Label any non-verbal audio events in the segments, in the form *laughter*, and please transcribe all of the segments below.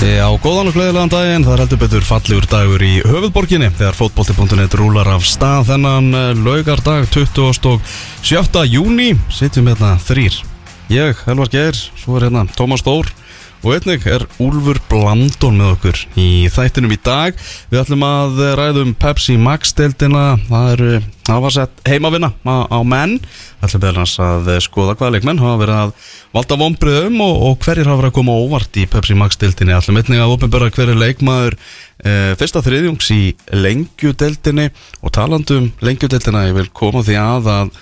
Já, góðan og gleðilegan daginn, það er heldur betur fallegur dagur í höfuðborginni þegar fótbolti.net rúlar af stað þennan eh, laugardag 27. júni sitjum hérna þrýr ég, Helvar Geir, svo er hérna Tómas Þór og einnig er Úlfur Blandón með okkur í þættinum í dag. Við ætlum að ræðum Pepsi Max deildina, það eru það var sett heimavinna á, á menn. Við ætlum beðlans að skoða hvaða leikmenn hafa verið að valda vonbriðum og, og hverjir hafa verið að koma óvart í Pepsi Max deildinni, ætlum einnig að ofinbara hverju leikmaður e, fyrsta þriðjungs í lengjudeildinni. Og talandum lengjudeildina ég vil koma því að að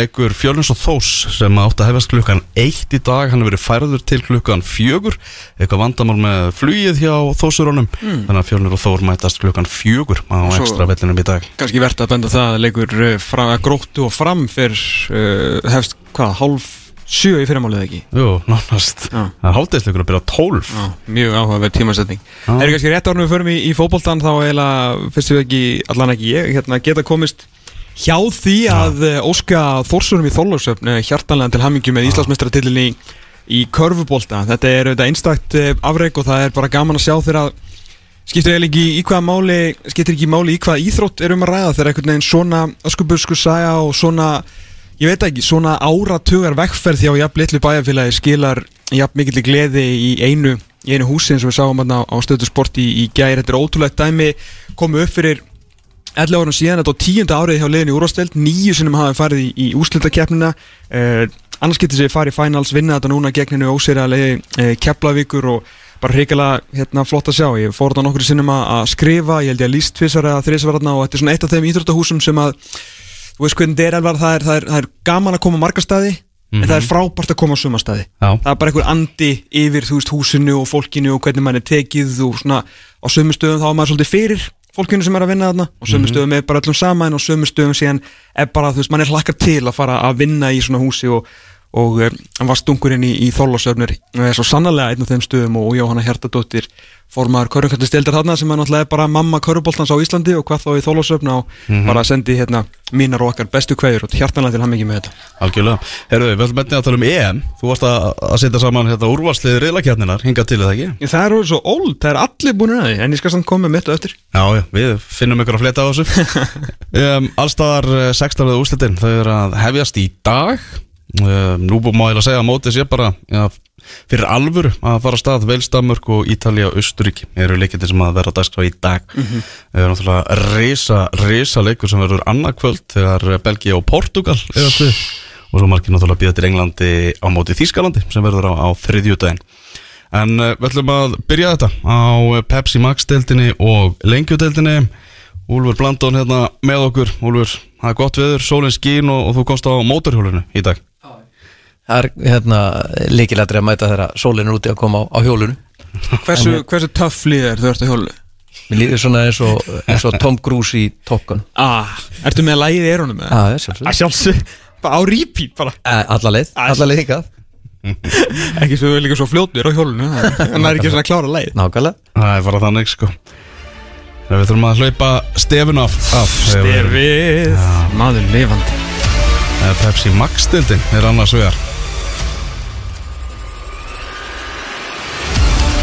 leikur Fjölnins og Þós sem átt að hefast klukkan eitt í dag, hann hefur verið færður til klukkan fjögur, eitthvað vandamál með flugið hjá Þósurónum mm. þannig að Fjölnir og Þór mætast klukkan fjögur á Svo- ekstra vellinum í dag. Kanski verðt að benda það að leikur uh, fra, gróttu og fram fyrr uh, hefst hvað, hálf sjö í fyrirmálið ekki? Jú, nánast, Já. það er hátæðisleikur að byrja tólf. Já, mjög áhugaverð tímasetning. Já. Það er kannski rétt árnum við förum í, í fótboltan þá eiginlega fyrst við ekki, allan ekki ég hérna, geta komist hjá því að uh, óska Þórsurum í Þorlósöfn uh, hjartanlega til hamingju með Íslandsmeistaratilinni í, í körfubolta. Þetta er auðvitað einstakt uh, afreg og það er bara gaman að sjá þegar að skiptir ekki í hvaða máli skiptir ekki máli í hvaða íþrótt er um að ræða þegar einhvern veginn svona öskubusku saga og svona ég veit ekki, svona áratugar vekkferð hjá jafn litlu bæjarfélagi skilar jafn mikill gleði í einu í einu húsi eins og við sáum á, á stöðu sport í, í gæri, þetta er ótrúlegt dæmi. Komu upp fyrir 11 árum síðan þetta á tíunda árið hjá liðin í úrvasteld nýju sinnum hafi farið í, í úslitakeppnina uh, annars getur sér farið í finals vinna þetta núna gegninu ósýralegi uh, Keflavíkur og bara hrigalega hérna, flott að sjá, ég fór þetta nokkur sinnum að skrifa, ég held ég að líst tvisar eða þrisvar þarna og þetta er svona eitt af þeim íþróttahúsum sem að þú veist hvernig þetta er Elvar, það er, það er, það er gaman að koma á marga staði en það er frábært að koma á suma staði Já. það er bara einhver andi yfir veist, húsinu og fólkinu og hvernig mann er tekið og svona á sömu stöðum þá er maður svolítið fyrir fólkinu sem er að vinna þarna. Og sömu stöðum er bara öllum sama en á sömu stöðum síðan er bara, þú veist, mann er hlakkar til að fara að vinna í svona húsi og, og hann var stungurinn í, í Þorlásöfnur svo sannarlega einn af þeim stöðum og, Jóhanna Hjartadóttir formaður körfumkvæmtistildar þarna sem er náttúrulega bara mamma körfuboltans á Íslandi og hvað þá í Þorlásöfn og bara sendi hérna mínar og okkar bestu kveður og hjartanlega til hann með þetta. Algjörlega, herruðu, við ætlum einnig að tala um EM. Þú varst að, að setja saman hérna úrvarslið reyðlakjarninar, hingað til eða ekki? Það er orðið svo old, það er allir búin að því en ég skal samt koma mitt og eftir. Já, við finnum ykkur að fleta á þessu. Um, Allstaðar 16. úrslitin Þau eru að hefjast í dag Nú búum maður að segja að mótið sé bara já, Fyrir alvöru að fara að stað. Velstamörk og Ítalía og Östuríki Eru leikindi sem að vera að dagskrá í dag. Mhm. Það er náttúrulega risa, risa leikur sem verður annað kvöld Þegar Belgia og Portugal eru að við Og svo margir náttúrulega býða til Englandi á móti Þýskalandi Sem verður á, á þriðjudaginn. En uh, við ætlum að byrja þetta á Pepsi Max deildinni og lengjudeildinni Úlfur Blandón hérna með okkur. Úlfur, það er gott veður, sólinn skín og, og þú komst á mótorhjólinu í dag er hérna líkilætri að mæta þegar sólinn er úti að koma á, á hjólunu Hversu, hversu töff lið er þú ert að hjólu? Mér líður svona eins og, eins og Tom Cruise í Top Gun. Ah, ertu með lægið í eyrunum með það? Já, sjálfsög Að sjálfsög, bara á repeat bara. Alla leið, alla leið hingað. *laughs* Ekki svo líka svo fljótur á hjólunu En það er ekki svona að klára lægið Nákvæmlega. Það er bara þannig sko. Við þurfum að hlaupa stefun af, af Stefið, maður lifandi. Eh, Pepsi Max deildin er annars vegar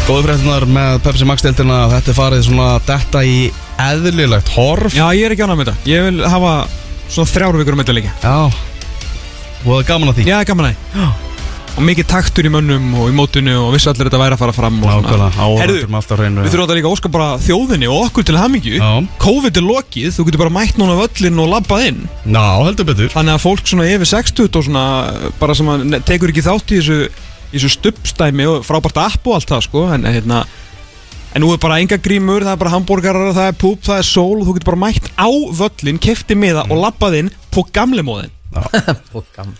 Góðu fréttunar með Pepsi Max deildina. Þetta er farið svona detta í eðlilegt horf. Já, ég er ekki ánægð með þetta. Ég vil hafa svona þrjár vikur um þetta líka Já. Og það er gaman að því? Já, gaman að Og mikið taktur í mönnum og í mótinu Og vissi allir þetta væri að fara fram. Nákvæmlega, áhverjum alltaf hreinu. Við þurfum þetta líka að óska bara þjóðinni og okkur til hamingju. Já. COVID er lokið, þú getur bara mætt núna völlin og labbað inn. Ná, heldur betur. Þannig að fólk svona yfir 60 og svona bara sem að ne- tekur ekki þátt í þessu, í þessu stubbstæmi og frábært app og allt það sko en, hérna, en nú er bara enga grímur, það er bara hambúrgarar, það er púp, það er sól og þú getur bara mætt á völlin, kefti miða og labbað inn på gamle móðin. Og *laughs* gaman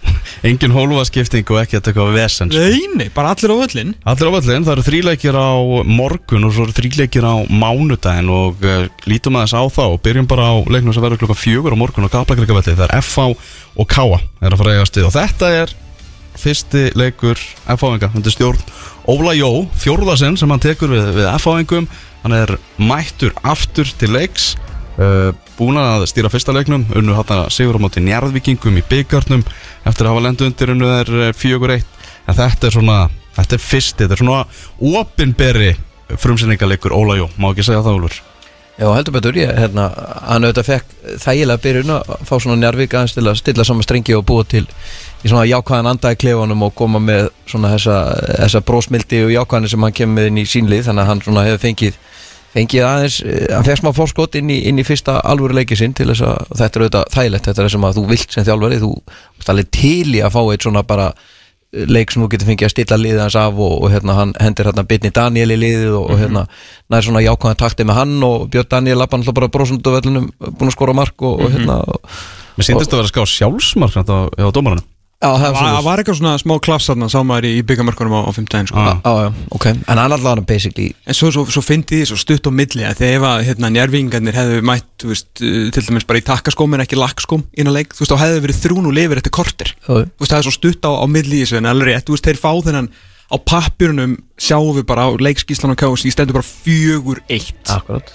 Engin hólfaskipting og ekki að taka vesen sko. Neini, bara allir á völlin Allir á völlin, það eru þríleikir á morgun og svo eru þríleikir á mánudaginn og uh, lítum aðeins á þá og byrjum bara á leiknum sem verður klokka fjögur á morgun á Kaplakrikavelli, það er FH og KA er að fara að eiga stið. Og þetta er fyrsti leikur FH-inga undir stjórn Óla Jó, fjórðasinn sem hann tekur við, við FH-ingum. Hann er mættur aftur til leiks uh, búin að stýra fyrsta leiknum unnu hann sigur á móti njarðvikingum í byggarnum eftir að hafa lendu undir unnu þeir fjögur eitt. En þetta er svona, þetta er fyrsti þetta er svona opinberi frumsendingaleikur Óla Jó, má ekki segja það Úlfur? Já, heldur betur, ég, hérna, hann auðvitað fekk þægilega byrjun að fá svona njárvík aðeins til að stilla saman strengi og búa til í svona jákvæðan anda í klefanum og koma með svona þessa, þessa brósmildi og jákvæðan sem hann kemur með inn í sínlið þannig að hann svona hefur fengið fengið aðeins, eh, hann fekk smá fórskot inn í, inn í fyrsta alvöru leiki sinn til þess að þetta er auðvitað þægilegt, þetta er það sem að þú vilt sem þjálfari, þú alveg til í að fá eitt svona bara eh, leik sem þú getur fengið að stilla liðið hans af og, og hérna hann hendir hérna Bitni Daniel í liðið og, og hérna nær svona jákvæðan takti með hann og Björn Daniel lappa alltaf bara brósundu vellunum búin að skora mark og, og hérna og, Mér síndist að vera að ská sjálfsmark á, á dómarunum Já, það er Það var eitthvað svona smá klaps þarna sá maður í, byggamörkunum á, á 15 sko. Ah. Já, já, ok, en hann allavega basically En svo, svo, svo fyndi því svo stutt á milli að þegar ef að hérna, njárvingarnir hefðu mætt veist, uh, til dæmis bara í takkaskóm en ekki lakkskóm inn á leik, þú veist, þá hefðu verið þrún og lifir eftir kortir, þú veist, það er svo stutt á, á milli í þessu en alveg þú veist, þeir fá þennan á pappirunum sjáum við bara á leikskíslan og kási, í stendur bara fjögur eitt. Akkurat.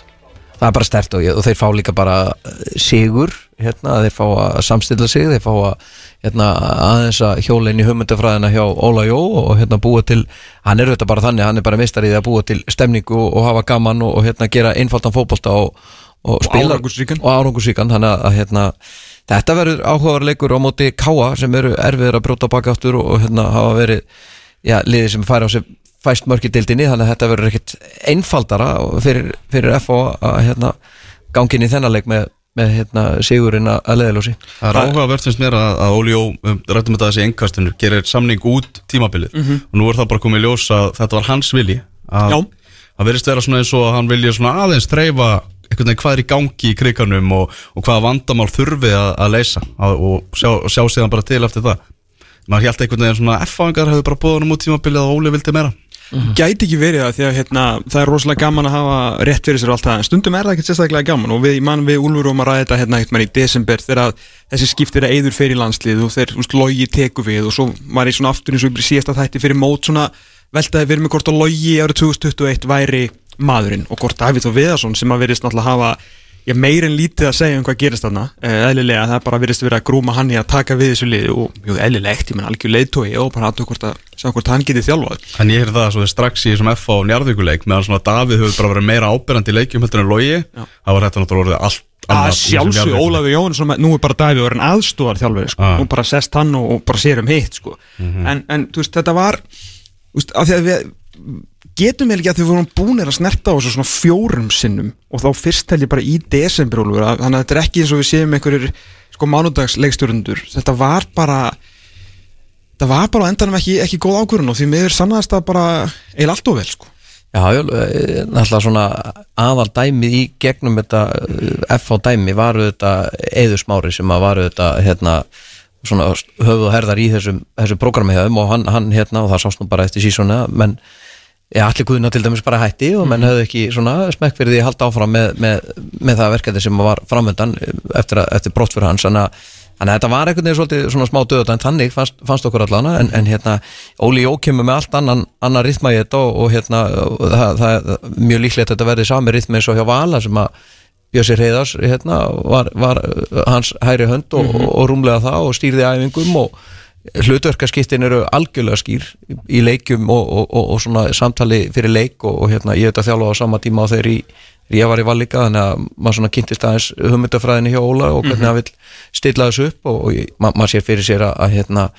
Það er bara stert og, og þeir fá líka bara eh, sigur, hérna, þeir fá að samstilla sig, þeir fá að hérna, aðeins að hjóla inn í hugmyndafræðina hjá Óla Jó og hérna búa til hann er auðvitað bara þannig, hann er bara mistar í því að búa til stemningu og, og hafa gaman og, og hérna gera einfaldan fótbolta og, og spila árangursríkan. og árangursríkan, þannig að, hérna þetta verður áhugaðarleikur á móti Káa sem eru erfiðir að brjóta baka áttur og, og hérna hafa verið já, liðið sem færi á sig fæst mörk í dildinni þannig að þetta verður ekkert einfaldara fyrir, fyrir FO að hérna, gangin í þennan leik með, með hérna, sigurinn að leiðilósi Það er áhugavert finnst mér að, að Óli Jó um, rættum þetta þessi engkastunur, gerir samning út tímabilið. Og nú er það bara komið í ljós að þetta var hans vilji að, Já. að verðist vera svona eins og að hann vilja svona aðeins veginn hvað er í gangi í kriganum og, og hvaða vandamál þurfi að, að leysa. Að, og sjá, sjá síðan bara til eftir það. Maður held veginn svona F-fangar hefur bara búið hann út tímabilið og Óli vildi meira Gæti ekki verið það því að hérna, það er rosalega gaman að hafa rétt fyrir sér og allt það en stundum er það ekkert sérstaklega gaman og við, ég man við Úlfur um að ræða þetta hérna eitthvað í desember þegar þessi skiptir að eyður fyrir landslið og þeir úst, logi teku við og svo var ég svona aftur eins og í síðasta þætti fyrir mót svona veltaði fyrir mig hvort að logi árið 2021 væri maðurinn og hvort Davíð og Viðarsson sem að verðist náttúrulega hafa ég meir en lítið að segja um hvað gerist þarna eh, eðlilega það bara virðist vera að grúma hann í að taka við þessu liði og mjög eðlilegt, ég menn algjör leiðtói og bara aðtöku hvort að sjá hvort hann getið þjálfað En ég heyrði það svo strax í þessum F á njarðvíkuleik meðan svona Davíð hefur bara verið meira ábyrrandi í leikjum heldur en logi það var þetta náttúrulega orðið allt að sjálfsög. Ólafur Jónsson nú er bara Davíð og er en aðstúðar þjálfari sko. Ah. og bara sest hann og, og bara sér um hitt sko. en, en þú veist þetta var veist, af því að við getum eða ekki að þau vorum búinir að snerta á þessu svona fjórum sinnum og þá fyrst held ég bara í desember að- þannig að þetta er ekki eins og við séum einhverjir sko mánudagsleikstjórnundur þetta var bara þetta var bara endanum ekki, ekki góð ákvörun og því miður sannaðist það bara eil allt og vel sko. Já, eh, náttúrulega svona aðal dæmið í gegnum þetta eh, FH dæmi varu þetta eðusmári sem að varu þetta hérna svona höfuð og herðar í þessum, þessum þeim og hann, hann hérna og það sást nú bara eftir sísona menn ja, allir guðina til dæmis bara hætti og menn höfðu ekki svona smekk fyrir því að halda áfram með, með, með það verkefni sem var framöndan eftir, eftir brott fyrir hans þannig að, að þetta var einhvern veginn svolítið svona smá döðat en þannig fannst, fannst okkur allana en, en hérna Óli Jó kemur með allt annan, annan rithma í þetta og, og hérna og það, það er mjög líklegt að þetta verði sami rithma eins og hjá Vala sem að Bjössi Reyðars hérna, var, var hans hæri hönd og, og, og rúmlega það og stýrði æfingum og hlutverkaskiptin eru algjörlega skýr í, leikjum og, og, og, og svona samtali fyrir leik og, hérna, ég veit að þjálfa á sama tíma á þegar ég var í Vallíka þannig að maður svona kynntist aðeins hugmyndafræðinni hjá Óla og hvernig hann vil stilla þessu upp og, ma maður sér fyrir sér að, að hérna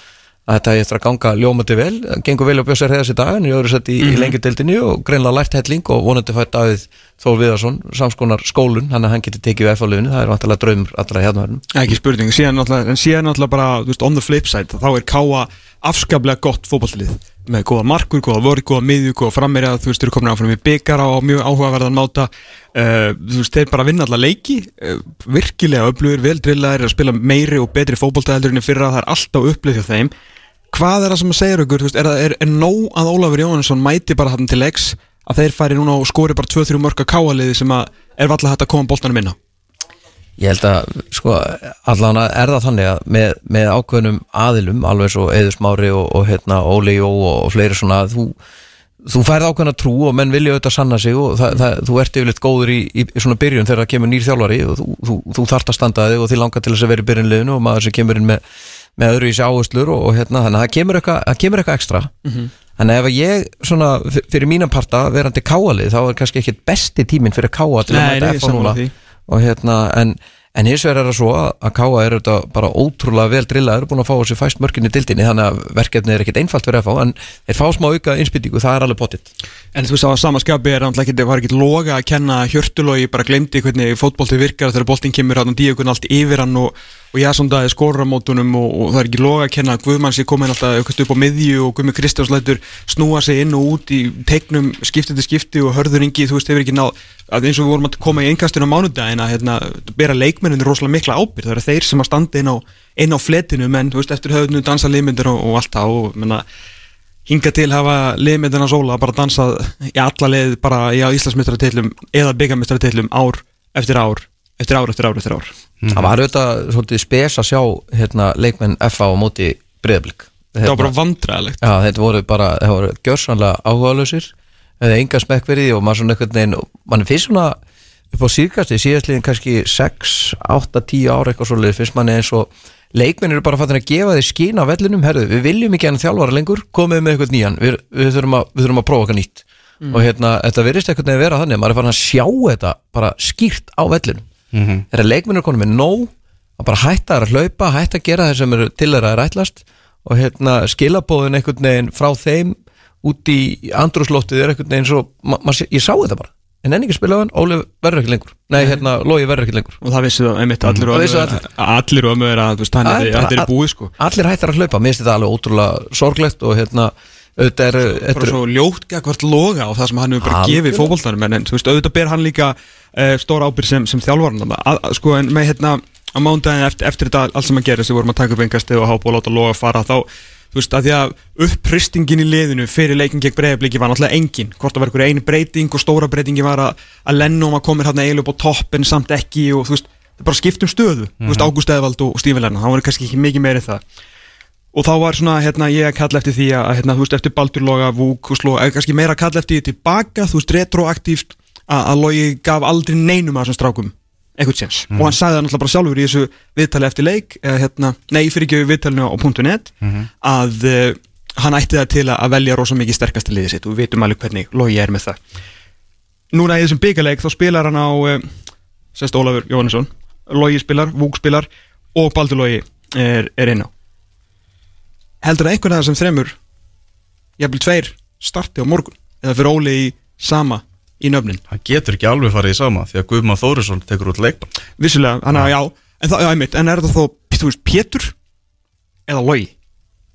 að þetta er eftir að ganga ljómandi vel. Gengur vel á Bjössar heiðas í dag en ég öðru sett í, mm -hmm. í lengjudeldinni og greinlega lært helling og vonandi fætt Davíð Þór Viðarsson samskonar skólun, hann að hann geti tekið við F-áliðinu, það er vantilega draumur allra hérna ekki spurning, síðan náttúrulega, en síðan náttúrulega bara, veist, on the flip side, þá er Káa afskaplega gott fótballið með góða markur, góða vörð, góða miðju, góða frammeirja þú veist, þeir eru komin áfram í byggar á mjög áhugaverðan máta. Uh, þú veist, þeir bara vinna alla leiki uh, virkilega öflugur, vel drillaðir að spila meiri og betri fótballtæðaldur en í fyrra, það er alltaf upplið hjá þeim hvað er það sem að segja ykkur, veist, er, er, er nóg að Ólafur Jóhannesson mæti bara hann til leiks að þeir færi núna og skori bara 2-3 mörka káaliði sem að er valla hægt að koma boltanum inn á? Ég held að, sko, allan er það þannig að með, með ákveðnum aðilum, alveg svo Eður Smári og, og hérna, Óli Jó og, og fleiri svona, þú, þú færð ákveðna trú og menn vilja auðvitað sanna sig og það, það, þú ert yfirleitt góður í, í, svona byrjun þegar það kemur nýr þjálfari og þú, þú, þú þarft að standa þig og þið langar til þess að vera í byrjunliðinu og maður sem kemur inn með, með öðru í sig áherslur og, og hérna, þannig að það kemur eitthvað, það kemur eitthvað ekstra. Þannig ef að ég, svona, fyrir mínan parta verandi káalið, þá er kannski ekki besti tíminn fyrir káa til að Nei, mæta nei, F núna. og hérna, en, en hins vegar er það svo að, að káa er þetta bara ótrúlega vel drillaður, búin að fá þessi fæst mörkin í dildinni, þannig að verkefni er ekkit einfalt fyrir að fá, en þeir fá smá auka innspýtingu, það er alveg pottitt En þú veist á sama skapi er náttúrulega ekki, var ekki loga að kenna hjörtulogi, bara glemdi hvernig fótbolti virkar þegar boltinn kemur hann og díugun allt yfir hann og, og ég sondaði skorramótunum og, og það er ekki loga að kenna. Að Guðmann sé komin alltaf eitthvað upp á miðju og Guðmi Kristjáns lætur snúa sig inn og út í teiknum skipti til skipti og hörður ingi, þú veist, hefur ekki náð að eins og við vorum að koma í einkastinu á mánudaginn að hérna, bera leikmennin rosalega mikla ábyrgð, það eru þeir sem að standa inn á, inn á fletinu, menn, þú veist, eftir höfðinu dansa liðmyndir og, og allt það. Og menna, hinga til hafa liðmyndina sóla bara dansað í alla leið bara í Íslandsmyndaratillum eða byggamyndaratillum ár eftir ár eftir ár eftir ár eftir ár. Það var auðvitað svolítið spes að sjá hérna, leikmenn FA á móti breyðblik það var bara vandræðilegt Já, þetta voru bara, það voru gjörsanlega áhugaðlausir eða enga smekk fyrir því og maður svona einhvern veginn, mann finnst svona upp á síðkasti, síðastliðin kannski 6, 8, 10 ára eitthvað svolítið finnst manni eins og leikmenn eru bara fattin að gefa því skín á vellinum, herðu, við viljum ekki hann þjálfara lengur, komið með eitthvað nýjan. Við, við, þurfum, að, við þurfum að prófa eitthvað nýtt. Og hérna, þetta virðist eitthvað að vera þannig maður er farin að sjá þetta bara skýrt á vellinum þegar leikmenn eru konum með nóg að bara hætta að hlaupa, hætta að gera það sem eru til þeirra er ætlast og hérna skilabóðin einhvern veginn frá þeim út í andrúslóttið er einhvern veginn svo, ég sá þetta bara. En enn ekki spila á hann, Óli verður ekki lengur. Nei, hérna, Lógi verður ekki lengur. Og það vissi það einmitt allir og vissu ömmu allir og ömmu er að er- er þetta er búið sko. allir hættar að hlaupa, mér finnst þetta alveg ótrúlega sorglegt og hérna, auðvitað er, bara er svo ljótt gagvart loga og það sem hann hefur bara gefið fótboltanum en, þú veist, auðvitað ber hann líka uh, stór ábyrg sem, sem þjálfarn að, að, sko, en með hérna á mándaginn eftir, eftir þetta allt sem að gera sem vorum að taka upp engastið og hápa og láta loga fara þá, þú veist, að því að uppristingin í liðinu fyrir leikin gegn breyðabliki var náttúrulega engin, hvort það var einhver einu breyting og stóra breytingi var að, að Lennum að komir hérna eiginlega upp á topp en samt ekki og þú veist, það bara skiptum stöðu. Þú veist, Ágúst Eðvald og Stífin Lennon, það voru kannski ekki mikið meiri það og þá var svona, hérna, ég að kalla eftir því að, hérna, þú veist, eftir Baldur Loga, Vúk og sló, eða kannski meira að kalla eftir því tilbaka, þú veist, retroaktíft að, að Logi gaf aldrei neinum að þessum strákum eitthvað séns. Og hann sagði það náttúrulega bara sjálfur í þessu viðtali eftir leik, eða, hérna, nei, fyrir ekki viðtalinu á .net að uh, hann ætti það til að velja rosa mikið sterkasta liðið sitt. Og við vitum alveg hvernig Logi er með það. Núna í þessum byggarleik þá spilar hann á uh, sérst Ólafur Jóhannesson. Logi spilar, Vúk spilar og Baldur Logi er, er inn á heldur að einhvern af þessum þremur jafnvel tveir starti á morgun eða fyrir Óli í sama í nöfnin. Það getur ekki alveg farið í sama því að Guðmann Þórisson tekur út leikbann vissulega, hann að já en, það, já, einmitt, en er það þó, þú veist, Pétur eða Logi?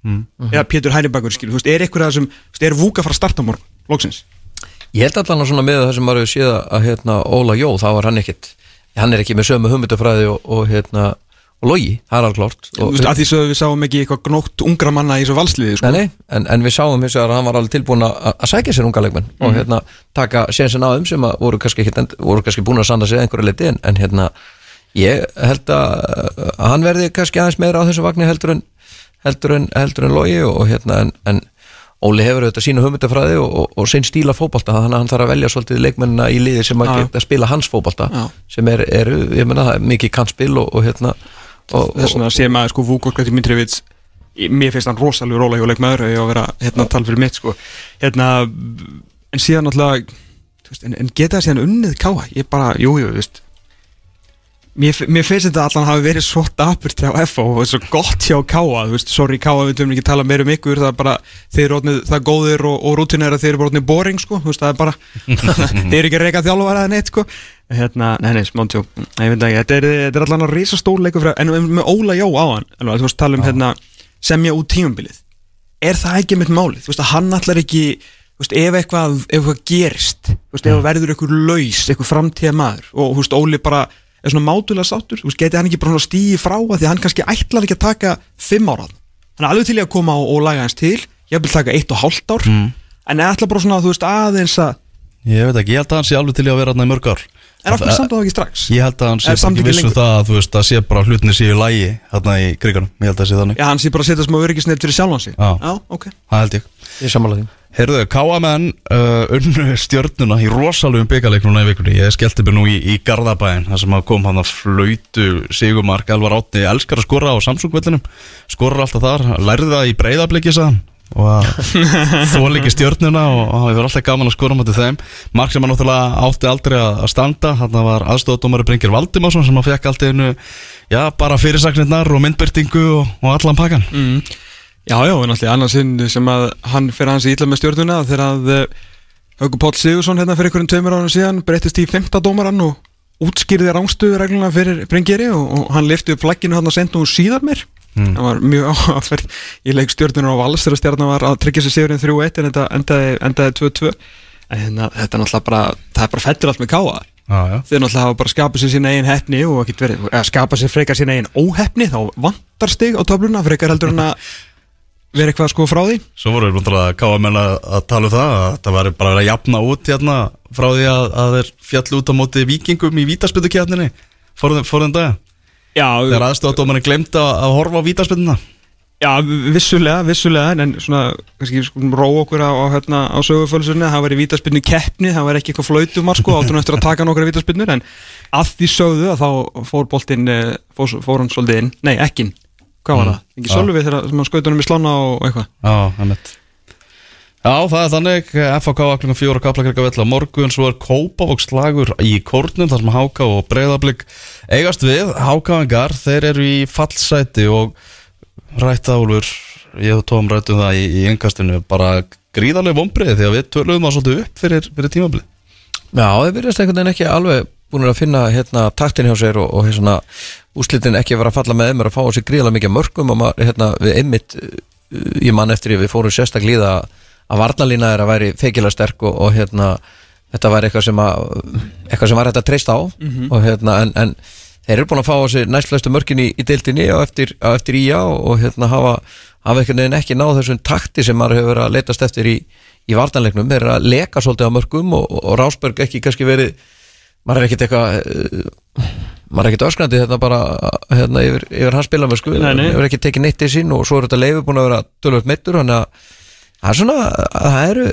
Mm. eða Pétur Hænibakur, skilur, þú veist, er einhver af þessum þú veist, er Vúk að fara að starta á morgun, loksins? Ég held allan svona með það sem maður hefur séð að hérna, Óla Jó, þá var hann ekkit hann er ekki með sömu hugmyndafræði og, og hérna, og logi, það er alveg að því svo við sáum ekki eitthvað gnótt ungra manna í þessu valsliði, sko. Nei, en, en við sáum vegar að hann var alveg tilbúin að sækja sér unga leikmenn og hérna taka sénsinn á þeim sem voru kannski, voru kannski búin að sanda sig að einhverju leiti en, en hérna ég held að, að hann verði kannski aðeins meira á þessu vagni heldur en heldur en, en logi og, hérna en, en Óli hefur auðvitað sína hugmyndafræði og, og, og sinn stíla fótbolta þannig að hann þarf að velja svolítið leikmennina í liði sem að að spila hans fótbolta Já. sem er, er, ég menna mikið kannspil og, og hérna þess vegna sé maður sko Vúk og Skvætti Mitrivits mér finnst hann rosalega rólega hjóleik maður ég á að vera hérna að tala fyrir mitt sko. Hérna en síðan veist, en, en geta það síðan unnið káa ég bara, jú, jú, þú veist mér, mér finnst þetta allan hafi verið svo dapurt hjá FO og svo gott hjá káa þú veist, sorry káa, við töfum ekki tala meira um ykkur það er bara, þeir eru orðnið það góðir og, og rútinir að þeir eru bara orðnið boring sko, þú veist, það er bara *laughs* þeir eru ekki að reyka þjálfara eða neitt sko. Hérna, nei, nei, smántjó ég veit ekki, þetta er, þetta er allan að rísa stóleikur fyrir, en með Óla Jó á hann alveg, þú veist, tala um hérna, semja út tímambilið er það ekki mitt málið, þú veist, að hann allar ekki þú veist, ef eitthvað, ef eitthvað gerist þú veist, ef verður eitthvað laus, eitthvað framtíða maður og, þú veist, Óli bara er svona mátulega sáttur, þú veist, geti hann ekki bara stíði frá að því hann kannski ætlar ekki að taka fimm ára hann? Er alveg til í að koma og, og laga hans til ég vil taka eitt og hálft ár. Mm. en er ætlar bara svona, þú veist, aðeins að Ég veit ekki, ég held að hann sé alveg til í að vera hann í mörg ár en af hverju samt á það ekki strax? Ég held að hann sé bara ekki vissu lengur? það að þú veist að sé bara hlutinni séu í lægi hérna í kriganum, ég held að það sé þannig. Já, hann sé bara að setja smá öryggisneitt fyrir sjálfan sig. Já. já ok. Það held ég. Ég samanlega því. Heyrðu, Káamenn uh, unnu stjörnuna í rosalugum byggarleiknuna í vikunni. Ég skellti mér nú í, í Garðabæin þar sem að kom hann að flautu Sigumark Elvar Átni elskar að skora á Samsung-vellinum skorar alltaf þar, lærði það í breyðabliki sagðan og að þóla ekki stjörnuna og það hefur alltaf gaman að skora motið þeim. Mark sem hann náttúrulega átti aldrei að að standa hann var aðstofadómari Bringir Valdimarsson sem að fekk alltaf einu já, bara fyrirsagnirnar og myndbyrtingu og, og allan pakkan. Mm. Já, já, en alltaf annars sinn sem að hann fyrir hans í illa með stjórnuna þegar að uh, Hauku Páll Sigursson hérna fyrir einhverjum tveimur árum síðan breyttist í femta dómarann og útskýrði rángstöðu regluna fyrir Bringeri og, og hann lifti upp flagginu hann að senda hún síðar mér Mm. það var mjög áferð í leik stjórnuna á vals þegar stjórnuna var að tryggja sér sigurinn 3-1 en þetta endaði, endaði 2-2 en hérna, þetta er náttúrulega bara það er bara fettur allt með káa já. þeir náttúrulega hafa bara skapað sér sína eigin hefni og verið, eða skapað sér frekar sína eigin óhefni þá vantar stig á töfluna frekar heldur en að *laughs* vera eitthvað sko frá því. Svo voru við náttúrulega að káa menn að, tala um það að það var bara að jafna út hérna frá því að, að þeir fjallu út á móti vikingum í vítaspytukjarninni fórðum dag þegar aðstofadómarinn glemta að horfa á vítaspytuna Já, vissulega, vissulega en svona, kannski sko, ró okkur á, á, hérna, á sögufölsunni, það var í vítaspinnu keppni, það var ekki eitthvað flautumar sko, áttunum eftir að taka nokkra vítaspinnur en að því sögðu að þá fór boltinn eh, fór, fór hann svolítið inn, nei, ekkin hvað var Mm, það? Ekki sölvi þegar sem hann skautunum í slána og eitthvað? Já, það er þannig, FHK klukkan fjóra kaplakirka vell á morgun, svo er Kópavókslagur í kórnum, þar sem Háka og Breiðablík eigast við, Hákavengar, þeir eru í fallsæti og rættaúlfur, ég og Tóm rættum það í, í yngastinu, bara gríðarlega vombriði því að við töluðum það svolítið upp fyrir, fyrir tímablið. Já, þeir virðast einhvern veginn ekki alveg búin að finna hérna taktin hjá sér og, og hérna úslitin ekki vera að falla með þeim er að fá á sig gríðarlega mikið mörgum og maður, hérna, við einmitt uh, ég man eftir að við fórum sérstaklega í það að varnalína er að væri feikilega sterk og, og hérna þetta væri eitthvað sem að eitthvað sem var hægt að treysta á. Og hérna en, en þeir eru búin að fá á sig næstflestu mörkin í, í deildinni á eftir, eftir ía og, og hérna hafa, hafa ekki náð þessum takti sem maður hefur verið að leitast eftir í, í vartanleiknum, þeir eru að leka svolítið á mörgum og, og Rásberg ekki kannski verið maður er ekkert eitthvað eh, maður er ekkert öskrandi hérna bara hérna, yfir, yfir hans nei. hefur ekki tekið neitt til sín og svo er þetta leifu búin að vera tölvöld meittur þannig að það er svona það eru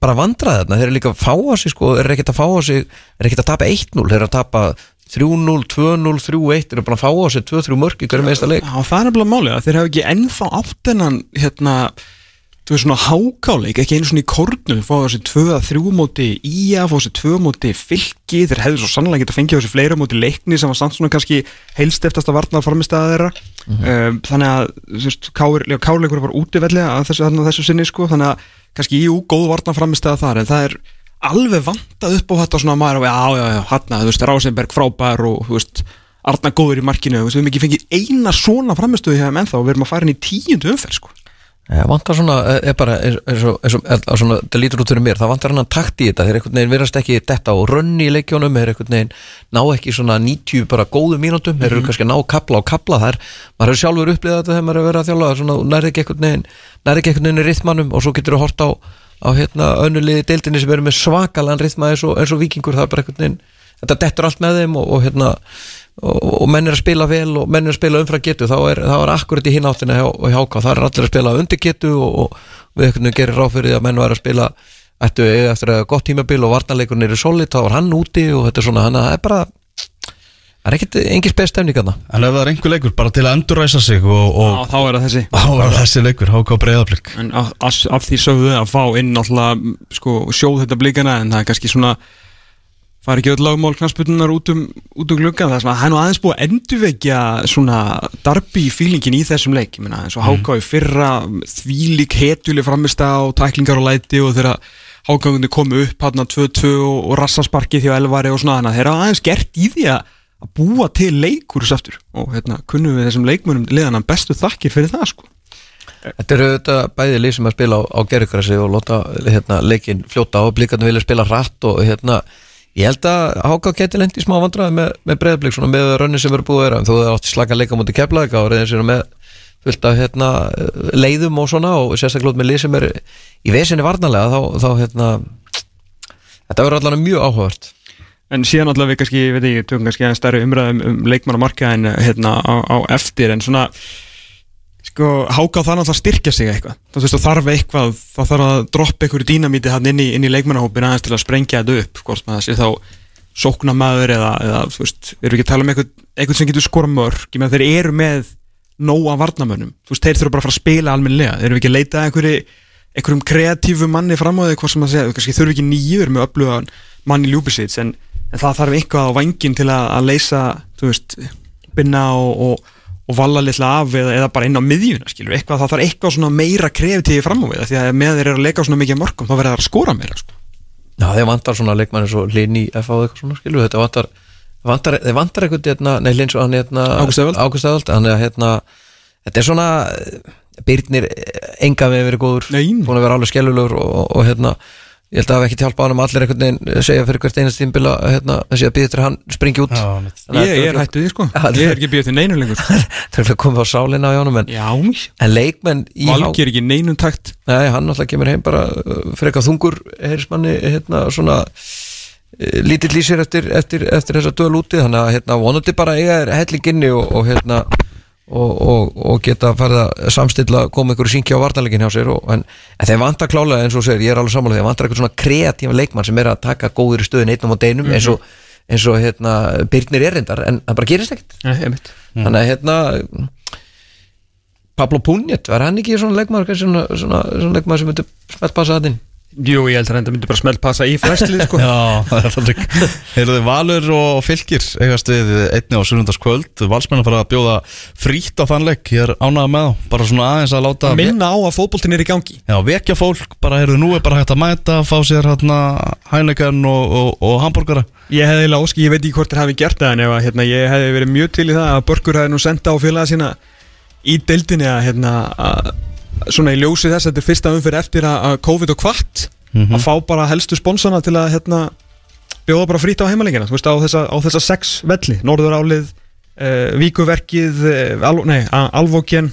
bara vandrað þarna þeir eru líka að fá á sig sko þeir eru ekkert að fá á sig þeir eru ekkert að tapa 1-0 þeir eru að tapa 3-0, 2-0, 3-1 þeir eru bara að fá á sig 2-3 mörg í hverju meðsta leik. Já, það er nefnilega málið að þeir hafa ekki ennþá átt hennan hérna, þú veist svona hákáleik ekki einu svona í kornum, fá þessi 2-3 móti ía, fá þessi 2 móti fylki, þeir hefðu svo sannlega getað fengið þessi fleira móti leikni sem var samt svona kannski heilstiftast að varna formistæða þeirra um, þannig að þú veist, kárleikur var útivellega að þessu, þessu sinni sko, þannig að kannski jú, góð varna formistæða þar en það er alveg vantað upp á þetta svona að maður, já, já, já, hann þú veist, Rásenberg frábær og, þú veist Arna góður í markinu, þú veist, við hefum ekki fengið eina svona framistöðu hjá þeim ennþá og við erum að fara inn í tíundu umferð, sko vantar svona, er bara, það lítur út fyrir mér, það vantar hann takt í þetta, þeir einhvern veginn verðast ekki detta og rönni í leikjónum, þeir einhvern veginn ná ekki svona 90 bara góðu mínútum, þeir eru kannski að ná kapla og kapla þar, maður hefur sjálfur upplýðað þetta þegar maður hefur verið að þjála, svona, nærði ekki einhvern veginn, nærði ekki einhvern veginn í rithmanum og svo getur þú hort á, á hérna önnuliði deildinni sem eru með svakalan rithma eins og, eins og vikingur, það er bara einhvern veginn, þetta dettur allt með þeim og, og hérna, og, og menn er að spila vel og menn er að spila umfram getu þá er, þá er akkurat í hináttina hjá, hjá Háká. Það er allir að spila undir getu og, og við einhvern veginn gerir ráð fyrir því að menn var að spila ættu eiga eftir að gott tímabil og varnarleikurinn er solid, þá var hann úti og þetta er svona, hann það er bara það er ekkert, engin spes stemning að En ef það er einhver leikur bara til að endurræsa sig og, og þá er það þessi. Þá var þessi leikur, Háka og Breiðablík En af, af, því sögðu að fá inn náttúrulega, sko, sjóð þetta blikana en það er kannski svona fara ekki öll lagmál knastbyrnunar út um, út um glugga? Það er nú aðeins búið að endurvekja svona darbi fílingin í þessum leik. Ég meina, eins og Háká í fyrra þvílík hetjuleg framist á tæklingar og læti og þeirra Hákáðunni komu upp hann að 2-2 og, rassasparki því á elvari og svona þannig að þeirra aðeins gert í því að að búa til leikur aftur. Og hérna kunnum við þessum leikmunum liðan bestu þakkir fyrir það sko. Þetta eru þetta bæði lið sem að spila á, á gerðugrassi og láta hérna, leikin fljóta og blikarnir vilja spila rætt og hérna, ég held að Háká geti lendi smá vandræði með, með breyðblik svona með rönni sem eru búið að vera. Þú hefði átt slaka leika mútið keflaðika og reyðin sér með fullt af hérna, leiðum og svona og sérstaklega með lið sem er í vesinni varnarlega þá, þá hérna þetta verður allan mjög áhugavert. En síðan alltaf við kannski, ég veit ekki, tökum kannski aðeins stærri umræðum um leikmannamarka en hérna á, á eftir en svona sko, það náttúrulega að styrkja sig eitthvað. Þú veist, það þarf eitthvað, það þarf að droppa einhverju dínamíti hann inn í, inn í leikmannahópin aðeins til að sprengja þetta upp, hvort maður sé þá sókna maður eða, eða þú veist, við erum ekki að tala um eitthvað, eitthvað sem getur skora mörg, ég með þeir eru með nóa varnamönnum þú veist, þeir þurfa bara að fara að spila almennilega. Þeir eru ekki að leita einhverju, einhverjum kreatífu manni fram á því hvað sem að segja, kannski þurfa ekki nýjur með öfluga manni ljúbisits en, en það þarf eitthvað á vangin til að, að leysa, þú veist binna og, og, og valla litla af eða, eða bara inn á miðjuna, skilur eitthvað, það þarf eitthvað svona meira kreatífi fram á því því að með þeir eru að leika svona mikið mörgum þá verður það að skora meira, sko. Já, þeir vantar svona leikmann eins og Lini F.A. og eitthvað svona, skilur, þetta vantar vantar, þeir vantar eitthvað, hérna, nei, Lins hérna. Ágúst Eðvald, hann er, hérna þetta er svona, Byrnir enga með verið góður, búin að vera alveg skellulegur og, og, og hérna ég held að hafa ekki hjálpa hann um allir einhvern veginn segja fyrir hvert einast tímbila, hérna, þessi að býða eftir að hann springi út. Já, Ég, ég er hættu því, sko. Ég er ekki býðið til neinu lengur. *laughs* Sko. er komið á sálinna á Jónum en, Já, en leikmenn í há- Valgir ekki neinum takt. Nei, hann alltaf kemur heim bara uh, frekar þungur heyrismanni hérna svona uh, lítill í sér eftir, eftir, eftir þessa döl úti. Þannig að hérna vonandi bara eiga er hellinginni og, og hérna og, og, og geta farið að samstilla koma einhverju syngi á vartanleikin hjá sér og, en, en þeir vantar klálega eins og segir, ég er alveg sammála þeir vantar eitthvað svona kreatífa leikmann sem er að taka góður í stöðin einnum og deinum eins og, eins og hérna Byrnir erindar en það bara gerist ekkert Nei, einmitt. þannig að hérna Pablo Punjet, var hann ekki svona leikmaður kannski svona, svona, svona leikmaður sem myndi smelt passa að þinn? Jú, ég held að þetta myndi bara smelt passa í flestlið sko. *laughs* Já, það er þannig Heyrðu Valur og Fylkir eigast við einni á sunnundaskvöld Valsmenn að fara að bjóða frýtt á þannleik Ég er ánægða með þá, bara svona aðeins að láta Minna á að fótboltin er í gangi. Já, vekja fólk, bara heyrðu nú er bara hægt að mæta Fá sér hérna hænegan og, og, og hambúrgara Ég hefði eiginlega óski, ég veit ekki hvort þér hafi gert það en ef að hérna, ég hefði verið mjög til í það að Svona í ljósi þess að þetta er fyrsta umfyrir eftir að, COVID og kvart Mhm. að fá bara helstu sponsana til að hérna, bjóða bara frýtt á heimalingina veist, á þessa, á þessa sex velli. Norður álið, uh, Víkuverkið uh, al, nei, Alvókjen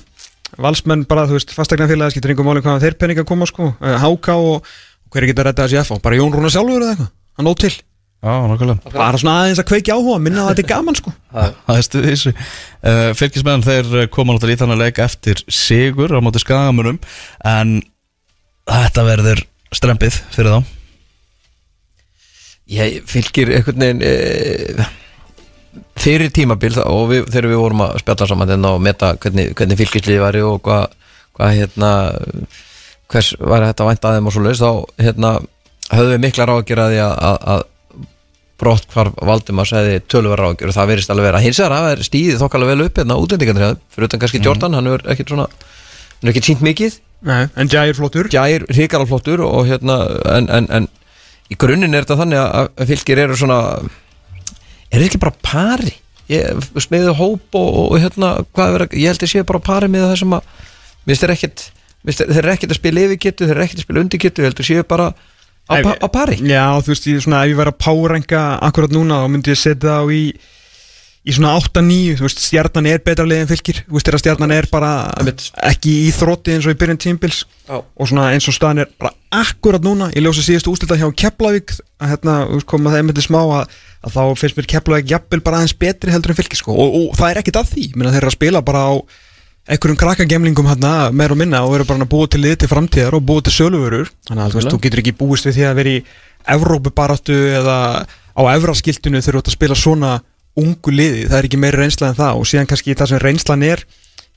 Valsmenn bara, þú veist, fastegnafélagi skiptir einhver máli hvaðan þeir peninga koma sko. Uh, Háka og, og hver er getað að redda þessi FH bara Jón Rúnar sjálfur eða eitthvað, hann nóg til bara svona aðeins að kveikja áhuga minna að þetta er gaman sko. *laughs* Það er stuðið þessu. Uh, Fylkismenn þeir koma náttúrulega í þannig leik eftir sigur á móti skagamunum En þetta verður strempið fyrir þá. Ég fylgir einhvern veginn e, fyrir tímabil og við, þegar við vorum að spjalla saman þennan og meta hvernig, hvernig fylgisliði væri og hvað hva, hérna hvers var þetta vænt aðeim og svo laus þá hérna höfðum við mikla ráðgjör að því að, að, að brott hvar valdum að segði tölver ráðgjör og það verist alveg vera. Hins vegar það er stíðið þokkalega vel upp hérna útlendingarnir fyrir utan kannski Jordan, hann er ekkert svona hann er ekkert sínt mikið. Nei, en Jair flottur. Gjær hrigaralflottur og hérna en, en, en í grunninn er þetta þannig að að fylgir eru svona er þetta ekki bara pari? Smiðu hóp og, og hérna er vera, ég held að sé bara pari með það sem að mér finnst þeir ekkert að spila yfirgetu, þeir ekkert að spila undirgetu ég held að séu bara á, pa, á pari Já, þú veist, ég, svona, ef ég væri að párænga akkurat núna, þá myndi ég setja þá í í svona 8-9, þú veist, stjarnan er betra leið en fylgir, þú veist, þegar stjarnan er bara Einmitt. ekki í þrótti eins og í byrjun tímbils Já. og svona eins og staðan er bara akkurat núna, ég ljósa síðustu úslita hjá Keflavík að hérna, þú veist, koma það einmitt smá að, að þá finnst mér Keflavík jafnvel bara aðeins betri heldur en fylgir, sko, og, og það er ekkit að því. Minna, þeir eru að spila bara á einhverjum krakkagemlingum hérna, meir og minna og eru bara að búa til lið til framtíðar og búa til söluvörur. Þannig að þú veist, þú getur ekki búist við því að vera í Evrópubaráttu eða á Evraskiltinu þegar þú ert að spila svona ungu liði, það er ekki meiri reynsla en það. Og síðan kannski það sem reynslan er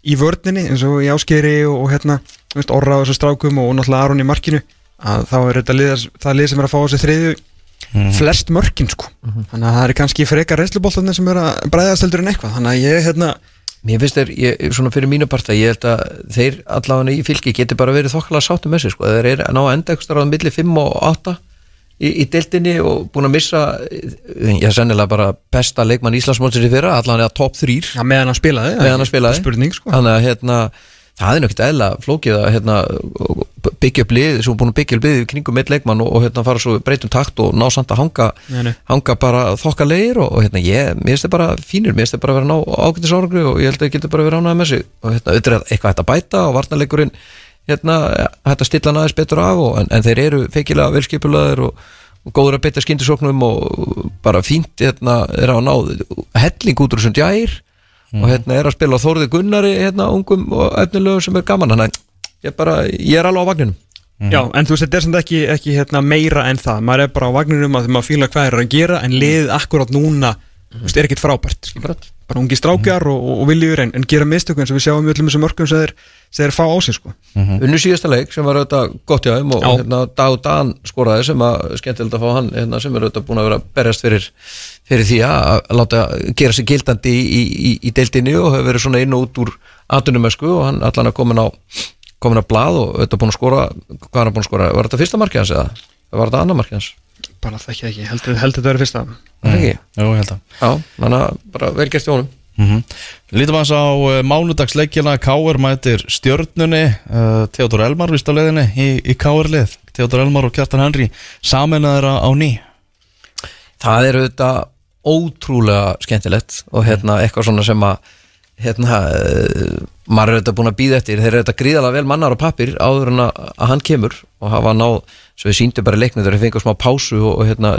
í vörninni eins og í áskeri og, og hérna, þú veist, orra á þessu strákum og náttúrulega Aron í markinu að þá er þetta lið, það lið sem er að fá þessi þriðju flest mörkin sko. Þannig að það er kannski frekar reynsluboltarnir sem er að bræðast heldur en eitthvað. Þannig að ég hérna Mér finnst þeir, ég, svona fyrir mínu parta ég held að þeir allavega í fylki geti bara verið þokkala sáttum með sig sko. þeir eru að ná að enda eitthvað á milli 5 og 8 í, í deildinni og búin að missa ég er sennilega bara besta leikmann Íslandsmótsins í fyrra, allavega top 3 Já, meðan hann spilaði meðan hann spilaði. Spurning, sko. Þannig að hérna, það er nokkið eðla flókið að hérna, byggja upp lið sem er búin að byggja upp lið kringum eitt leikmann og, og hérna, fara svo breytum takt og ná samt að hanga, hanga bara þokka leir og, og hérna, ég, mér finnst það bara fínir mér finnst það bara að vera ná ágætis árangri og ég held að ég geti bara verið ánægð með sig. Og hérna, auðvitað er eitthvað hægt að bæta og varnarleikurinn hérna, hægt að stilla aðeins betur af og, en, en þeir eru feikilega velskipulaðir og, og góður að beita skindisóknum og bara fínt hérna, er að ná helling út úr djær og hérna er að spila Þórði Gunnari hérna ungum og efnilögum sem er gaman. Að ég, bara, ég er alveg á vagninum. Já, en þú veist, þetta er samt ekki, ekki hérna, meira en það. Maður er bara á vagninum að maður fíla hvað er að gera en liðið akkurat núna þú veist, er ekkit frábært bara ungi strákjar og, og, og viljur en, en gera mistöku eins og við sjáum öllum þessum mörgum sem þeir, sem þeir fá á sig sko. unnu síðasta leik sem var auðvitað gott hjá þeim og Já. hérna, Dag Dan skoraði sem að skemmtilegt að fá hann hérna, sem er auðvitað búin að vera berjast fyrir, fyrir því að láta gera sig gildandi í, í, í, í deildinni og hefur verið svona inn og út úr atunumösku og hann allan að komin á komin að blað og auðvitað búin að skora hvað er hann búin að skora, var þetta fyrsta markið hans eða var þetta annar markið hans? Bara það ekki. Ekki, heldur held þetta verið fyrsta. Mm. Ekki? Jú, ég held að Já, þannig að bara vel gert í honum. Mm Lítum aðeins á uh, mánudagsleikjana Káur mætir stjörnunni. Uh, Theodor Elmar vist á leiðinni í, í Káur lið. Theodor Elmar og Kjartan Henry saminnaður á ný. Það er auðvitað ótrúlega skemmtilegt og hérna eitthvað svona sem að hérna, uh, maður er auðvitað búin að býða eftir. Þeir eru auðvitað gríðalega vel mannar á pappir áður en að, að hann kemur og hafa náð, svo við síndum bara leiknið þegar við fengum smá pásu og, og hérna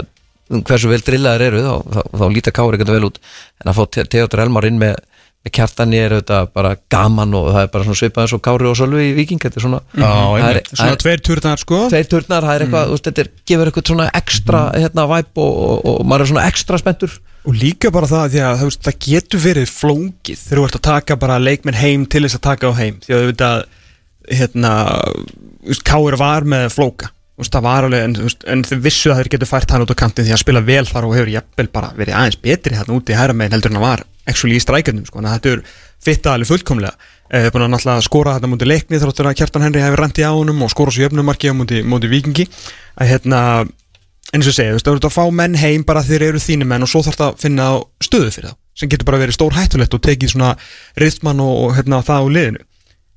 hversu vel drillaðir eru þá, þá, þá líta Kári ekkert vel út. En að fá Te- Theodor Elmar inn með, með kjartani er auðvitað bara gaman og það er bara svipað eins og Kári og Sölvi í Viking þetta er svona, Já, það er, það svona tveir turnar sko. tveir turnar, það er eitthvað, veist, þetta er, gefur eitthvað svona ekstra hérna væp og, og, og maður er svona ekstra spenntur. Og líka bara það því að veist, það getur verið flóngið þegar þú ert að taka bara leikmenn heim til þess að taka á heim. Því að þú veit að hérna, Káir var með flóka veist, það var alveg en, veist, en þau vissu að þeir getur fært hann út á kantin því að spila vel þar og hefur jafnvel bara verið aðeins betri hérna úti í hæra megin heldur en hann var actually í strækjörnum sko, þannig að þetta er fitta alveg fullkomlega. Eða búin að náttúrulega skora þetta mútið leikni þráttur að Kjartan Henry hefur randi á honum og skora svo jöfnumarki á mútið múti vikingi að hérna eins og segja, þú veist, þú ert að fá menn heim bara þeir eru þínu menn og svo þarf það að finna stöðu fyrir þá, sem getur bara verið stór hættulegt og tekið svona rithmann og, og hérna, það á liðinu.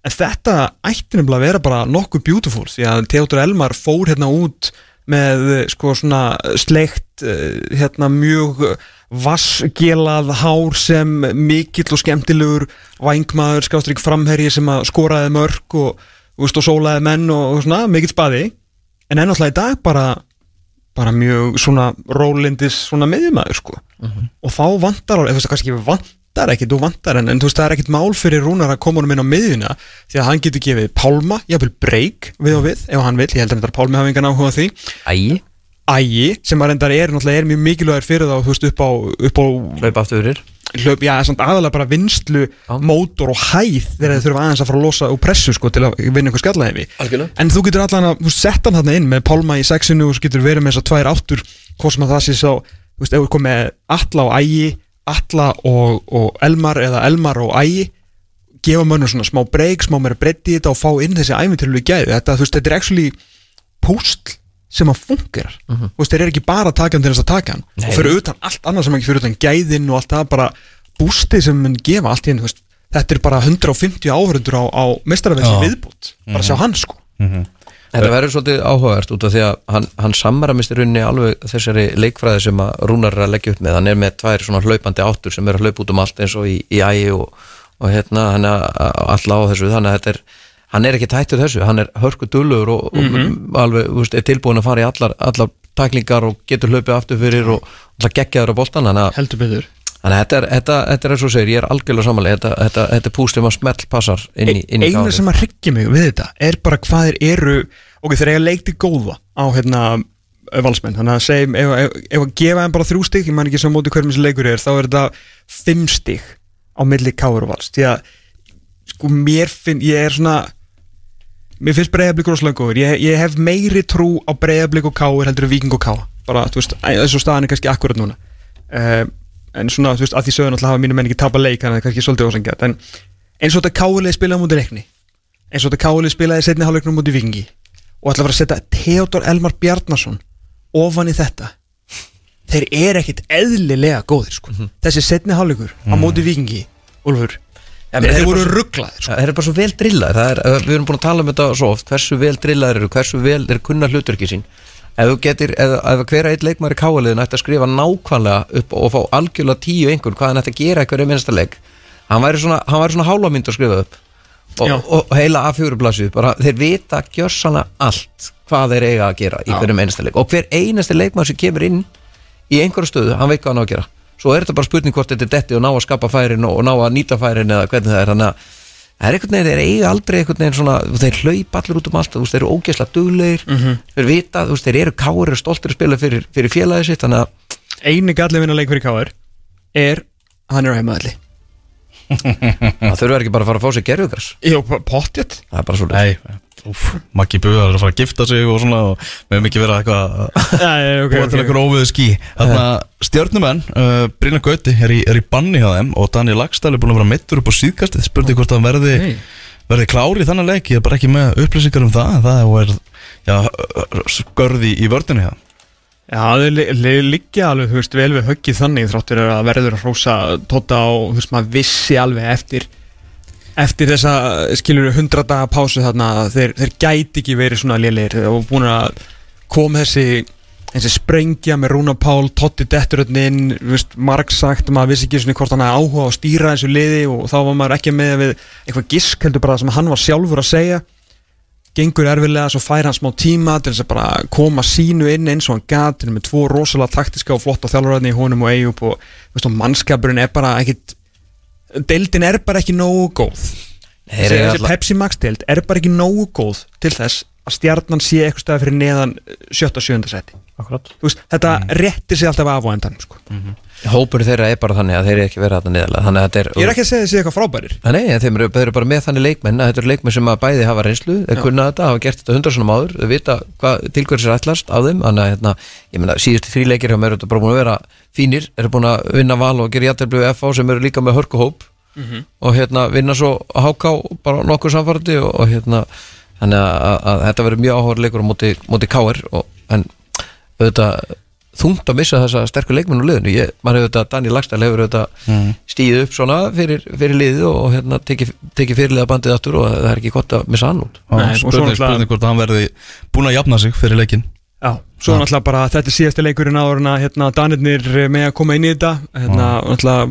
En þetta ætti nefnilega að vera bara nokkuð beautiful því að Theodor Elmar fór hérna út með sko svona sleikt eh, hérna mjög vassgelað hár sem mikill og skemmtilegur vængmaður, skástrík framherji sem að skoraði mörg og, og, sólaði menn og, og svona mikill spaði. En ennáttúrulega í dag bara bara mjög svona rólindis svona miðjumæður sko. Og þá vantar alveg, þú veist það kannski vantar ekkit þú vantar en, en þú veist það er ekkit mál fyrir Rúnar að koma honum inn á miðjuna því að hann getur gefið Pálma, jafnvel breyk við og við ef hann vil, ég held að þetta Pálmi hafi engan áhuga á því. Ægi, Ægi, sem að reyndar er náttúrulega er mjög mikilvægur fyrir þá, þú veist, upp á, upp á hlaupa aftur fyrir. Hlaup, já, samt aðalega bara vinslu, mótor og hæð þegar þeir þurfa aðeins að fara að losa úr pressu sko til að vinna einhver skallahefi en þú getur allan að þú setta hann þarna inn með Pálma í sexinu og svo getur verið með þessar tvær áttur hvort sem að það sé svo, þú veist, ef við komum með Alla og Ægi, Alla og, og Elmar eða Elmar og Ægi gefa mönnum svona smá breyk, smá meira breytti í þetta og fá inn þessi æfintilegu gæði. Þetta, þú veist, þetta er actually púsl sem að fungerar. Þú veist, þeir eru ekki bara að taka hann til þess að taka hann. Nei. og fyrir utan allt annað sem ekki fyrir utan gæðin og allt það bara bústið sem mun gefa allt í veist, þetta er bara 150 áhörundur á, á mestaravelsi Já. viðbútt bara að sjá hann sko Þetta verður svolítið áhugavert út af því að hann, hann samramist í rauninni alveg þessari leikfræði sem að Rúnar er að leggja upp með. Hann er með tvær svona hlaupandi áttur sem er að hlaupa út um allt eins og í, í ægi og, og hérna hann er alltaf á þessu. Þannig að þetta er hann er ekki tættur þessu, hann er hörku dullur og, og alveg, þú veist, er tilbúin að fara í allar, allar taklingar og getur hlaupið aftur fyrir og alltaf geggjaður á boltan heldur betur Þannig að þetta er, þetta, þetta er eins og segir, ég er algjörlega samanlega, þetta, þetta, þetta púst sem að smell passar inn í, eina kárið. sem að hryggja mig við þetta er bara hvað þeir eru ok, þeir eiga leikti góða á hérna valsmenn, þannig að segjum ef, ef, ef að gefa þeim bara þrjú stík, ég man ekki sem móti hverjum sem leikur er, þá er þetta fimm stík á milli káur og vals. Því að sko mér finn, ég er svona mér finnst breyðablík rosalega góður. Ég, ég hef meiri trú á breyðablík og káur heldur en viking og ká bara, þú veist, en svona, þú veist, að því sögur náttúrulega hafa mínu menn ekki tapa leik, þannig að það er kannski svolítið ósangjart en eins og þetta káulega spilaði mútið reikni eins og þetta káulega spilaði setni hálfleiknum mútið vikingi og ætla að fara að setja Theodor Elmar Bjarnason ofan í þetta þeir eru ekkit eðlilega góðir sko. þessi setni hálfleikur á mútið vikingi Úlfur, Ja, menn þeir, þeir þeir eru voru rugglaðir sko. Það er bara svo vel drillaðir, er, við erum búin að tala um þetta svo oft, hversu vel drillaðir eru, hversu vel er kunna hlutverki sín. Ef þú getur, ef, ef hver eitt leikmar í káaliðin ætti að skrifa nákvæmlega upp og fá algjörlega tíu einhvern hvað hann ætti að gera eitthvað minnsta leik, hann væri svona, svona hálfa mynd að skrifa upp. Og, og, heila A4 blaðsju, bara þeir vita gjörsanlega allt hvað þeir eiga að gera í hverjum einasta leik. Og hver einasti leikmar sem kemur inn í einhverju stöðu, hann veit hvað hann á að gera. Svo er þetta bara spurning hvort þetta er detti og ná að skapa færin og, og ná að nýta færin eða hvernig það er. Þannig að það er einhvern veginn, þeir eiga aldrei einhvern veginn svona, þeir hlaup allir út um allt þeir eru ógeðslega duglegir þeir vita, þú veist, þeir eru káir og stoltir að spila fyrir, fyrir félagið sitt þannig að eini leik fyrir káður er hann er á heimaðalli *laughs* Það þurfa ekki bara að fara að fá sér gerðugars Jó, pottjett Það er bara svo Nei, úf, Maggi Böðar er að fara að gifta sig og svona og við hefum ekki verið eitthvað að *laughs* búa til eitthvað óviðu skí Þannig að stjórnumenn, uh, Brynja Gauti er í, er í banni hjá þeim og Daniel Lagstæl er búin að vera mittur upp á síðkastið. Spurði hvort hann verði, Nei. verði klári í þannig leik, ég er bara ekki með upplýsingar um það það er já, skörði í vördinu hjá. Já, li- liggja alveg, þú veist, vel við höggið þannig þráttur að verður að hrósa Tóta og, þú veist, maður vissi alveg eftir eftir þessa, skilur við, hundra daga pásu þarna, að þeir, þeir gæti ekki verið svona lélegir. Og búin að koma þessi, þessi sprengja með Rúna Pál, Totti Detturötnin þú veist, margsagt, maður vissi ekki svona hvort hann hafði áhuga að stýra þessu liði og þá var maður ekki með við eitthvað gisk heldur bara sem hann var sjálfur að segja. Gengur erfilega, svo fær hann smá tíma til þess að bara koma sínu inn eins og hann gat, til með tvo rosalega taktiska og flotta þjálfurarni í honum og Eyjup og, og mannskapurinn er bara ekkit deildin er bara ekki nógu góð. Þessi, Pepsi Max deild er bara ekki nógu góð til þess að stjarnan sé eitthvað stað fyrir neðan sjötta og sjönda seti þetta réttir sig alltaf af á endan sko. Hópur þeirra er bara þannig að þeir eru ekki verið að þetta er ég er ekki að segja þessi eitthvað frábærir. Nei, en þeim eru, þeir eru bara með þannig leikmenn að þetta eru leikmenn sem að bæði hafa reynslu þeir kunna þetta, hafa gert þetta svona áður þau vita hvað til hverju sér ætlast af þeim þannig að hérna, ég meina, síðustu þrý leikir hjá mér eru bara búin að vera fínir, eru búin að vinna val og gera líka með hörkuhóp og hérna vinna svo HK bara nokkuð samfærdi og, og hérna þannig að, að, að þetta verður mjög áhugaður leikur á móti, móti KR og, en auðvitað þungt að missa þessa sterkur leikmenn úr liðinu. Ég, maður hefur þetta, Daniel Lagstæl hefur þetta mm. stíð upp svona fyrir, fyrir liðið og hérna tekið teki fyrirliða bandið aftur og það er ekki gott að missa hann út. Spurning, hvort hann verði búin að jafna sig fyrir leikin Já, svo náttúrulega bara þetta er síðasti leikurinn áður að hérna, Danirnir með að koma inn í þetta. Hérna, náttúrulega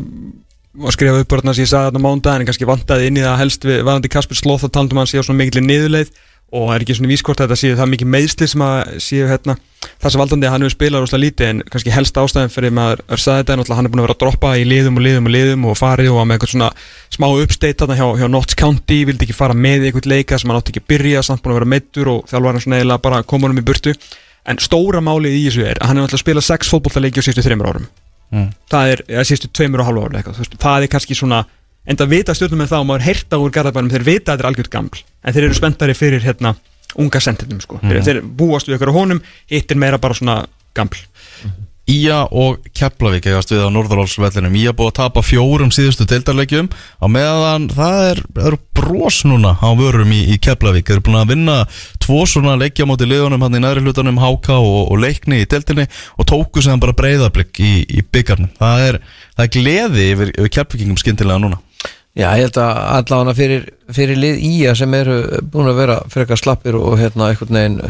var skrifað upp bara sem ég sagði þarna mánda en kannski vantaði inn í það helst við varandi Kasper Sloth og taldum hann séu svona mikill niðurleið og það er ekki svona vískort að þetta séu það mikið meðsli sem að séu hérna. Það sem valdandi að hann hefur spilað rosalega lítið en kannski helst ástæðin fyrir maður er sagði þetta er náttúrulega hann er búin að vera að droppa í liðum og liðum og liðum og farið og með eitthvað svona smá uppsteit þarna hjá, hjá Notts County vildi ekki fara með eitthvað leika sem hann átti ekki að byrja samt búin að vera meittur og þjálfarinn svona eiginlega bara koma honum í burtu. En stóra málið í þessu er að hann er náttúrulega að spila sex fótbollaleiki á síðustu þreymur árum Mm. það er, eða síðustu tveimur og halva ára það er kannski svona en það vita stjórnum það og maður heyrta úr garðabænum þeir vita að þetta er algjört gaml en þeir eru spenntari fyrir hérna unga sendinum sko. þeir, þeir búast við ykkur á honum hitt er meira bara svona gaml Ía og Keflavík eigast við á Norðurálsvellinum Ía búið að tapa fjórum síðustu deildarleikjum. Á meðan það er, það eru bros núna á vörum í, í Keflavík. Þeir eru búin að vinna tvo svona leikja móti liðunum hann í næri hlutunum HK og, og leikni í deildinni og tóku sem bara breyðablик í, í byggarnum það er, það er gleði yfir, yfir Keflvíkingum skyndilega núna. Já, ég held að allavega fyrir, fyrir lið ía sem eru búin að vera frekar slappir og hérna einhvern veginn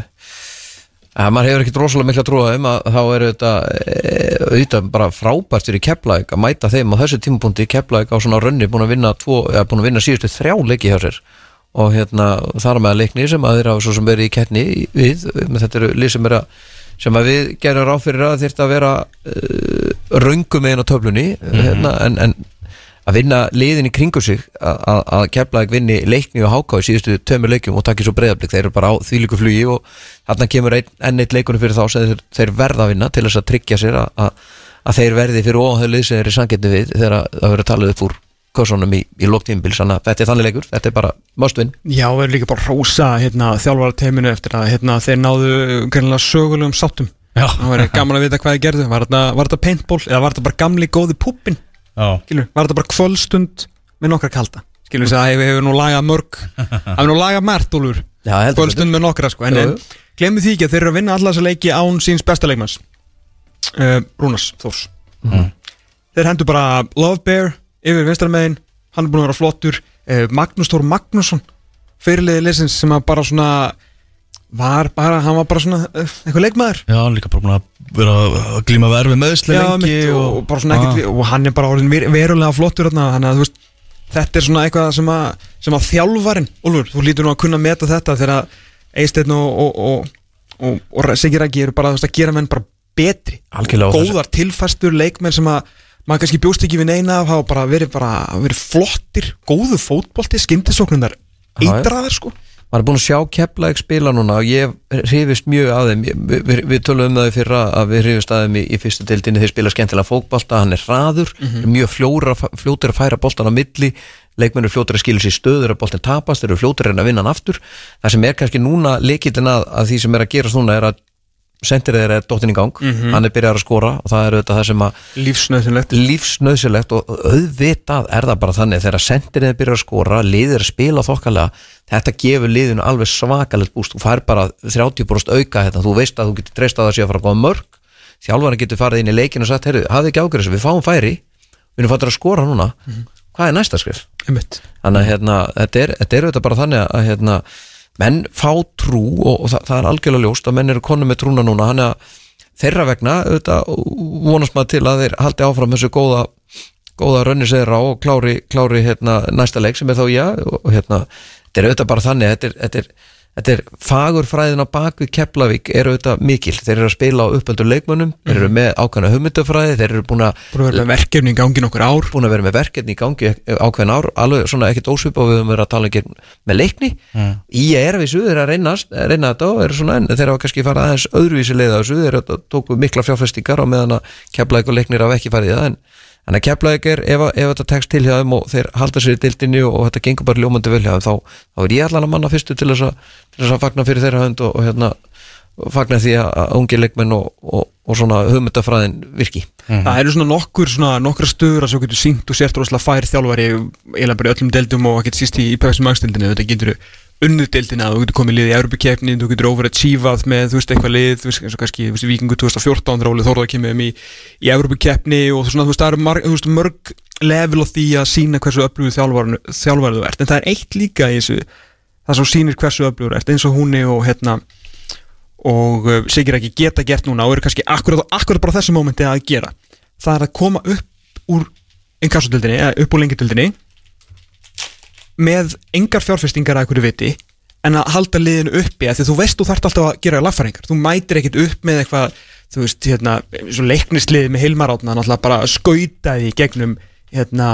að maður hefur ekkert rosalega mikla trúa um að þá eru þetta e, auðvitað bara frábært fyrir Keflæk að mæta þeim á þessu tímapunkti. Keflæk á svona rönni búin að vinna tvo, eða búin að vinna síðustu þrjá leiki hjá sér. Og hérna þar með að leikni sem að þeir hafa svo sem verið í kettni við, með þetta eru lið sem er að sem að við gerum ráð fyrir að að vera uh, röngum einn á töflunni hérna, en, en að vinna liðin í kringu sig að- að að Keflavík vinni leikni og háká í síðustu tömur leikjum og takki svo breyðablík þeir eru bara á þvílíku flugi og þarna kemur ein, enn eitt leikunum fyrir þá sem þeir, þeir verða að vinna til þess að tryggja sér að, að, að þeir verði fyrir óhauðlið sem þeir eru sangetni við þegar að- það verður talið upp úr kursunum í, í lóktímbil þannig að þetta er þannig leikur, þetta er bara must win. Já, við erum líka bara að rósa hérna, þjálfarateiminu eftir að hérna, þeir náðu greinlega sögulegum sáttum. Já. það var gaman að vita hvað þið gerðu. Var þetta, var þetta paintball eða var þetta bara gamli góði puppin Já, skilur, var þetta bara kvöldstund með nokkra kalda? Skilur þess að hefur hef nú lagað mörg hefur nú lagað mert, heldur kvöldstund með nokkra sko. En, en jú. glemmu því ekki að þeir eru að vinna alla þessa leiki án síns besta leikmanns. Uh, Rúnars Þórs. Þeir hendur bara Love Bear yfir vinstarmegin hann er búin að vera flottur. Uh, Magnús Þór Magnússon fyrirliði leysins sem að bara svona var bara, hann var bara svona uh, eitthvað leikmaður já líka bara búin að vera að glíma verfi meðsli lengi og, og, bara svona Ah. og hann er bara orðin ver- verulega flottur þannig að veist þetta er svona eitthvað sem að, sem að þjálfarin Úlfur, þú lítur nú að kunna meta þetta þegar Eisteinn og, og, og, og, og Rækki eru bara veist, að gera menn bara betri Algjörlega og góðar tilfæstur leikmenn sem að maður kannski bjóst ekki við neina af hafa bara verið, bara verið flottir góðu fótbolti, já. eitraðar sko maður er búin að sjá Keflæk spila núna og ég hrifist mjög að þeim. Við, við, við tölum um það í fyrra að við hrifist að þeim í, í fyrstu deildinni. Þeir spila skemmtilega fókbalta, hann er hraður er mjög fljóra, fljótur að færa boltan á milli. Leikmenn eru fljótur að skilja sér stöður að boltin tapast, þeir eru fljótur að reyna að vinna hann aftur. Það sem er kannski núna leikillin að, að því sem er að gerast núna er að sendir þeir er dóttin í gang, hann er byrjar að skora og það er auðvitað það sem að lífsnöðsynlegt lífsnöðsilegt og auðvitað er það bara þannig þegar sendirinn byrjar að skora, liðir að spila þokkalega, þetta gefur liðinu alveg svakalegt búst, þú fær bara 30% auka þetta, þú veist að þú getur treyst að það sé að fara að góða mörg, þjálfarinn getur farið inn í leikin og sagt, heyrðu, hafðu ekki ágjörð þessu, við fáum færi við erum fattur að skora núna. Hvað er næsta skrif? þannig að hérna, þetta er, þetta er menn fá trú og, og það, það er algjörlega ljóst að menn eru konu með trúna núna hann að þeirra vegna auðvitað, vonast maður til að þeir haldi áfram þessu góða, góða rönni segir á og klári, klári hérna, næsta leik sem er þá já og hérna, þetta er auðvitað bara þannig þetta er, þetta er, þetta er fagurfræðin á bakvið Keflavík er auðvitað mikil? Þeir eru að spila á uppöldu leikmönnum þeir eru með ákveðna hugmyndafræði þeir eru búin að að vera með verkefni í gangi nokkur ár. Búin að vera með verkefni í gangi ákveðin ár, alveg svona ekkert ósvipa og við höfum verið að tala um með leikni. Mm. í er við suður að reyna, reyna þetta og er svona, en þeir hafa kannski farið aðeins öðruvísi leið á þessu, þeir hafa tóku mikla fjárfestingar og meðan að keflaðið og leiknir en að keflaðið er ef, ef þetta tekst til hjá þeim og þeir halda sér í dildinni og, og þetta gengur bara ljómandi vel hjá þeim, þá, þá er ég allan að manna fyrstu til þess að, til þess að fagna fyrir þeirra hönd og, og hérna og fagna því að, ungi leikmenn og, og, og svona hugmyndafræðin virki. Það eru svona nokkur svona nokkra stöður að svo getur syngt og sért rosalega fær þjálfari eiginlega bara í öllum deildum og ekkert síst í, í pæksum magstildinu þetta getur unnið deildina þú getur komið lið í Európa-keppni þú getur overachievað með þú veist eitthvað lið þú veist eins og kannski þú veist, Víkingu 2014 þegar Ólið Þórðar kemur um í, í Európa-keppni og svona þú veist það eru veist, mörg level á því að sína hversu öflugur þjálfari þú ert. En það er eitt líka í þessu það sem sýnir hversu öflugur ert eins og húnni og hérna og uh, Sigir ekki geta gert núna og eru kannski akkurat, akkurat bara þessu mómenti að gera. Það er að koma upp úr inkassodöldinni, eða upp úr lengjadöldinni með engar fjárfestingar að hverju viti en að halda liðinu uppi því þú veist þú þarft alltaf að gera lagfæringar. Þú mætir ekkit upp með eitthvað þú veist, hérna, leiknisliði með Hilmarátna náttúrulega bara skautaði gegnum, hérna,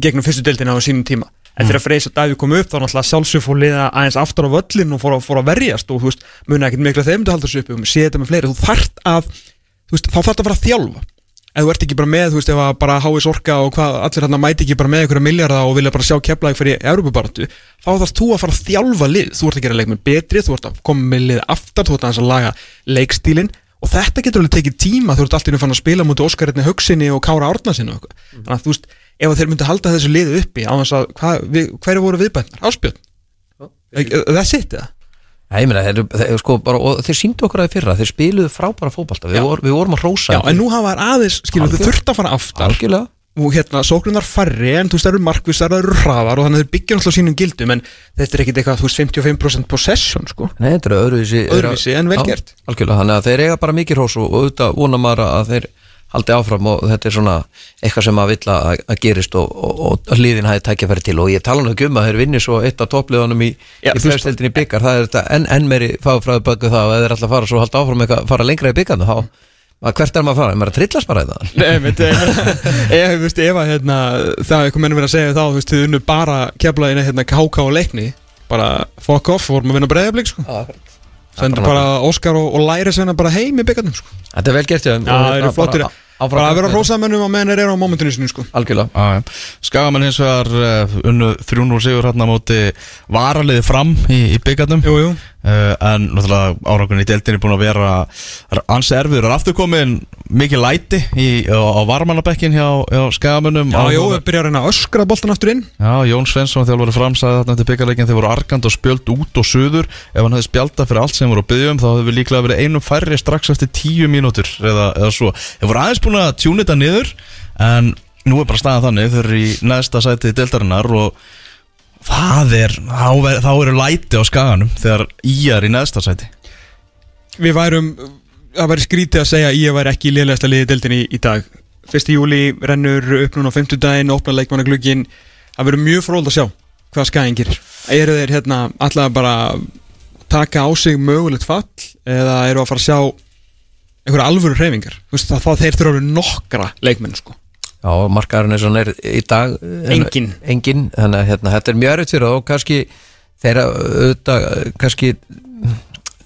gegnum fyrstu deildina á sínum tíma. En þegar Freysa Davíð kom upp þá náttúrulega sjálfsög fór liða aðeins aftur á völlin og fór, að- fór að verjast og þú veist, muni ekkit miklu að þeim að halda þessu uppi og sé þetta með fleiri, þú þarft að þú veist, þá þarft að fara að þjálfa ef þú ert ekki bara með, þú veist, ef að bara háis orka og hvað, allir hann mæti ekki bara með einhverja milljarða og vilja bara sjá keflaði fyrir Európa-baratu þá þarfst þú að fara að þjálfa lið. Þú ert að gera leikmenn betri, þú ert að koma með lið aftar, þú ert aðeins að laga leikstílin og þetta getur alveg tekið tíma þú ert alltaf fann að spila mútið Óskarinni Hugsinni og Kára Árnasinni og eitthvað. Þannig að þú veist, ef að þeir myndi halda þessu liðu uppi á þess að, hverju voru viðbætnar? Ég meina, þeir, þeir, sko, bara, þeir síndu okkur að því fyrra, þeir spiluðu frábæra fótbalta, við, vor, við vorum að rósa Já, en nú hafa þær aðeins, þau Algjörlega. þurft að fara aftar. Algjörlega, og hérna, sóknunar færri en þú veist, það eru markvissar, það eru hraðar og þannig að þeir byggja náttúrulega sínum gildum en þetta er ekkit eitthvað, þú veist, 55% possession sko, nei, þetta er öðruvísi öðruvísi en vel Já, gert. algjörlega, þannig að þeir eiga bara mikið hrós og auðvitað vona maður að þeir haldi áfram og þetta er svona eitthvað sem maður vill að, að gerist og, og, og að liðin hafi tækjafæri til. Og ég tala nú ekki um að þeir vinni svo eitt af toppliðunum í, í í byggar, það er þetta enn en meiri fagfræðu böggu það og ef þeir að fara svo halda áfram eitthvað, fara lengra í byggarnu þá, að hvert er maður að fara, er maður að trillast bara í það? Nei, ef, *laughs* þú veist, ef að hérna, það er eitthvað mennum verið að segja þá, þú veist, þið unnu bara keflaðina hérna KK og leikni. Bara fuck off, vorum að vinna breyðablík sko. sendur bara Óskar og, og læri sem bara heim í byggarnum sko. Þetta er vel gert Já, það eru bara flottir. áfram bara að vera með- rósamennum að menn er á momentinu sinu sko. Algjörlega. Skagamenn hins vegar uh, unnu 3-0 sigur hérna á móti varaliði fram í, í jú Uh, en náttúrulega árangunni í deildinni er búin að vera ansi erfiður, er aftur komin mikið læti í, á, á varmannabekkin hjá, hjá skagamönnum? Já, jú, við byrja að öskra boltan aftur inn. Já, Jón Svensson þjálfur framsæði þarna til byggarleikin þeir voru arkand og spjöld út og suður. Ef hann hefði spjaldað fyrir allt sem voru að byggja um þá hefði við líklega verið einum færri strax eftir tíu mínútur eða, eða svo. Þeir voru aðeins búin að tjúna þetta niður en nú er bara staðan þannig. Þeir eru í neðsta sæti deildarinnar og það er þá, eru læti á skaganum þegar í er í neðsta sæti Við værum, það væri skrítið að segja að ég væri ekki í liðlegasta liði deildinni í, dag 1. júli rennur upp núna á 50 daginn, opna leikmannaglugin það verður mjög fróld að sjá hvað skæðin gerir eru þeir hérna alltaf bara taka á sig mögulegt fall eða eru að fara að sjá einhverja alvöru hreyfingar Þú veist, það þeir þurfa að vera nokkra leikmenn sko. Já, markaðurinn er svona er í dag en- Enginn. Enginn, þannig að hérna, þetta er mjög erfitt fyrir það og kannski þeirra auðvitað eh, kannski eh,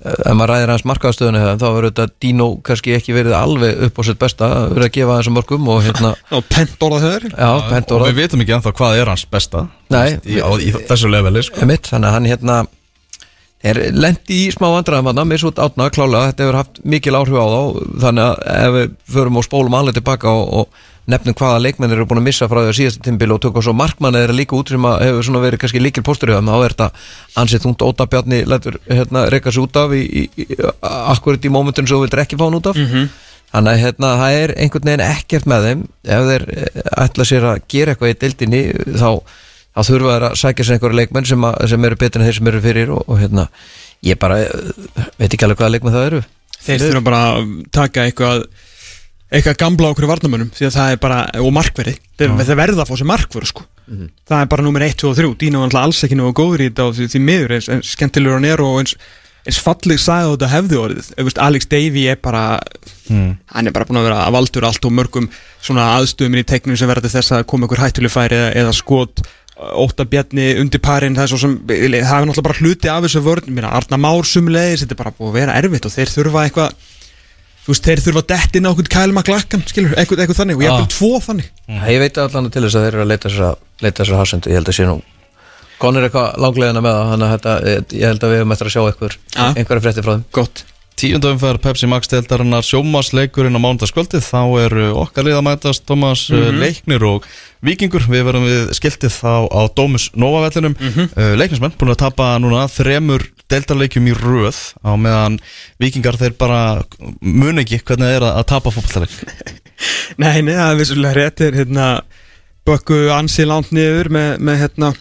ef maður ræðir hans markaðstöðunni þá verður þetta Dino kannski ekki verið alveg upp á sitt besta, verið að gefa þessum mörgum og hérna, *laughs* og pent orðað höður já, pent Og við vitum ekki ennþá hvað er hans besta Nei. í, á, í þessu leveli sko. Þannig að hann hérna er lendi í smá vandræðum hann miss út átna klálega, þetta hefur haft mikil áhrif á þá, þannig að ef við förum og spólum alveg tilbaka og, og nefnum hvaða leikmenn eru búin að missa frá því að síðasta tímbil og tökum svo markmann eða líka út sem að hefur verið kannski líkil póstur þá er þetta ansið þungt. Óta Bjarni lætur hérna reyka sig út af í, í, akkurat í mómentun sem þú vildur ekki fá hann út af. Þannig að hérna, það er einhvern veginn ekkert með þeim. Ef þeir eh, ætla sér að gera eitthvað í deildinni þá, þá þurfa þeir að sækja sér einhverja leikmenn sem, að, sem eru betur en þeir sem eru fyrir og, og hérna, ég bara eh, veit ekki alveg hvaða leikmenn það eru. Þeir þurfa bara að taka eitthvað eitthvað gamla okkur varnamönnum því að það er bara, og markverði. Þeir verða að fá sér markverð sko. Það er bara nummer 1, 2 og 3, Dino er alltaf alls ekki nú góður í þetta og því, því miður eins, eins skemmtilegur hann er og eins, eins falleg sagði þetta hefði orðið, veist, Alex Davey er bara hann er bara búin að vera að valdur allt og mörgum svona aðstöðum í teiknum sem verða til þess að koma ykkur hættuleg færi eða, eða skot. Óta bjarni undir parinn það er svo sem, það er náttúrulega bara hluti af þessu vörn, Arna Már sumulegis þetta er bara búið að vera erfitt og þeir þurfa eitthvað þú veist, þeir þurfa að detti inn á okkur kælma glakkan, skilur, eitthvað, eitthvað þannig og ég Ah. hef tvo þannig Ég veit allan til þess að þeir eru að leita þess að hasendu, ég held að sé nú konur eitthvað langlegina með það þannig að þetta, ég held að við eftir að sjá Já. einhverja frétti frá þeim gott Tíundum fyrir Pepsi Max deildarinnar sjómasleikurinn á mánudagskvöldið. Þá eru okkar lið að mætast Thomas mm Leiknir og Víkingur. Við verðum við skiltið þá á Dómus Nova vellinum. Mm Leiknismenn búin að tapa núna þremur deildarleikjum í röð á meðan Víkingar þeir bara mun ekki hvernig það er að, tapa fótballtaleik *laughs* Nei, nei, það er vissulega rétt. Er hérna bökku ansi langt niður með, með hérna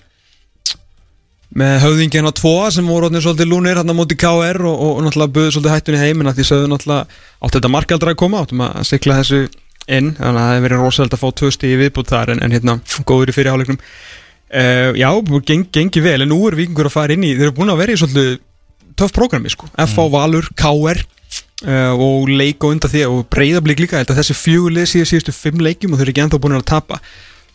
með höfðingina tvo sem voru orðnir svolítið lúnir hérna móti KR og, og, og náttúrulega buðu svolítið hættunni heiminn að því sögðu náttúrulega átt þetta markaldra að koma? Áttum að sikla þessu inn? Þannig að það hefur verið rosalega að fá tvö stíði viðbútt þar en, en hérna góður í fyrirháleiknum uh, Já, geng, gengi vel en nú er vikingur að fara inn í þeir eru búin að vera í svolítið töff prógrami sko. FH Valur, KR uh, og leik og undan því og breyðablík líka, þessi síðan síðustu fimm leikjum og þau eru ekki ennþá búin að tapa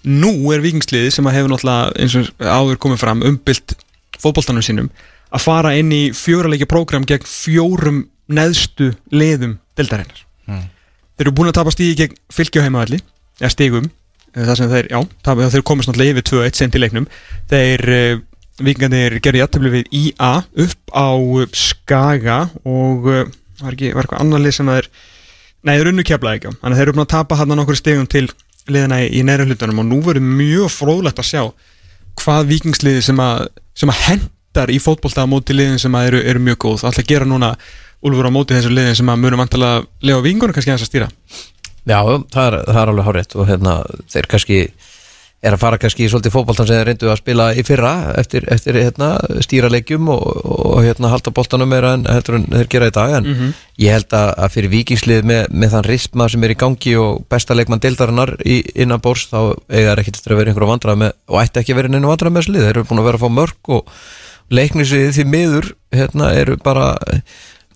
nú er vikingsliði sem að hefur náttúrulega eins og áður komið fram umbylt fótboltanum sínum að fara inn í fjóraleiki prógram gegn fjórum neðstu liðum deldarinnar þeir eru búin að tapa stígi gegn fylgjuheimavalli eða stígum eh, þar sem þeir, já, tapa, þeir komast náttúrulega yfir 2-1 sent í leiknum. Þeir uh, vikingarnir gerði jættabli við IA upp á eh, Skaga og uh, var ekki, var eitthvað annar lið sem þeir Nei, þeir unnu keflaði ekki Þannig að þeir eru búin að tapa hann nokkur stegum til liðina í, neðra hlutunum og nú verður mjög fróðlegt að sjá hvað vikingsliði sem að, sem að hendar í fótbolta á móti liðin sem að eru, eru mjög góð. Að gera núna Úlfur á móti þessu liðin sem að munum vantilega lega vikingunum kannski aðeins að stýra? Já, það er, það er alveg hárétt og hérna, þeir kannski er að fara kannski í svolítið fótboltan sem þeir reyndu að spila í fyrra eftir, eftir hérna, stýra leikjum og, og hérna, halda boltanum meira en heldur en þeir gera í dag. En ég held að, fyrir vikingslið með, með þann risma sem er í gangi og besta leikmann deildarinnar í, innan bórs þá eiga þeir ekki til að vera einhverja vandrað með og ætti ekki að vera einhverja vandrað með þessu lið. Þeir eru búin að vera að fá mörg og leiknisið því miður hérna, eru bara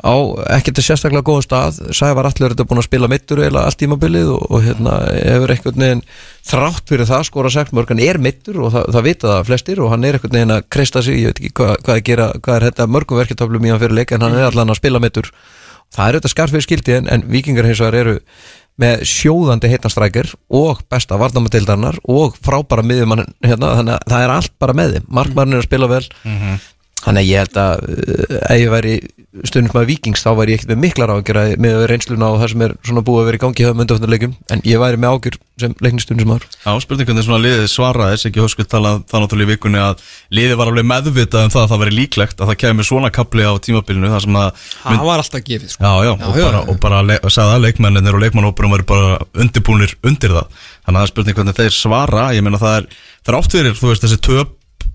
á ekkert að sérstaklega góðum stað. Sævar Allir er þetta búin að spila mittur eða allt tímabilið og, og hérna hefur einhvern veginn þrátt fyrir það skora sagt mörg hann er mittur og það, það vita það flestir og hann er einhvern veginn að kreista sig. Ég veit ekki hvað, hvað, er, gera, hvað er þetta mörgum verketöflum í hann fyrir leik en hann er allan að spila mittur það er auðvitað skarf fyrir skildi en, en vikingar hins vegar eru með sjóðandi heitanstrækir og besta varnamadildarnar og frábæra miðjumann hérna, þannig að það er allt bara með þeim. Markmann er að spila vel Þannig að ég held að uh, ef ég væri stundum með vikings þá væri ég ekkert með miklar ágjör með reynsluna og það sem er svona búið að vera í gangi í höfum undanfjörnuleikum en ég væri með ágjör sem leiknistundum sem ár Já, spurning hvernig svona liðið svaraðis ekki höfskut talað það náttúrulega í vikunni að liðið var alveg meðvitað um það að það veri líklegt að það kemur svona kapli á tímabilinu þar sem að Það var alltaf gefið sko. Já, já, og já, bara, já. og bara le- og sagði að leikmennir og leikmannóperum væri bara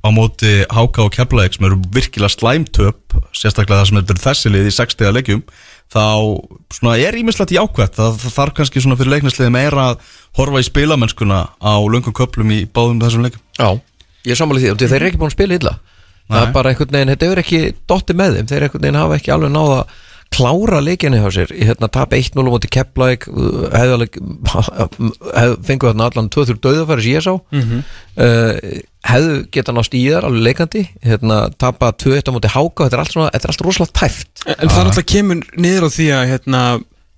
á móti Háka og Keflavík sem eru virkilega slæmtöp sérstaklega það sem er þessi lið í 60 leikjum þá er ímislegt jákvætt. Það, það þarf kannski fyrir leiknisliði meira að horfa í spilamennskuna á löngum köplum í báðum þessum leikum Já, ég er sammálið því. Og þeir eru ekki búin að spila illa. Það er Nei. bara einhvern veginn, þetta er ekki dotti með þeim. Þeir einhvern veginn hafa ekki alveg náða klára leikinu hjá sér í hérna tap 1-0 á móti Keflæk hefðu alveg *laughs* hef, fengu þarna allan 2-3 döðafæri sem ég sá. Mhm. uh, hefðu geta nást í þar alveg leikandi hérna tapa 2-1 á móti Háka þetta er allt, svona, þetta er allt rosalega tæft. En það náttúrulega kemur niður á því að hérna,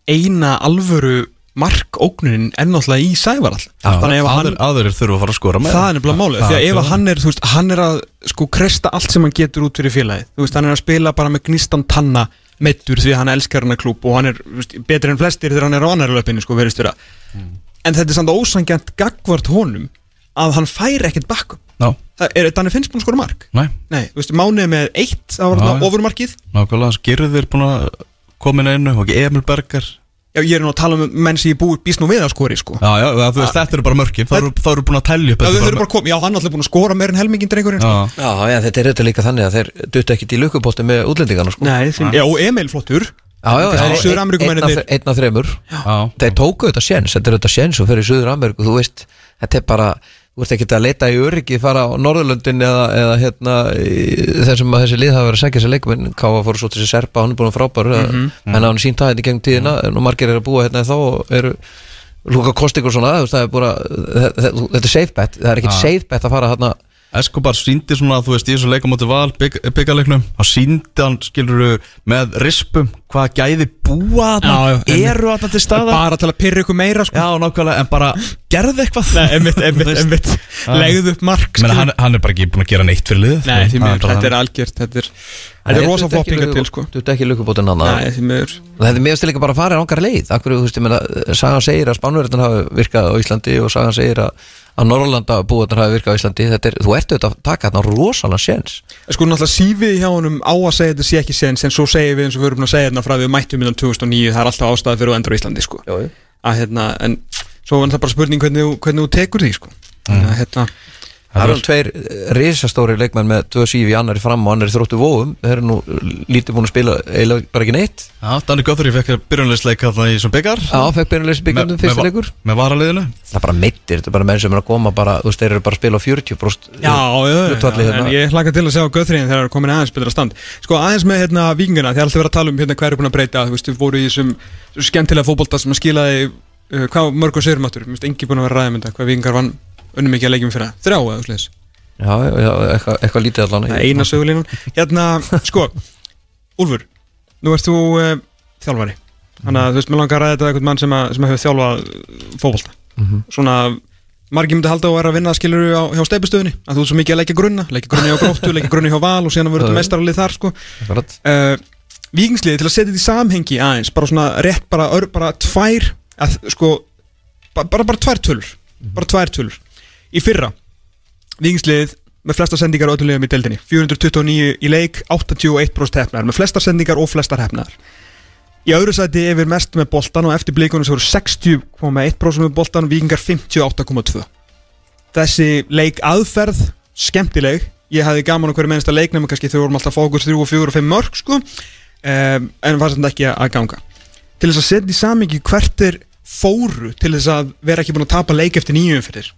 eina alvöru markóknunin er náttúrulega í Sævar Þannig ef hann, aður, aðrir þurfa að fara að skora með það er nefnilega málið Því að ef að hann er, veist, hann er að sko kresta allt sem hann getur út fyrir félagið. Þú veist, hann er að spila bara með gnistan tanna meittur því hann elskar hann að klúb og hann er veist, betri en flestir þegar hann er á annari löpinu sko verist vera. En þetta er samt ósangjant gagvart honum að hann fær ekkert bakkum er, Danni finnst búin að skora mark? Nei, þú veist, mánuði með eitt, já. ofurmarkið. Nákvæmlega Gerður búin að koma inn einu og ekki Emil Berger Já, ég er nú að tala um menn sem ég búi býst nú við að skori sko. Já, já, það, þú veist, þetta eru bara mörkin. Þá eru- þá eru búin að telja upp Já, þetta þau eru bara komið, já, hann er alltaf búin að skora meir en helmingin drengurinn sko. Já, Já, þetta er þetta líka þannig að þeir dutta ekkit í lukkupótti með útlendingarna sko. Nei, því, já, og Emil flottur. Já, já, Það einn- af- já, Þeir tóku þetta séns, þetta er þetta séns og fyrir Suður Ameríku, þú veist, þetta er bara þú ert ekki að leita í öryggi fara á Norðurlöndin eða, eða hérna þessum að þessi lið hafa verið að segja sér leikmenn Káfa fór svo til þessi serpa, hann er búin að frábær mm -hmm. en hann sínt það hérna í gegnum tíðina en margir eru að búa hérna þá og eru lúka kost ykkur svona, er þetta, er safe bet, það er ekkit Já. safe bet að fara hérna Escobar síndi svona, þú veist, í þessu leikamóti val bygg, byggaleiknum, þá síndi hann skilur með rispum hvaða gæði búa þarna, eru þarna til staða Bara til að pyrra ykkur meira sko. Já, nákvæmlega, en bara gerði eitthvað. Nei, einmitt, *laughs* einmitt, Þú Legðu upp mark skilur. hann, hann er bara ekki búin að gera neitt fyrir liðið. Nei, bara þetta er algjört Þetta er, þetta er rosa floppinga til sko. Þú ert ekki lukkubótinn hann Nei, því miður. Það hefði mér stilega bara að fara ángar leið. Akkur, þú veist, ég meina, Sagan segir að Spánverðin hafi virkað á Íslandi og Sagan segir að, að Norrlanda búin hafi virkað á Íslandi Þetta er, þú ert auðvitað að taka þarna rosalega séns. Sko náttúrulega sífið hjá honum á að segja þetta sé ekki sens En svo segir við eins og við erum að segja þetta frá við mættum innan 2009 Það er alltaf ástæði fyrir að endur á Íslandi sko. Að, hérna, En svo var það bara spurning hvernig, hvernig þú tekur því sko. Mm. að, hérna, Það eru tveir eh, risastóri leikmenn með tvö sífi annari fram og annari þróttu vóum Þeir eru nú lítið búin að spila eiginlega bara ekki neitt. Já, Danni Göthur, ég fekk byrjunleisleik þarna í svona byggar Já, fekk byrjulegis byggjandum Með- fyrsta leikur. Með varaliðinu. Það er bara meittir, þetta er bara menn sem er að koma bara, þú veist, þeir eru bara að spila á 40% Já, já, hlutfalli já, hérna. en ég hlaka til að sjá Göðriðin þegar það er komin aðeins betra stand. Sko aðeins með hérna vikinguna, þið er alltaf verið að tala um hérna hver er búin að breyta, þú veist, við voru í þessum þessum skemmtilega fótbolta sem að skilaði hvað mörgur sérum áttur, mér finnst engi búin að vera ræðum þetta, hvað vikingar vann unnum ekki að leikjum fyrir þrjá eða sliðis, Já, já, eitthvað, eitthvað lítið allan það er eina sögulínan Hérna, sko, Úlfur nú ert þú uh, þjálfari. Þannig að þú veist, mér langar að þetta við einhvern mann sem, að, sem hefur þjálfað fótbolta. Mhm. svona margir myndi halda á að vera að vinna skilur á, hjá steipustöðunni að þú er svo mikið að leggja grunna leggja grunni hjá gróttu, leggja grunni hjá val og síðan að þetta mestaralið þar sko. Uh, Víkingsliði til að setja þetta í samhengi aðeins bara svona rétt bara, bara tvær að, sko, bara, bara, bara tvær tölur. Bara tvær tölur í fyrra. Víkingsliðið með flesta sendingar á öllum liðum í deildinni. 429 í leik, 81% hefnaðar með flestar sendingar og flestar hefnaðar í öðru sæti yfir mest með boltan og eftir blíkunum sem voru 60,1% með boltan Víkingar 58,2 þessi leik aðferð skemmtileg, ég hafði gaman hverju mennsta leiknum kannski þegar við vorum alltaf fókus 3 og 4 og 5 mörg sko. Um, en var samt ekki að ganga. Til þess að setja í samingi hvert er fóru til þess að vera ekki búin að tapa leik eftir nýjum fyrir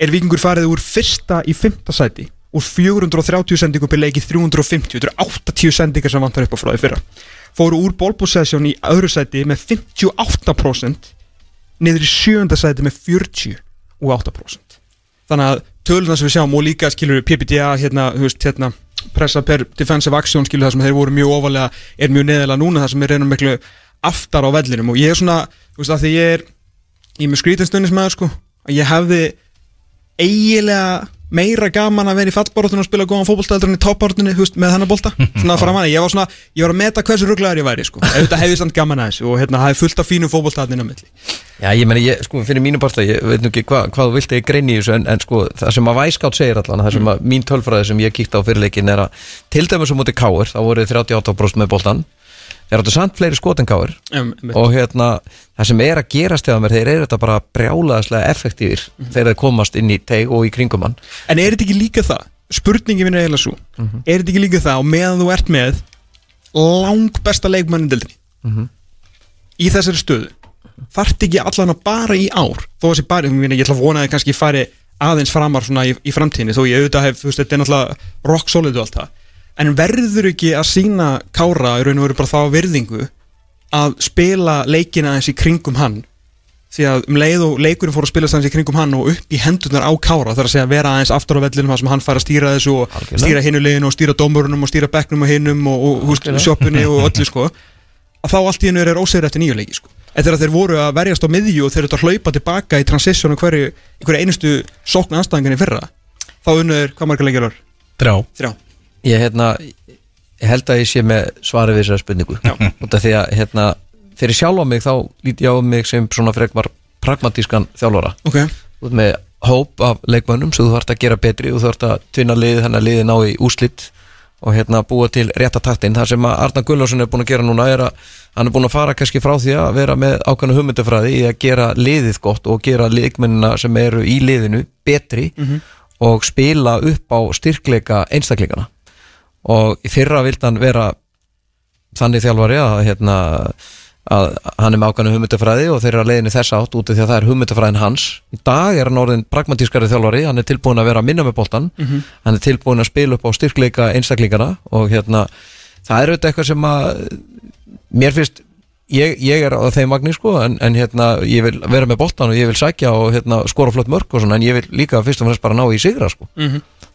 er vikingur farið úr fyrsta í fymta sæti? Úr 430 sendingum per leik í 350 þetta eru 80 sendingar sem vantar upp á frá því fyrra. Fóru úr bólpossession í öðru sæti með 58% niður í sjönda sæti með 48% þannig að töluna sem við sjáum og líka skilur PPDA hérna, veist, hérna pressa per defensive action skilur það sem þeir voru mjög ofalega er mjög neðilega núna það sem er reynum miklu aftar á vellinum. Og ég er svona, þú veist, að því ég er ég er með skrítinstunnismæður sko að ég hefði eiginlega meira gaman að vera í fallbaróttunum og spila góðan fótboltaðeldur en í veist, með hennar bolta. *laughs* Svona fram að ég var svona, ég var að meta hversu rugglegar ég væri sko, þetta hefði samt gaman að þessu og hérna, hafði fullt af fínum fótboltaðeldur á milli. Já, ég meni, ég, sko, fyrir mínu parta, ég veit nú ekki hva, hvað þú vilt að ég greini í þessu, en, en sko, það sem að Væskátt segir allan, það sem að mín tölfræði sem ég kíkti á fyrirleikin er að, til dæmis á móti Káir, þá voru 38% með boltan, þeir áttu samt fleiri skot en Káir, um, og hérna, það sem er að gerast hjá mér, þeir eru þetta bara brjálaðislega effektífir þegar þeir komast inn í teig og í kringum hann. En er þetta ekki líka það? Spurningi minn er eiginlega svo Er þetta ekki líka það og meðan þú ert með lang besta leikmannin dildinni Mhm. í þessari stöðu. Þarft ekki allan að bara í ár þó að þessi bara, ég ætla að vona að þið kannski fari aðeins framar svona í, í framtíðinni þó ég auðvitað hef, þú veist, þetta er náttúrulega rock solid og allt það en verður ekki að sína Kára í raun og veru bara þá virðingu að spila leikina eins í kringum hann? Því að um leið og leikurinn fór að spila aðeins í kringum hann og upp í hendurnar á Kára þar að segja vera aðeins aftur á vellinum þar sem hann fær að stýra þessu og Algjörlega. stýra hinu liðinu og stýra dómurunum og stýra bekknum og hinum og, og húst, sjoppunni og öllu sko. Að þá allt í hennu er ósegur eftir nýju leiki sko. En þegar þeir voru að verjast á miðju og þeir eru að hlaupa tilbaka í transition og hverju, hverju einustu sókn anstæðinginni fyrra þá unnuður, hvað margar leikir var? Drá Þrjá ég, hérna, ég held að ég sé með svari við þessari spurningu. Því að hérna, fyrir sjálfa mig þá líti ég á mig sem svona frekvar pragmatískan þjálfara. Ok, út með hóp af leikmönnum sem þú þarft að gera betri og þú þarft að tvinna liðið þannig að liðið ná í úslitt og hérna búa til rétta taktin. Það sem að Arna Gullarsson er búin að gera núna er að hann er búin að fara kannski frá því að vera með ákveðna hugmyndafræði í að gera liðið gott og gera leikmennina sem eru í liðinu betri og spila upp á styrkleika einstaklingana og í fyrra vild hann vera þannig þjálfari að hérna að hann er með ákvæmnu hugmyndafræði og þeir eru að leiðinu þess átt út af því að það er hugmyndafræðin hans. Í dag er hann orðin pragmatískari þjálfari hann er tilbúin að vera að minna með boltan hann er tilbúin að spila upp á styrkleika einstaklingana og hérna það er auðvitað eitthvað sem að mér finnst ég, ég er á þeim vagnir sko en, en hérna ég vil vera með boltan og ég vil sækja og hérna skora flott mörg og svona en ég vil líka fyrst og fremst bara ná í sigra sko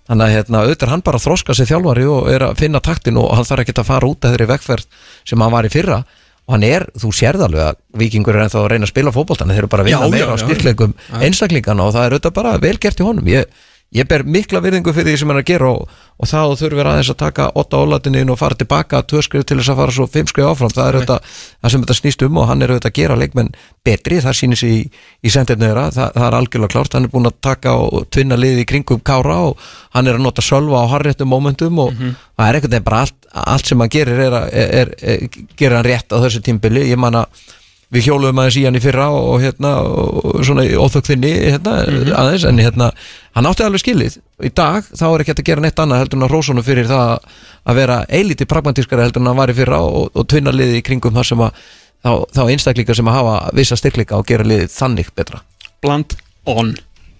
þannig að hérna auðvitað hann bara að þroska sig þjálfari og er að finna taktin og hann þarf ekki að fara út af þeirri vegferð sem hann var í fyrra. Og hann er, þú sérð alveg að vikingur er ennþá að reyna að spila fótboltan þeir eru bara að vinna Já, meira á já, já. styrkleikum einstaklingana og það er auðvitað bara vel gert í honum. Ég, ég ber mikla virðingu fyrir því sem hann er að gera og, og þá þurfur aðeins að taka 8 ólatinni og fara tilbaka tvö skrif til þess að fara svo 5 skrif áfram. Það er auðvitað það sem þetta snýst um og hann er auðvitað að gera leikmenn betri, það sýnir sig í, í sendinu þeirra, það, það er algjörlega klárt. Hann er búin að taka og tvinna liði í kringum Kára og hann er að nota sölva á harréttum momentum og það er einhvern veginn bara allt, allt sem hann gerir er, að- er, er, er, gerir hann rétt á þessu tímbili, ég man að við hjóluðum aðeins í hann í fyrra og, og hérna, og svona óþökkfinni hérna, aðeins, en hérna hann átti alveg skilið, í dag þá er ekki hægt að gera neitt annað heldur en að rósunum fyrir það að vera eilítið pragmatískari heldur en hann var í fyrra og, og tvinna liði í kringum það sem að þá, þá einstaklingar sem að hafa vissa styrkleika og gera liðið þannig betra. Bland on.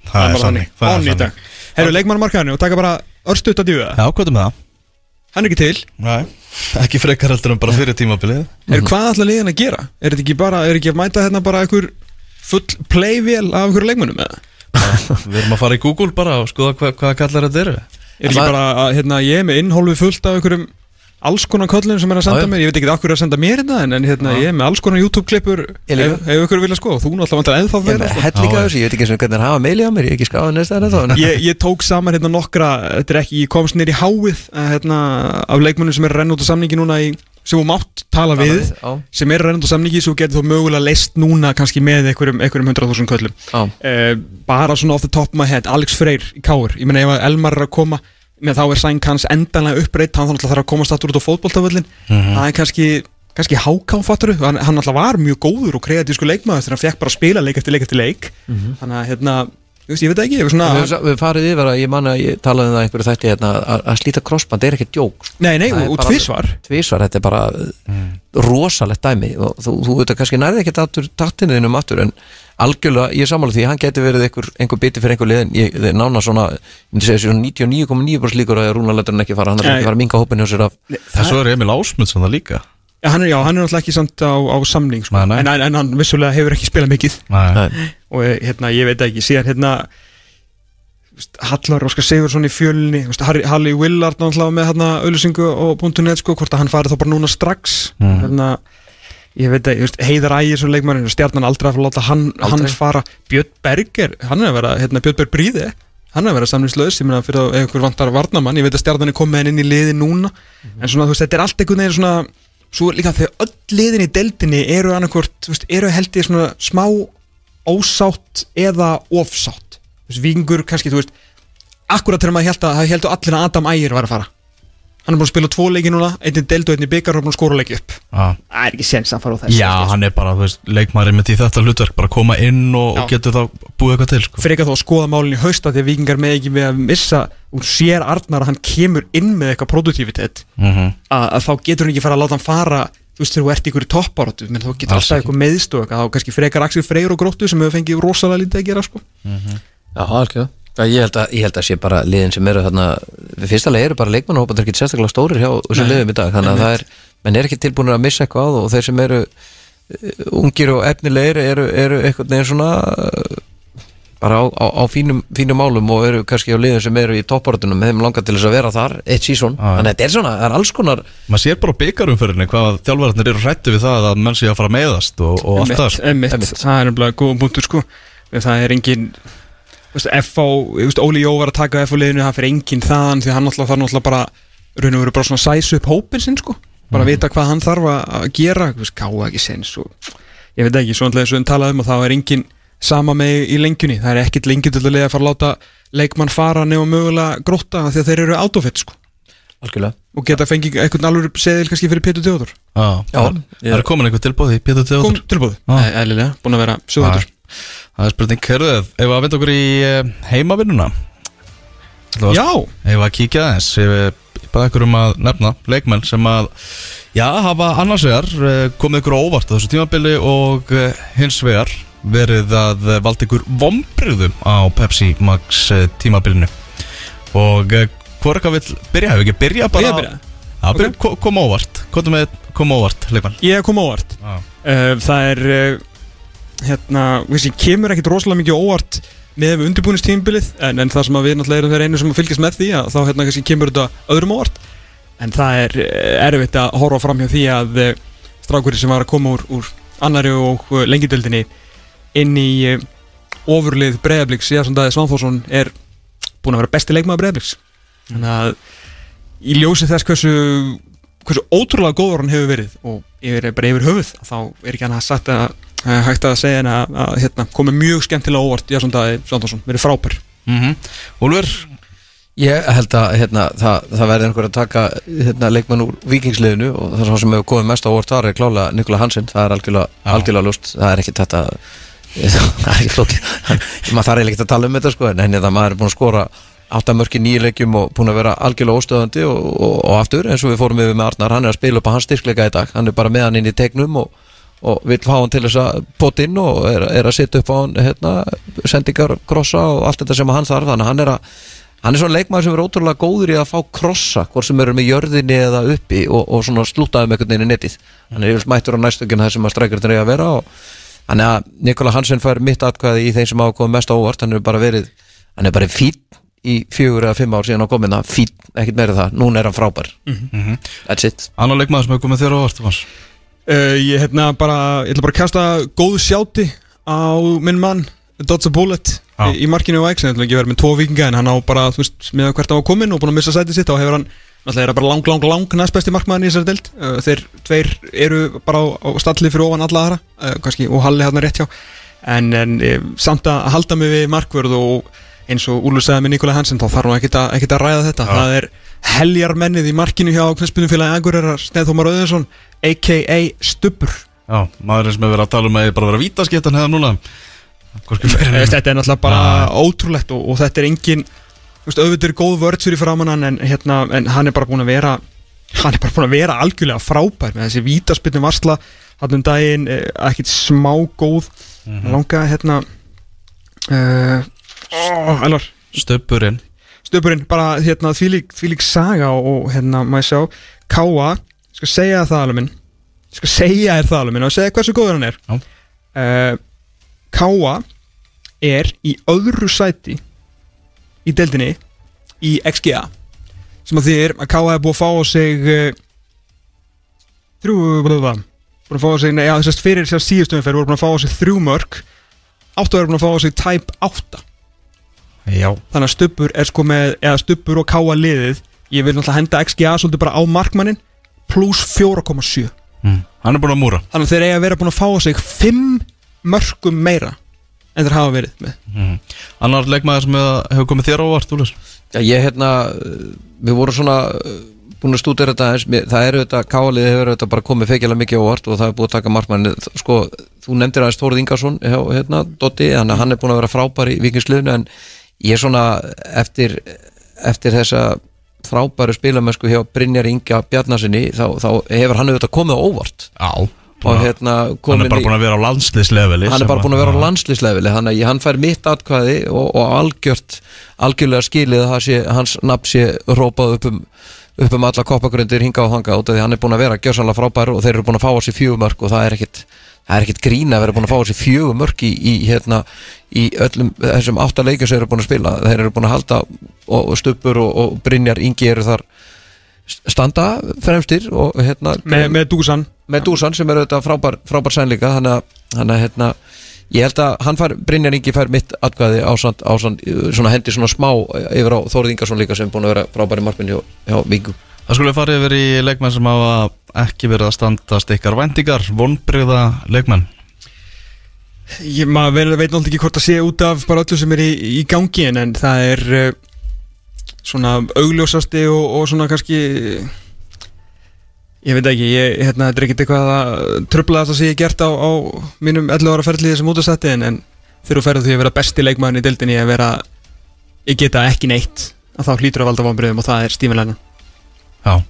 Það er er On í dag. Herru, leikmann og taka bara örstuðt að djúða. Já, hvað er með það? Hann er ekki til. Nei, ekki frekar heldur en bara fyrir tímabilið Er hvað ætla liðin að gera? Er þetta ekki bara, er ekki að mæta hérna bara einhver full playvél af einhverju leikmönnum eða? Við erum að fara í Google bara og skoða hva, hvaða kallar þetta eru Er ekki bara að hérna, ég er með innhólfi fullt af einhverjum alls konar köllum sem er að senda mér. Ég veit ekki okkur er að senda mér þetta en, en hérna, ég er með alls konar YouTube-klippur Ég líka. ef, ykkur vilja skoða, þú náttúrulega vantar ennþá með sko. hellinga Já, þessu, ég veit ekki hvernig hann hafa meili á mér, ég er ekki næsta en þá ég, ég tók saman hérna nokkra þetta er ekki, ég komst nýr í háið eh, hérna, af leikmönnum sem er að renna út á samningi núna í, sem þú mátt tala við Já, sem er að renna út á samningi sem þú getur þó mögulega leist núna kannski með einhverjum, einhverjum 100.000 köllum já, bara svona off the top of my head Alex Freyr í Káur, ég meina ef að Elmar að koma með þá er sæn hans endanlega uppbreytt hann þarf að komast aftur út á fótboltavöllin það er kannski, kannski háká fatturu, hann, hann alltaf var mjög góður og kreatísku leikmaður þegar hann fekk bara að spila leik eftir leik eftir leik. Þannig að hérna, veist, ég veit það ekki ég, Við svona, höfum við farið yfir að ég man að ég talaði um það einhverju þætti hérna, að, að slíta crossband er ekki djók sko. nei, nei, og, tvisvar. Tvísvar, þetta er bara rosalegt dæmi. Og þú, þú veit að kannski nærði ekki aftur taktinniðinum aftur en algjörlega, ég sammála því, hann geti verið einhver, einhver biti fyrir einhver liðin, ég nána svona ég myndi segja svona 99,9% líkur að Rúnar letur hann ekki fara, hann er ekki fara að minga hópin hjá sér af. Það svo er Emil Ásmundsson það líka Já, hann er, já, hann er náttúrulega ekki samt á, á samning sko. Nei, nei. En, en, en hann vissulega hefur ekki spilað mikið. Nei, og eh, hérna, ég veit ekki, síðan hérna Hallar Óskar Sigursson í fjölni Halli Willard náttúrulega með hérna auðlýsingu og .net sko, hvort að hann fari þá bara núna strax. Mm. hérna, ég veit just, Heiðar Ægir svo leikmærin, stjarnan aldrei að fara að láta hann, hann fara, Björn Berger hann er að vera, hérna, Björn Berg Bríði. Hann er að vera samlingslaus, ég meina fyrir einhver vantar varnamann, ég veit að stjarnan er komið inn í liði núna, en svona, þú veist, þetta er allt einhvern veginn svona, svo líka þegar öll liðin í deildinni eru veist, eru held ég svona smá ósátt eða ofsátt. Vikingur kannski, þú veist akkurat þegar maður held að, það heldur allir að Adam Ægir var að fara hann er búin að spila tvo leiki núna einnig deild og einnig byggar og er búin að skóra leiki upp. Það er ekki séns að fara á þessu Já hann er bara, þú veist, leikmaðurinn með því þetta hlutverk bara koma inn og, og getur þá búið eitthvað til sko. fyrir ekki að skoða málinn í hausta því að vikingar með ekki við að missa. Og sér Arnar að hann kemur inn með eitthvað produktivitet. Mm að, að þá getur hann ekki fara að láta hann fara þú veist þegar þú ert ykkur í topparóttu menn þá getur alltaf ekki. eitthvað meðstu þá kannski frekar Axel Freyr og Gróttu sem hefur fengið rosalega lítið að gera sko. Já, algjörða Já, ég held að, ég held að sé bara liðin sem eru þarna, við fyrsta leið eru bara leikmannahópa það er ekki sérstaklega stórir hjá þessum liðum í dag. Þannig að það er, menn er ekki tilbúin að missa eitthvað og þeir sem eru uh, ungir og efnilegir eru, eru eitthvað neginn svona uh, bara á, á, á fínum, fínum málum og eru kannski á liðum sem eru í topportunum þeim langar til þess að vera þar, eitt sísón þannig að þetta er svona, það er alls konar maður sér bara á byggarumferðinni hvað þjálfararnir eru hrættu við það að menn sé að fara að meiðast og, og allt það sko. Emmitt, Einmitt. það er umlega góð punktur sko. Það er engin veist, Óli Jó var að taka FH liðinu, það fyrir engin þaðan því að hann náttúrulega þarf náttúrulega bara raun og veru bara svona sæsu upp hópin sinn sko. Bara að vita hvað hann þarf að að gera káða ekki sens og ég veit ekki, svo náttúrulega eins og við talaðum um að það er engin sama með í lengjunni, það er ekkit lengjutullega að fara að láta leikmann fara nefnum mögulega grótta af því að þeir eru autofit sko. Algjörlega. Og geta fengið einhvern alveg seðil kannski fyrir Pétur Teodor Já, það er komin einhver tilbúð í Pétur Teodor tilbúð, Já. eðlilega, búin að vera sögðundur Það er spurning, herruð, ef við að vinda okkur í eh, heimavinnuna? Að- Já, Ef við að kíkja aðeins, ef við bara ykkur um að nefna leikmenn sem að já, hafa annars vegar eh, komið ykkur á óvart á þessu tímabili og eh, hins vegar verið að valda ykkur vombriðum á Pepsi Max tímabilinu. Og eh, hvor eitthvað vill byrja, hefur ekki byrja bara að byrja? Já, byrja, okay. koma óvart, hvað með koma óvart leikmenn. Ég kom óvart. Uh, Það er hérna, vissi, kemur ekkit rosalega mikið óvart með undirbúinistímbilið en, en það sem að við náttúrulega erum þeir einu sem að fylgjast með því að þá hérna kannski kemur þetta öðrum óvart. En það er uh, erfitt að horfa fram hjá því að uh, strákurinn sem var að koma úr, úr annari og uh, lengjudeldinni inn í ofurlið Breiðabliks, Jason Dæði Svanþórsson er búin að vera besti leikmaður Breiðabliks. Þannig að í ljósi þess hversu hversu ótrúlega góður hann hefur verið og yfir, bara yfir höfuð þá er ekki hann að sagt að að hægt að segja henni að, að hérna, komi mjög skemmtilega óvart Jason Dæði Svanþórsson, verið frábær. Mm Úlfur, Ég held að hérna, það, það verði einhver að taka hérna, leikmann úr vikingsliðinu og það sem hefur komið mest á óvart þar er klála Nikola Hansen, það er algjörlega, lust það er ekki þetta *laughs* það er ekki flókið. Maður þarf ekki að tala um þetta sko en henni það maður er búin að skora áttamörki nýju leikjum og búin að vera algjörlega óstöðandi og, og, og aftur eins og við fórum yfir með Arnar hann er að spila upp á hans styrkleika í dag. Hann er bara með hann inn í tegnum og, og vill fá hann til þess að pott inn og er, er að setja upp á hann hérna, sendingar, krossa og allt þetta sem hann þarf. Þannig að hann er að Hann er svona leikmaður sem er ótrúlega góður í að fá krossa hvort sem eru með jörðinni eða uppi og, og svona slútaði með einhvern veginn í netið. Hann er yfirlega mættur á næstökjum þar sem að strækjurinn er að vera og þannig að Nikola Hansen fær mitt atkvæði í þeim sem hafa komið mest á óvart. Hann er bara verið, hann er bara fín í fjögur eða fimm ár síðan á komina fín, ekkert meira það, núna er hann frábær. That's it. Annar leikmaður sem hefur komið þér á? Uh, Ég hérna bara, ég ætla bara að kasta góðu sjáti á minn mann Dodds a Bullet Já. í, í markinu á X en ætla ekki að vera með tvo vikinga en hann á bara, þú veist, með hvert hann var komin og búin að missa sætið sitt og hefur hann náttúrulega er það bara lang, lang, lang næst besti markmaðurinn í þessari deild uh, þeir tveir eru bara á, á stalli fyrir ofan alla aðra uh, kannski, og Halli hann er rétt hjá en, en samt að halda mig við markvörð og eins og Úlur sagði með Nikola Hansen þá þarf hann ekkit að, ekkit að ræða þetta Já. það er heljarmennið í markinu hjá knæspunumfélagi Agurerar Sneiðþómar Öðinsson a.k.a. Stubbur. Já, maður sem hefur verið að tala um að ég bara vera vítaskiptan hefða núna. Þetta er náttúrulega bara ótrúlegt og, og þetta er engin auðvitað er góð vörð fyrir framann hann en, hérna, en hann er bara búin að vera hann er bara búin að vera algjörlega frábær með þessi vítaspinnu varsla hann um daginn, eh, ekkit smá góð. Mm langa hérna uh, oh, Elvar. Stöppurinn Stöpurinn, bara hérna þvílík, þvílík saga og, hérna maður sjá. Káa, skal segja það alveg minn. Ég skal segja þér það alveg minn og segja hversu góður hann er. Uh, Káa er í öðru sæti í deildinni í XGA sem að því er að Káa er búið að fá á sig uh, þrjú búin að fá á sig, nei, já, þessast fyrir þessast síðustum fyrir voru búin að fá á sig þrjú mörg áttu er búin að fá á sig tæp átta. Já. Þannig að Stubbur er sko með eða Stubbur og Káa liðið ég vil náttúrulega henda XGA svolítið bara á markmannin pluss 4,7 mm. Hann er búin að múra. Þannig að þeir eiga að vera búin að fá sig 5 mörgum meira en þeir hafa verið með. Mm. Annar leikmaður sem hefur hefur komið þér á óvart Úlfur? Já, ég hérna, við vorum svona uh, búin að stúdera þetta eins, það eru þetta, káalið hefur þetta bara komið feikjala mikið á óvart og það er búið að taka markmanni, sko, þú nefndir aðeins Þórið Ingarsson, hjá, hérna, Dotti, þannig að hann er búin að vera frábær í vikingsliðinu en ég svona eftir, eftir þessa frábæru spilamennsku hjá Brynjar Inga Bjarnasinni, þá, þá hefur hann auðvitað komið á óvart. Já og hérna Hann er bara búin að vera á landsliðsleveli hann er bara búin að vera á landslýslefili hann, hann fær mitt atkvæði og, og algjört algjörlega skilið að það sé, hans nafn sé rópað upp um upp um alla koppagrundir hinga og hanga út af því hann er búin að vera gjörsanlega frábær og þeir eru búin að fá á sig fjögumörk og það er ekkit það er ekkit grín að vera búin að fá á sig fjögumörk í, í, hérna, í öllum þessum átta leikjum sem eru búin að spila. Þeir eru búin að halda og, og Stubbur og, og Brynjar Ingi eru þar standa fremstir og hérna með, með dúsan með Dúsan sem er auðvitað frábær, frábær sænleika. Þannig að, hérna, ég held að hann fær, Brynjar Ingi fær mitt atkvæði ásand, ásand, svona hendi svona smá yfir á Þórið Ingarsson líka sem er búin að vera frábæri markminn hjá, hjá Víku Það skulle fara yfir í leikmenn sem hafa ekki verið að standast ykkar vendingar vonbrigða leikmenn? Ég, maður veit, náttúrulega ekki hvort að sé út af bara öllu sem er í, í gangi en, það er uh, svona augljósasti og, og svona kannski ég veit ekki, ég, hérna, þetta er ekkert eitthvað að tröflaðast að sé ég gert á, á mínum 11 ára ferliði sem útastætti en, en þú ferðu því að vera besti leikmaðurinn í deildinni að vera, ég geta ekki neitt að þá hlýtur að valda vonbrigðum og það er Stífin Lennon Já,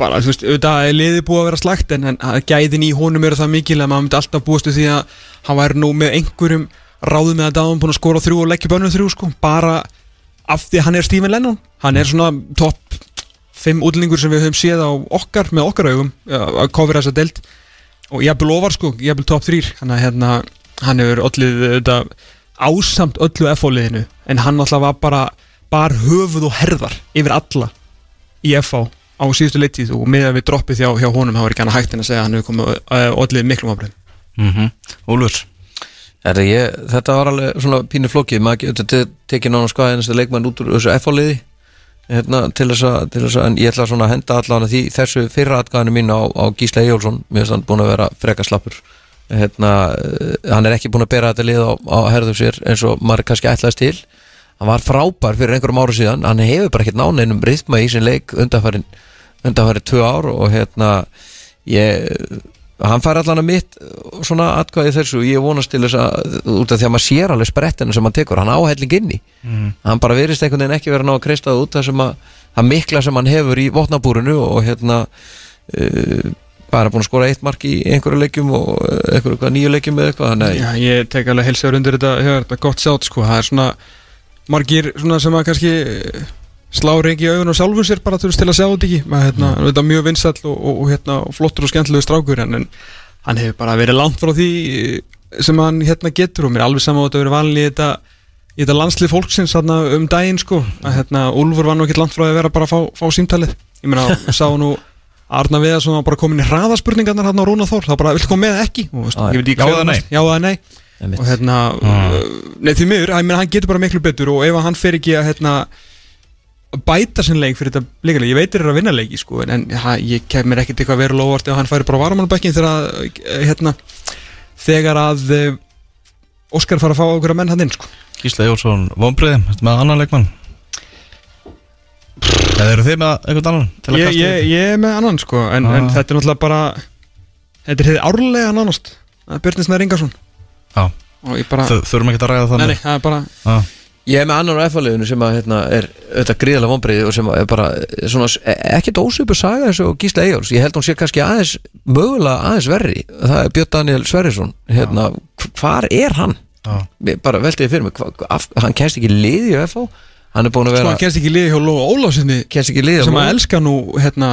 bara, þú veist, auðvitað er liðið búið að vera slagt en, en gæðin í honum eru það mikil að maður myndi alltaf búast við því að hann væri nú með einhverjum ráðum með að dáðum búin að skora þrjú og leggja bönnum þrjú sko, bara af því hann er Stephen Lennon. Hann er svona topp fimm útlendingur sem við höfum séð á okkar með okkar augum að kofra þessa deild. Og ég vil ofar sko, ég vil topp þrýr hann, hérna, hann hefur öllið auðvitað, ásamt öllu F-liðinu en hann alltaf var bara bar höfuð og herðar yfir alla í FH á síðustu leittíð og með að við droppið hjá, hjá honum þá er ekki hann hægt en að segja að hann hefur komið allir miklum ábreyðum mm Úlfur? Þetta, ég, þetta var alveg svona pínu flókið. Maður tekið nána sko einasta leikmann út úr þessu F-liði hérna, til þess að, til þess að, en ég ætla svona að henda allan að því þessu fyrra atkvæðinu mín á, á Gísla Ejjólfsson, mér finnst hann búin að vera freka slappur. Hérna, eh, hann er ekki búin að bera þetta lið á, á herðum sér eins og maður kannski ætlaðist til. Hann var frábær fyrir einhverjum ára síðan. Hann hefur bara ekkert nána einum rithma í sin leik undanfærin, undanfærin tvö ár og hérna ég hann fær allan að mitt uh, svona atkvæði þessu ég vonast til þess að út af því að maður sér alveg sprettinu sem hann tekur hann áhelling inni Mm. hann bara verist einhvern veginn ekki vera ná að kreistað út það sem að það mikla sem hann hefur í votnabúrinu og hérna uh, bara búin að skora eitt mark í einhverju leikjum og uh, einhverju nýju leikjum eða eitthvað að Já, ég tek alveg helsaður undir þetta, þetta gott sjátt sko, það er svona margir svona sem að kannski eh, slá reyngi í augun og sjálfum sér bara til, að sjá þetta ekki, maður hérna, mm. þetta er mjög vinsall og, og, og hérna, flottur og skemmtilegu strákur en, en hann hefur bara verið langt frá því eh, sem hann hérna getur. Og mér er alveg saman að þetta verið valin í þetta í þetta landslið fólksins þarna, um daginn sko, að hérna, Úlfur var nú ekki langt frá því að vera bara að fá, fá símtalið. Ég meina, *laughs* sá nú Arna Viðarsson var bara komin í hraðaspurningarnar hann á Rúna Þór, þá bara, viltu koma með ekki? Og Já, ég veit ekki hvað? Já eða nei. Og hérna Ah. uh, nei því miður, ég meina, hann getur bara miklu betur. Og ef hann fer ekki að hérna bæta sinn leik fyrir þetta leikaleik ég veit þeir eru að vinna leiki sko en, ha, ég kem mér ekkert eitthvað verið lofvart ef hann færi bara varamannabækkin þegar að eh, hérna þegar að uh, Óskar fara að fá okkur að menn hann inn sko. Gísla Jónsson vonbriði með annan leikmann? Eða eru þið með einhvern annan til að kasta ég, ég er með annan sko en, Ah. en þetta er náttúrulega bara þetta er hefði árlega nánast Björn Snær Ingarsson. Ég bara, þurfum ekki að ræða nei þannig nei, er bara Já, Ég er með annar á F-liðinu sem að hérna, er auðvitað gríðalega vonbreiði og sem er bara svona, ekkert ósöpu saga eins og Gísla Eyjóls ég held hún sé kannski aðeins mögulega aðeins verri. Það er Björn Daniel Sverrisson hérna, hvar er hann? já. Bara veltiði fyrir mig hva, hann kennst ekki liði á FH hann er búin að sko vera hann kennst ekki liði hjá Lóa Ólásinni sem að elska nú hérna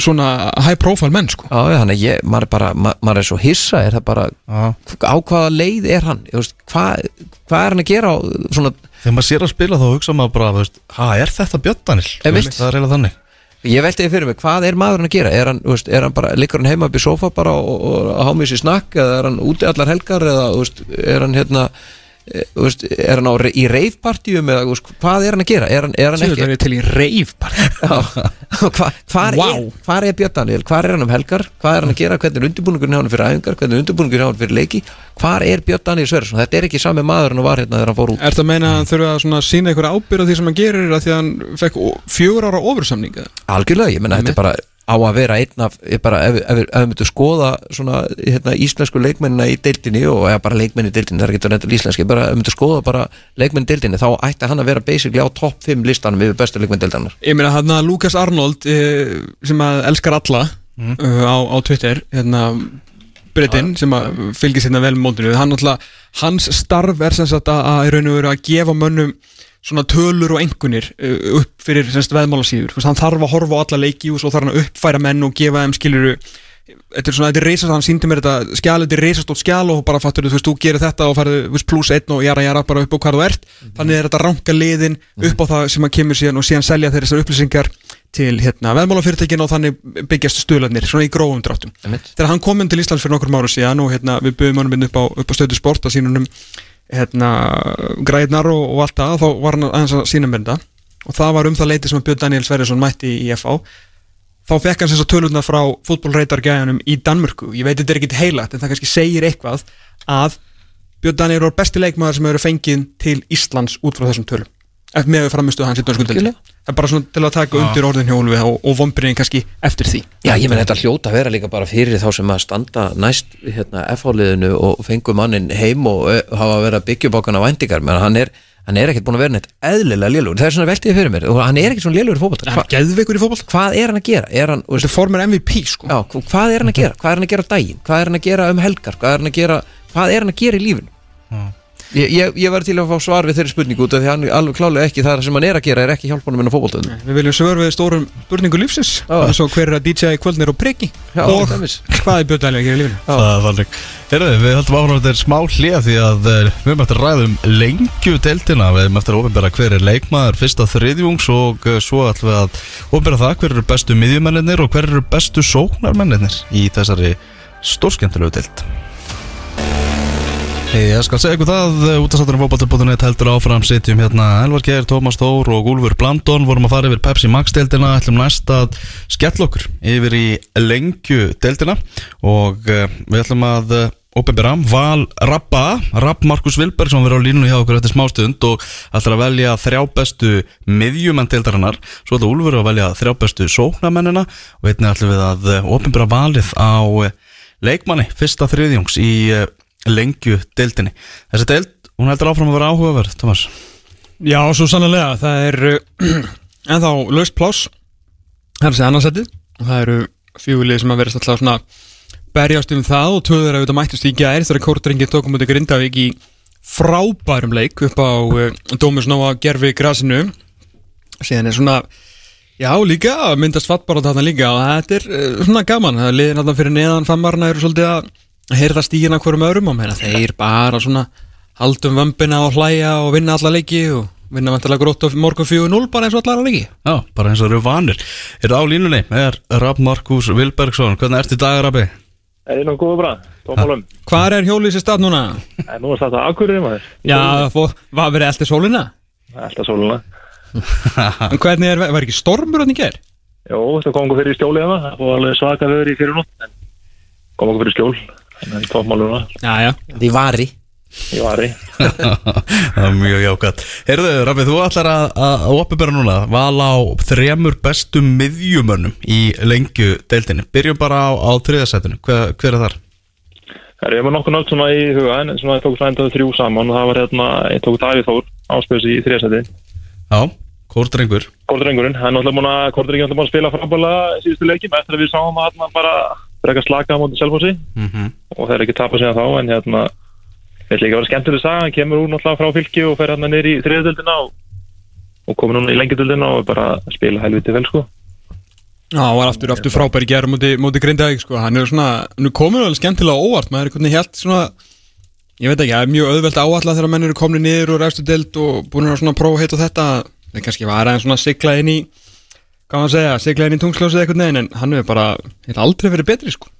svona high profile menn sko. Já, já, þannig að ég, maður er bara, ma- maður er svo hissa, er það bara, Já, á hvaða leið er hann, Ég veist, hvað, hvað er hann að gera á svona, þegar maður sér að spila þá hugsa maður bara, þú veist, ha, er þetta Björn Daniel? Einmitt. Það er eiginlega þannig. Ég velti því fyrir mig, hvað er maðurinn að gera, er hann, þú veist, er hann bara, liggur hann heima upp í sofa bara og, og að hámið sér snakk, eða er hann úti allar helgar, eða, þú veist, er hann hérna, veist, er hann á, í reifpartíum, eða, veist, hvað er hann að gera, er hann, er hann Sýður ekki, er til í reif bara *laughs* Já, hva, Vá. er, er Björn Daniel, hvar er hann um helgar? Hvað er hann að gera, hvernig er undirbúningurinn hjá hann fyrir æfingar? Hvernig er undirbúningurinn hjá hann fyrir leiki? Hvar er Björn Daniel Sverrisson, þetta er ekki sami maður hann var hérna þegar hann fór út. Er það að meina að hann þurfa að sína einhverja ábyrð á því sem hann gerir að því að hann fekk fjögur ára ofursamninga algjörlega, ég menna þetta er bara á að vera einn af, bara, ef, ef, ef við myndum skoða svona, hérna, íslensku leikmennina í deildinni og eða bara leikmenni í deildinni, það er ekki þetta íslenski, bara ef við myndum skoða bara leikmenni í deildinni, þá ætti hann að vera basically á topp 5 listanum yfir bestu leikmenni deildanar Ég meina hann að Lukas Arnold eh, sem að elskar alla uh, á, á Twitter hérna, breytin sem að fylgir sérna vel með mótinu. Hann alltaf, hans starf er sem sagt að, að í að gefa mönnum svona tölur og engunir uh, upp fyrir semst veðmálasíður, hann þarf að horfa á alla leiki og svo þarf hann að uppfæra menn og gefa þeim skiluru þetta er svona, þetta er reysast, hann síndi mér þetta skjál, þetta er reysastótt skjál og bara fattur þú veist, þú gerir þetta og færðu pluss einn og jara jara bara upp á hvað þú ert. Þannig er þetta ranka liðin upp á það sem að kemur síðan og síðan selja þeir þessar upplýsingar til hérna veðmálafyrirtækin og þannig byggjast stuðlarnir, svona í grófum dráttum. Þegar hann kom inn til Íslands fyrir nokkur máru síðan og hérna við buðum hann upp á, upp á stöðu sport að sínunum hérna græðnar og, og allt það, þá var hann aðeins að sína þetta og það var um það leiti sem að Björn Daniel Sverjesson mætti í FH þá fekk hann þess að tölurna frá fútbólreitargæðunum í Danmörku, ég veit þetta er ekkit heilagt en það kannski segir eitthvað að Björn Daniel var besti leikmaður sem hefur fengið til Íslands út frá þessum tölum eftir með framistuð hans í dönskuldöldi það er bara svona til að taka undir orðin hjólfi og, og vombriðin kannski eftir því. Já, ég menn þetta hljóta að vera líka bara fyrir þá sem að standa næst hérna, F-háliðinu og fengu mannin heim og ö, hafa verið að byggja upp okkar væntingar, menn hann er, hann er ekkert búin að vera neitt eðlilega lélugur, það er svona veltið fyrir mér. Og hann er ekkert svona lélugur í hann Hva, er geðveikur í fótboll hvað er hann að gera? Er hann, þetta er formur MVP sko. Já, hvað er hann að gera? Hvað er hann að gera að um að að? Ég, ég, ég var til að fá svar við þeirri spurningu út af því hann alveg klálega ekki það sem hann er að gera er ekki hjálpunum en á fótboltaðinu við viljum svör við stórum spurningu lífsins. Eins og hver er að DJ kvöldnir og priggi og hvað er Daniel að gera í lífinu? Það er þannig. Herðu, við höldum áfram að þetta er smá hlið því að við höfum eftir að ræða um lengju deildina við höfum eftir að ofinbæra hver er leikmaður fyrsta þriðjungs og eh, svo ætlum við að ofinbæra það hver eru bestu miðjumennir og hver eru bestu sóknarmennir í þessari stórskemmtilegu deild Ég skal segja ykkur það, útastátturinn fótbolti.net heldur áfram, sitjum hérna Elvar Geir, Tómas Þór og Úlfur Blandon vorum að fara yfir Pepsi Max deildina ætlum næst að skella okkur yfir í lengju deildina og uh, við ætlum að Ópenbjörn, Val Rappa, Rapp Markus Vilbergsson verður á línunni hjá okkur eftir smástund og ætlar að velja þrjá bestu miðjumenn deildarinnar, svo ætlar Úlfur að velja þrjá bestu sóknamennina og einnig ætlum við að Ópenbjörn valið á leikmanni fyrsta þriðjungs í lengju deildinni. Þessi deild, hún heldur áfram að vera áhugaverð, Thomas. Já, svo sannlega, það er uh, *clears throat* ennþá laust pláss. Það er þessi annarsettið og það eru fjögulið sem að vera alltaf svona berjast um það og töður að auðvitað mættust í gær þegar Kórdrengi tókum út í Grindavík í frábærum leik upp á uh, Dómus Nóa gerfi grasinu. Síðan er svona já líka að myndast fattbárat þarna líka. Og þetta er uh, svona gaman. Það er liðin þarna fyrir neðan fammarna eru svolítið að heyrða stígina hverjum öðrum og meina þeir bara svona haldum vömbina og hlæja og vinna alla leiki og vinna vantilega grótt og morgun 4-0 bara eins og allar leiki Já, bara eins og eru vanir. Er það á línunni? Er Rapp Markus Vilbergsson. Hvernig ertu í dag, Rappi? Er þið nú góða bra? Tómálum. Hvar er hjólið sér stað núna? En nú er þetta akkurir maður. Já, það var verið eldir sólina Alltaf sóluna. *laughs* En hvernig er, var ekki stormur hann í ger? Jó, þetta kom okkur fyrir skjóli hana. Það búið alveg svaka veður í fyrir nótt. En kom okkur fyrir skjól. En. Já, já Því vari Í vari. *laughs* það er mjög jákvæmt. Heyrðu, Rappi, þú ætlar að, að opibera núna val á þremur bestu miðjumönnum í lengju deildinni. Byrjum bara á, á þriðasætinu. Hver, hver er þar? Það er ég með nokkuð nátt svona í huga en svona ég tók svona endaðu þrjú saman og það var hérna, ég tók Davíð Þór áspjöðs í þriðasæti. Já, Kórdrengur. Kóldrengurinn, hann er alltaf búin að spila frábæla síðustu leikim eftir að við sáum að hann bara frekar slaka á móti Selfossi. Mm -hmm. og þeir ekki tapa síðan þá en hérna þetta líka verið skemmtileg saga, hann kemur úr náttúrulega frá fylki og fer hérna neyri í þriðadöldina og, og komur núna í lengjadöldina og er bara að spila helviti vel sko. Já, hann var aftur, aftur frábær í ger móti, Grindavík sko. Hann er svona, hann er komin alveg skemmtilega óvart. Maður er einhvern veginn helt svona ég veit ekki, það er mjög auðvelt áallega þegar menn eru komin niður og ræstu deild og búin að svona prófa hitt og þetta. Það er kannski var aðeins svona sigla inn í maður að segja, sigla inn í tungsljósið eitthvað neginn en hann hefur bara, hefur aldrei verið betri sko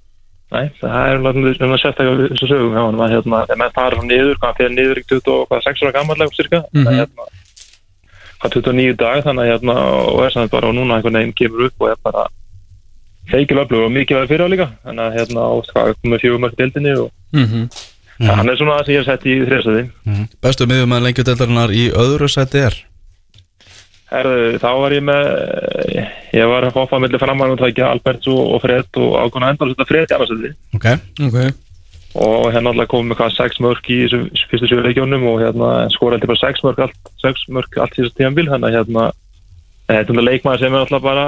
Nei, það er alveg svona sérstaklega þessu sögum, hann var hérna, þegar menn fara frá niður, hann fyrir niður í 20 og hvað 6 ára gammallega cirka, það er hérna, hvað 29 dag, þannig að hérna, og er samt bara og núna einhvern veginn kemur upp og er bara feikil öflug og mikið verið fyrir á líka, þannig að hérna, og hvað komið fjögum mörg deildinni og mm -hmm. ja, hann er svona það sem ég hef sett í þriðsæði. Bestu miðjumönn lengju deildarinnar í öðru sæti er? Herðu, þá var ég með, ég var að hoppa millir framar og tækja Alberts og, Fred og ákvæmna endal þetta Fred í annarsæði. Ok. Ok, og hérna alltaf komið með hvað sex mörg í þessum fyrstu sjöðu leikjónum og hérna skoraði bara sex mörg allt, sex mörg allt í þessu þannig að hérna eh, þetta er leikmaður sem er alltaf bara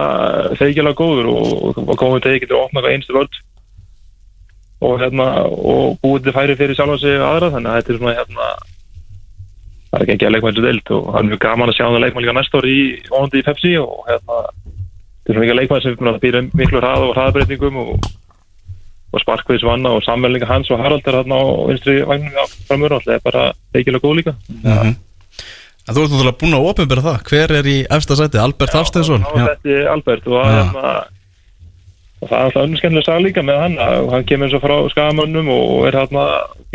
feikjulega góður og, og til ekki til að opna hvað einstu vörð og hérna og búið til færi fyrir sjálfa sig og aðra þannig að þetta er svona hérna það er ekki að leikmann þessu deild og það er mjög gaman að sjá það leikmann líka næsta ári í vonandi í Pepsi og hérna þetta er svona ekki að leikmann sem býr miklu hrað og hraðbreytingum og, og sparkviðs vanna og samvelninga hans og Harald er hérna á vinstri vagnum framur og það er bara feikilega góð líka Mhm. En þú ert náttúrulega búin að opinbera það Hver er í efsta sæti? Albert Hafsteinsson Já, þetta er Albert og, Já. hérna, og það er alltaf önnur skemmtilega sag líka með hann og hann kemur eins og frá skagamönnum og er hérna,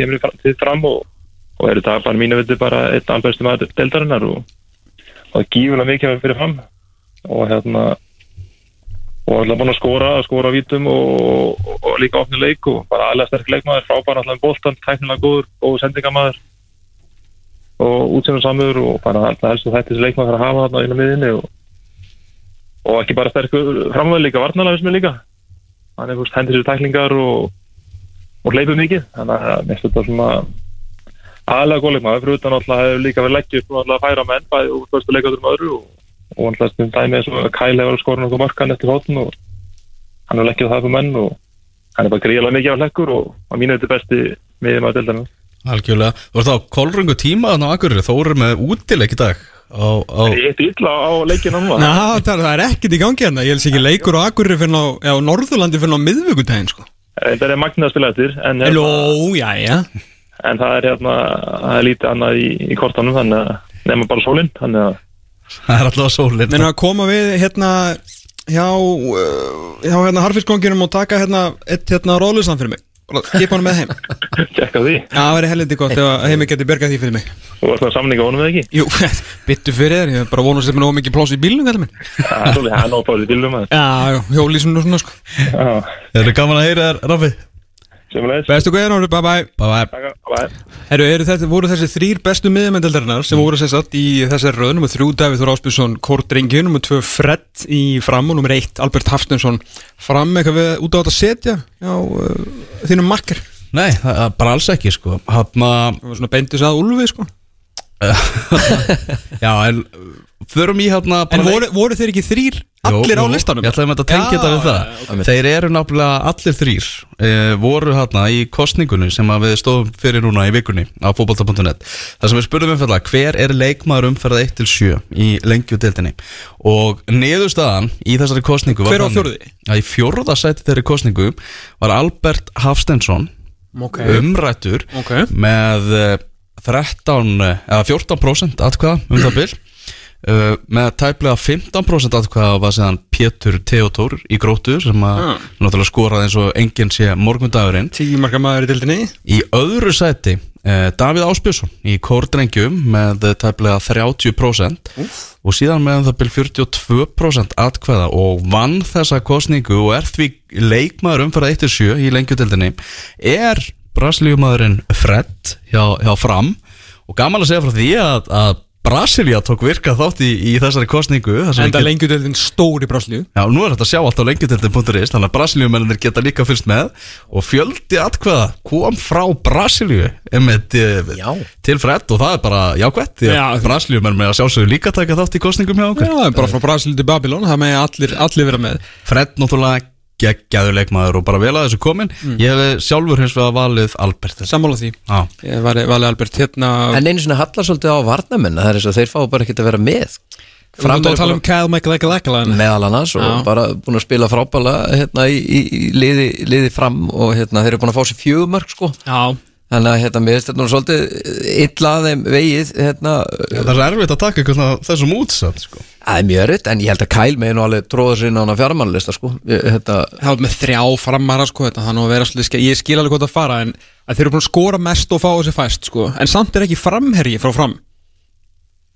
kemur til fram og, og er þetta bara mínu viti bara einn albestu maður deildarinnar og, og það er gífulega mikið fyrir fram. Og hérna og alltaf búin að skora á vítum og, og, og líka opni leik og bara alveg sterk leikmaður, frábæra alltaf um boltan, tæknilega góður, góð sendingamaður og útsefnum samur og bara alltaf helst og þessi leikmaður að hafa þarna inn á miðinni og og ekki bara sterkur framöðu líka varnalega sem er líka. Hann er hendur sér tæklingar og, og hleypur mikið þannig að mér finnst þetta svona aðalega góðleikmaður fyrir utan alltaf hefur líka verið leggjur og alltaf færa menn bæði og fyrstu leikaður um öðru og, og alltaf stundum dæmi eins og Kæl hefur skorun okkur markan eftir hóttin og hann hefur leggjað það fyrir menn og hann er bara gríðalega mikið á leggur og á mínu þetta besti miðjum að delta Algjörlega. Þú ert á kolrungu tíma þannig á Akureyri. Þó erum með útileik í dag á, á... ég eitt illa á leikinu núna. Ná, það, það er ekkert í gangi hérna. Ég held sér ekki leikur á Akureyri fyrir á, Norðurlandi fyrir á miðvíkudaginn sko. þetta er magnið að spila eftir en, hérna, Ló, já, já en það er hérna það er lítið annað í, í kortanum þannig að nefnum bara sólinn þannig að Það er alltaf sólinn Menn að koma við hérna hjá, uh, hjá hérna harfiskkonginum og taka hérna eitt hérna róðlusan fyrir mig. Bara Kipa hann með heim. *laughs* Já, tjekka á því. Það væri helviti gott ef að heimi geti bergað því fyrir mig. Þú varst að samninga honum eða ekki? Jú, *laughs* byttu fyrir þér, ég er bara vonast að það er nóg mikið pláss í bílnum kallar minn. Það er svolítið, það er nóg bárið í bílum að Já, já, hjólísum og svona sko. Já, Bestu guðin, bye bye. Bye bye. Bye Herru, eru þetta, voru þessi þrýr bestu miðjumendaldarinnar sem voru sess að í þessari röð? Nummer þrjú Davíð Þór Áspilsson, Kort Drengi nummer tvö Fred í fram. Og nummer eitt Albert Hafstensson fram. Eitthvað við út á þetta að setja já, uh, þínum makkar Nei, það er bara alls ekki sko. Var svona beintis að Úlfi sko. *laughs* Já en Förum í hérna en voru, voru þeir ekki þrýr allir á listanum. Ég ætlaði að tengja þetta við Já, það Þeir eru náttúrulega allir þrýr e, voru hérna í kostningunni sem við stóðum fyrir núna í vikunni á fótbolta.net þar sem við spurðum umfæðla hver er leikmaður umferða 1-7 í lengjudeldinni og niðurstaðan í þessari kostningu var Hver á fjórði? að í fjórða sæti þeirri kostningu var Albert Hafstensson ok, umrættur ok. með eh, 13 eh, eða 14% atkvæða um það bil Uh, með tæplega 15% atkvæða var séðan Pétur Theodor í grótu sem að Ah. náttúrulega skoraði eins og enginn sé morgundagurinn. Í öðru sæti uh, Davíð Áspjösson í Kórdrengjum með tæplega 30% og síðan með það bil 42% atkvæða og vann þessa kostningu og er því leikmaður umfæra 1-7 í lengjudeldinni er brasilíumadurinn Fred hjá, hjá Fram. Og gaman að segja frá því að, að Brasilia tók virka þátt í, í þessari kostningu þar sem enda við get- lengjudeldin stór í Braslíu Já, nú er þetta að sjá allt á lengjudeldin.is þannig að Brasilíumennir geta líka fylgst með og fjöldi atkvæða kom frá Brasilíu einmitt, eh, Já. til Fred og það er bara jákvætt því að Já. Brasilíumenn með að sjálfsögðu líka taka þátt í kostningum hjá okkur já, bara frá Braslíu til Babylon það með allir, allir vera með Fred náttúrulega geggjaður leikmaður og bara vel að þessu komin ég hef sjálfur hins vegar valið Albert sammála því. Já, ég var alveg Albert hérna En einu svona hallar svolítið á varnamenn Það er eins og þeir fá bara ekkert að vera með. Fram að tala um Kyle McLachlan meðal annars og Já. bara búin að spila frábæla hérna, í, í, í liði, liði fram og hérna, þeir eru búin að fá sér fjögumörk sko. Já, þannig að hérna, mér finnst þetta nú svolítið illa að þeim vegið hérna, það er erfitt að taka eitthvað þessum útsatt sko. það er mjög erfitt en ég held að Kyle megin og alveg tróða sér inn á hana fjármannlista sko. Hérna, það var með þrjá framara sko, þetta, þannig að vera svolítið ske- ég skil alveg hvað það fara en að þeir eru búin að skora mest og fá þessi fæst sko. en samt er ekki framherji frá fram?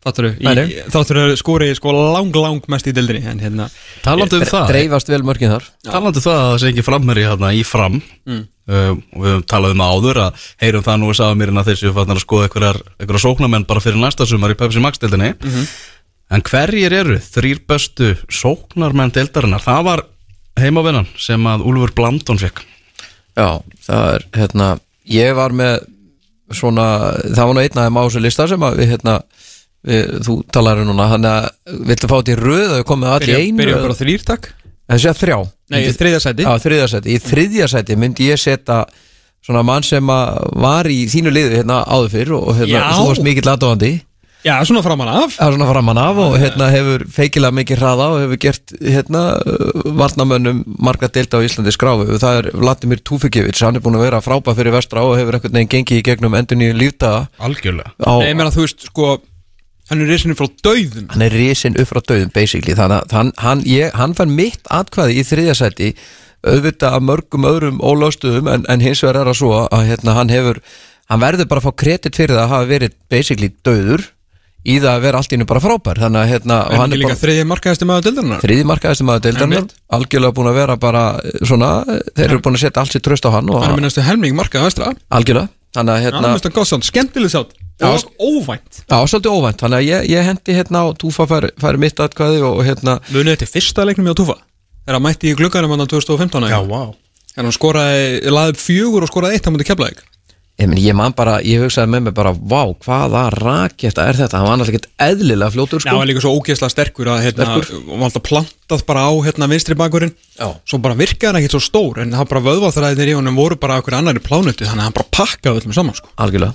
Þáttur að skori sko lang lang mest í dildinni en hérna Talandi um það dreifast vel mörkin þar Talandi um það að það sé ekki framherri hérna í fram Mm. Uh, og við höfum talað um áður að heyrum það nú að sagða mér inn að þessu fannar að skoða einhverjar sóknarmenn bara fyrir næsta sumar í Pepsi Max deildinni. Mhm. en hverjir eru þrýr bestu sóknarmenn deildarinnar? Það var heimavinnan sem að Úlfur Blandon fekk Já, það er hérna ég var með svona það var nú einn af þeim á þessu lista sem að við hérna við, þú talar um núna þannig að viltu fá þetta í röð að við komum allir einu byrja eða- bara þrýr takk þessi að þrjá. Nei, í þriðja sæti. Já, þriðja sæti, í þriðja sæti myndi ég setja svona mann sem var í þínu liði hérna áður fyrr og hérna, Já. þú varst mikill aðdóðandi Já, svona framan af. Það er svona framan af og hérna hefur feikilega mikið hraða og hefur gert hérna uh, varnamönnum marga delta á Íslandi skráfu. Það er Vladimir Tufekevits, hann er búin að vera frábæð fyrir vestra og hefur einhvern veginn gengið í gegnum endur nýju lífdaga. Algjörlega. Á, Nei, ég meina, þú veist, sko Hann er risinu frá dauðum. Hann er risinn upp frá döðum basically, þannig að hann, hann, ég, hann fær mitt atkvæði í þriðja sæti auðvitað að mörgum öðrum ólöstuðum en, en hins vegar er það svo að hérna, hann hefur, hann verður bara að fá kredit fyrir það að hafa verið basically döður í það að vera allt í hennu bara frábær. Þannig að hérna, En hann er líka bara þriðja markaðasti maður dildarinnar þriði markaðistum að deildarnar Einmitt. algjörlega búin að vera bara eh, svona, eh, þeir eru búin að setja allt sér tröst á hann Hann er minnstu helming markaði vestra algjörlega, þannig að hérna, gott sátt, sátt Já. Og óvænt. Já, svolítið óvænt. Þannig að ég, ég hendi hérna og Túfa fær, fær mitt atkvæði og hérna, Munið þetta er fyrsta leiknum í að túfa? Er hann mætti í glugganum hann á 2015 Já, vá. En hann skoraði, laði upp fjögur og skoraði eitt á mútið keflaðik ég, man bara ég hugsaði með mig bara, vá, hvaða raketta er þetta, hann var annars ekkert eðlilega fljótur Já, sko, hann var líka svo ógeðslega sterkur að hérna, og var alltaf plantað bara á hérna vinstri bakurinn Já. Svo bara virkaði hann ekkert svo stór En það bara vöðváþræðinir í honum voru bara okkur annari plánutu Þannig að hann bara pakkaði öllum saman sko. algjörlega.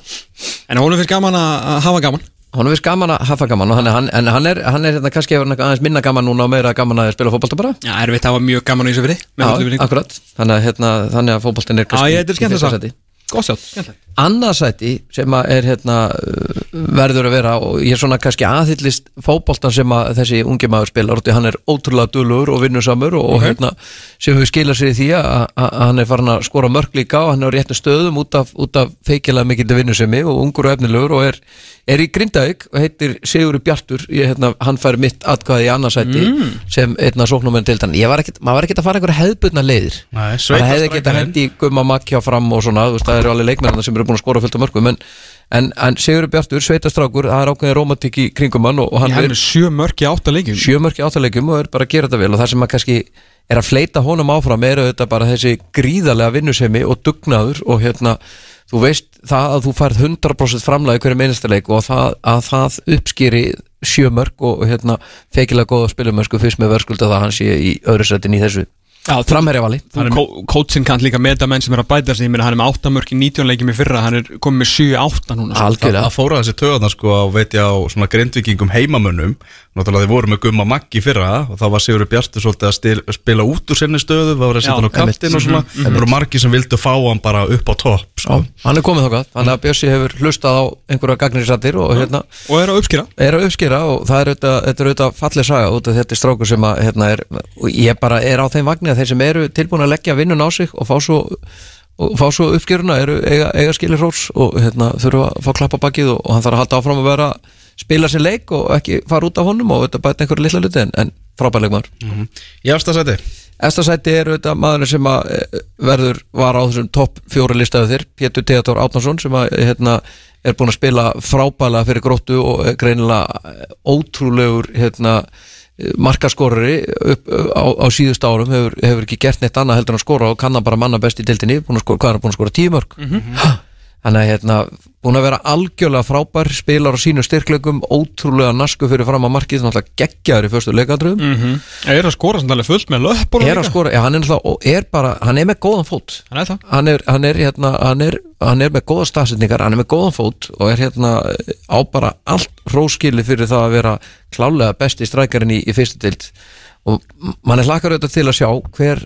En honum finnst gaman að hafa gaman. Hann er vist gaman að hafa gaman og hann, hann, en hann er, hann er hérna kannski hefur hann aðeins minna gaman núna og meira gaman að spila fótbolta bara. Já, erfitt, það var mjög gaman í þessu fyrir Já, akkurat, þannig að, hérna, þannig að fótboltin er Já, kannski ég, þetta er í skemmt fyrsta að sæti. Góð sjátt, skemmt annað sæti sem að er hérna uh, verður að vera og ég er svona kannski aðhyllist fótboltan sem að þessi ungi maður spilar og hann er ótrúlega dulur og vinnusamur og, og hérna sem hefur skilað sér í því að, að að hann er farin að skora mörg líka og hann er á réttu stöðum út af, út af feikilega mikill vinnusemi og ungur og efnilegur og er, er í Grindavík og heitir Sigur Bjartur. Ég, hérna, hann fær mitt atkvæði í annað sæti sem einna sóknumenn til þann ég var ekkit, maður var ekkit að fara einhverja hefðbundna leiðir. Nei, það hefði geta sveitastrækjarinn. hendi gumma makkja fram og svona, þú veist, það eru alveg leikmennarna sem eru búin að skora fullt af mörgum en, en, en Sigur Bjartur, sveitastrákur, það er ákveðin romantik í kringum hann og, hann Hann er sjö mörk í átta leikjum. Sjömörki áttalegjum og er bara að gera þetta vel og það sem að kannski er að fleita honum áfram er auðvitað bara þessi gríðarlega vinnusemi og dugnaður og hérna þú veist það að þú færð 100% framlega í hverju minnstaleik og það, að það uppskýri sjömörk og hérna feikilega góða spilumörsku fyrst með verðskulda það hann sé í öðru sætin í þessu Já, framherjavali. Kótsinn kann líka meta menn sem er að bæta sig. Ég meina hann er með 8 mörk í 19 leikjum í fyrra. Hann er komið með 7-8 núna sko. Það, algjörlega það fóra þessi töðarna sko á veit ég á svona grindvikingum heimamönnum. Náttúrulega þeir voru með gumma maggi í fyrra og þá var Sigurður Bjartur svolítið að stil, spila út úr sinni stöðu, það var að setja hann á kaptinn og svona. Það voru margir sem vildu fá hann bara upp á topp sko. Hann er komið þákað, þannig að Bjössi hefur hlustað á einhverja gagnirinsattir og hérna Og er að uppskýra er að uppskýra og það er auðvitað, þetta er auðvitað fallið saga. Út af þetta er strákur sem að hérna er, og ég bara er á þeim vagni að þeir sem eru tilbúin að leggja vinnun á sig og fá svo, og fá svo uppskýruna eru eiga, eiga skilir rórs og hérna þurfa að fá klappa bakið og, og hann þarf að halda áfram að vera spila sér leik og ekki fara út af honum og þetta bæta einhverju litla luti en, en frábærleik maður Í afsta sæti? Efsta sæti er auðvitað maðurinn sem að eh, verður var á þessum topp fjóri listaðu þér, Pétur Teator Átnarsson sem að hérna, er búin að spila frábælega fyrir gróttu og er greinilega eh, ótrúlegur hérna, eh, á, á síðust árum hefur, hefur ekki gert neitt annað heldur en að skora og kann hann bara manna best í deildinni, að skora, hvað er búin að skora tíu mörg ha, þannig að hérna, búin að vera algjörlega frábær spilar á sínu styrklegum, ótrúlega nasku fyrir fram að markið, náttúrulega geggjaður í fyrstu leikandröðum mm Er að skora alveg fullt með löppur er að skora, já, hann er náttúrulega er bara, hann er með góðan fót. Hann er hann er, hann er hérna hann er, hann er með góða stafsetningar, hann er með góðan fót og er hérna á bara allt róskili fyrir það að vera klálega besti strækarinn í, í fyrstu dild og mann er hlakar auðvitað til að sjá hver,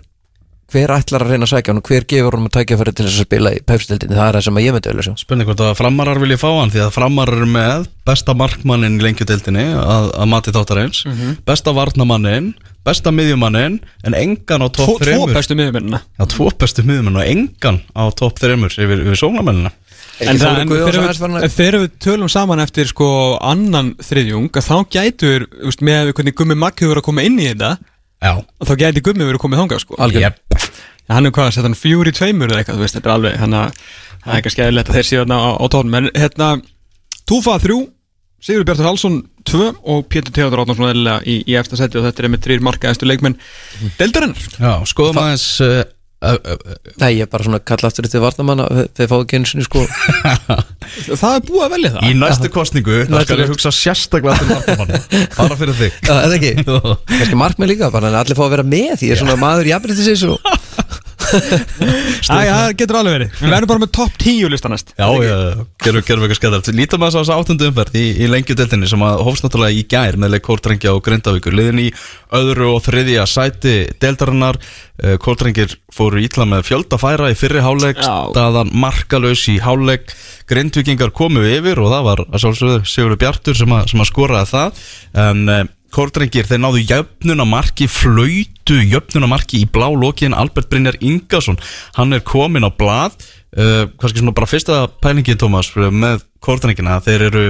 hver ætlar að reyna að sækja hann og hver gefur honum að tækja fyrir til þess að spila í pefstildinni, það er það sem að ég myndi auðvitað sjá. Spurning hvort að framarar vilja fá hann því að framarar eru með besta markmannin í lengjudeildinni að, að mati þáttarins besta varnamannin, besta miðjumannin en engan á topp tvo þremur. bestu miðumennina Já, tvo bestu miðjumann og engan á topp þremur yfir, yfir sóknarmennina En þegar við, að- tölum saman eftir sko annan þriðjung að þá gætur, veist, með hvernig Gummi hefur verið að koma inn í þetta Já, að þá gæti Gummi verið að koma þangað sko. Algjörlega Jep. hann er hvað, sett hann fjúr í tveimur eða eitthvað, þú veist, þetta er alveg hann að það er ekki skæðilegt að þeir séu þarna á, á tónum. En hérna, Túfa 3 Sigur Bjartur Halsson 2 og Pétur Teodor Átnarsson eðlilega í, í eftir seti og þetta er með þrýr markaðistu leikmenn Deildarinnar. Já, skoðum aðeins ö, Nei, ég er bara svona kalla aftur til varnamanna þeir fáðu sinni sko. *laughs* Það er búið að velja það. Í næstu kostningu, það skal ég hugsa sérstaklega til vartamann *laughs* Bara fyrir þig. Já, eða ekki? *laughs* Kannski markmið líka, bara en allir fá að vera með Því ég er svona maður eins og Æja, það getur alveg verið. Við verðum bara með topp 10 lista næst. Já, gerum, gerum eitthvað skæðar Lítum að þess að áttundu umferð í, í lengjudeltinni sem að hófst náttúrulega í gær með leik Kórdrengja og Grindavíkur. Liðin í öðru og þriðja sæti deltarinnar Kórdrengir fóru ítla með fjölda færa í fyrri háleik Já. staðan markalös í háleik Grindvíkingar komu yfir og það var að sjálfsögðu Sigurður Bjartur sem að, sem að skoraði það. En uh, Kórdrengir þeir náðu jöfnunamarki flöytu jöfnunamarki í blá lokin. Albert Brynjar Ingarsson hann er komin á blað. Uh, kannski svona bara fyrsta pælingi Tómas með Kórdrengina þeir eru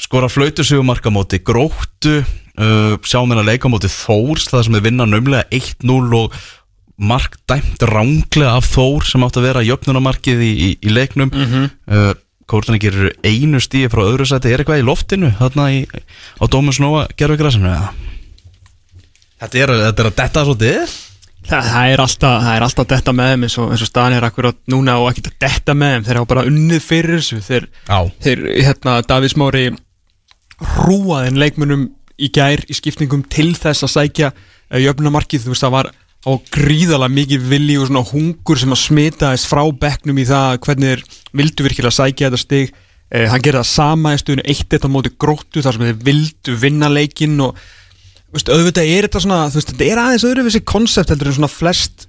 skora flöytu sigumarka móti gróttu. Uh, sjáum hennar leika móti Þórs það sem er vinna nömlega 1-0 og mark dæmt ránglega af Þór sem átt að vera jöfnunamarkið í, í, í leiknum. Mm -hmm. Kórtaningir eru einu stíði frá öðru sæti. Er eitthvað í loftinu þarna í, á Dómus Nóa gerfugrasinu ja. þetta er þetta er að detta svolítið. Það, það er alltaf, það er alltaf detta með þeim eins og, eins og staðan er akkurat núna og ekki að detta með þeim. Þeir hafa bara unnið fyrir þessu. Þeir, þeir hérna, Davís Mári rúaðin leikmunum í gær í skipningum til þess að sækja uh, jöfnumarkið, þú veist það var á gríðalega mikið vilji og svona hungur sem að smita þess frá bekknum í það hvernig þeir vildu virkilega sækja þetta stig. Uh, hann gerði það sama í stöðinu eitt eitt á móti gróttu þar sem þeir vildu vinna leikinn og veist, auðvitað er þetta svona veist, þetta er aðeins öðruvísi konsept heldur en svona flest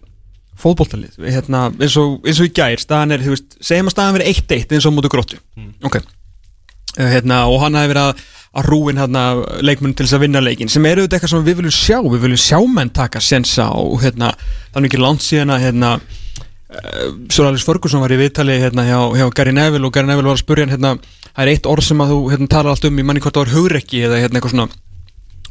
fótboltalið. Hérna, eins, og, eins og í gær, staðan er þú veist, segjum að staðan verið 1-1 eins og móti gróttu. Ok. Uh, hérna, og hann hafi verið að, að rúin hérna, leikmunum til þess að vinna leikin sem eru þetta eitthvað sem við viljum sjá. Við viljum sjá menn taka sensa og hérna, þannig ekki langt síðan að hérna, uh, Sjóralis Förgursson var í viðtali hérna, hjá, hjá Gary Neville og Gary Neville var að spurja hérna, það er eitt orð sem að þú hérna, talar allt um í manni hvort það var hugrekki eða eitthvað svona.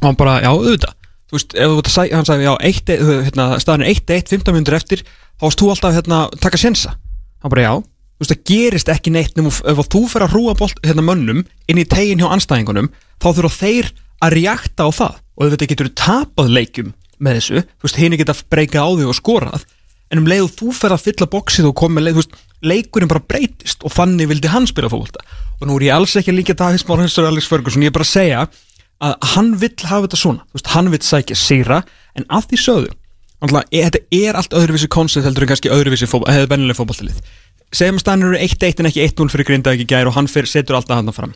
Og hann bara, já, auðvitað. Þú veist, ef þú veit að sæ, hann sagði, já, eitt, hérna, staðan er 1-1, 15 minnur eftir þá varst þú alltaf hérna, taka sensa hann bara, já, þú veist, það gerist ekki neitt nema ef að þú fer að hrúa bolt, hérna, mönnum inn í tegin hjá anstæðingunum þá þurfa þeir að reakta á það. Og þetta getur tapað leikjum með þessu, þú veist, hinn geta breykað á því og skorað, en um leið þú fer að fylla boxið og koma leið, þú veist leikurinn bara breytist og þannig vildi hann spila fólkvölda og nú er ég alls ekki að líka Davids Márhansson og Alex Ferguson, ég er bara að segja að hann vill hafa þetta svona, þú veist, hann vill sækja sýra, en að því sögðu Alltaf, þetta er allt öðruvísi koncept heldur en kannski öðruvísi hefði bennilega fótballtalið segjum að stannur eru 1-1 en ekki 1-0 fyrir Grindavík í gær og hann fyrir, setur alltaf hann fram.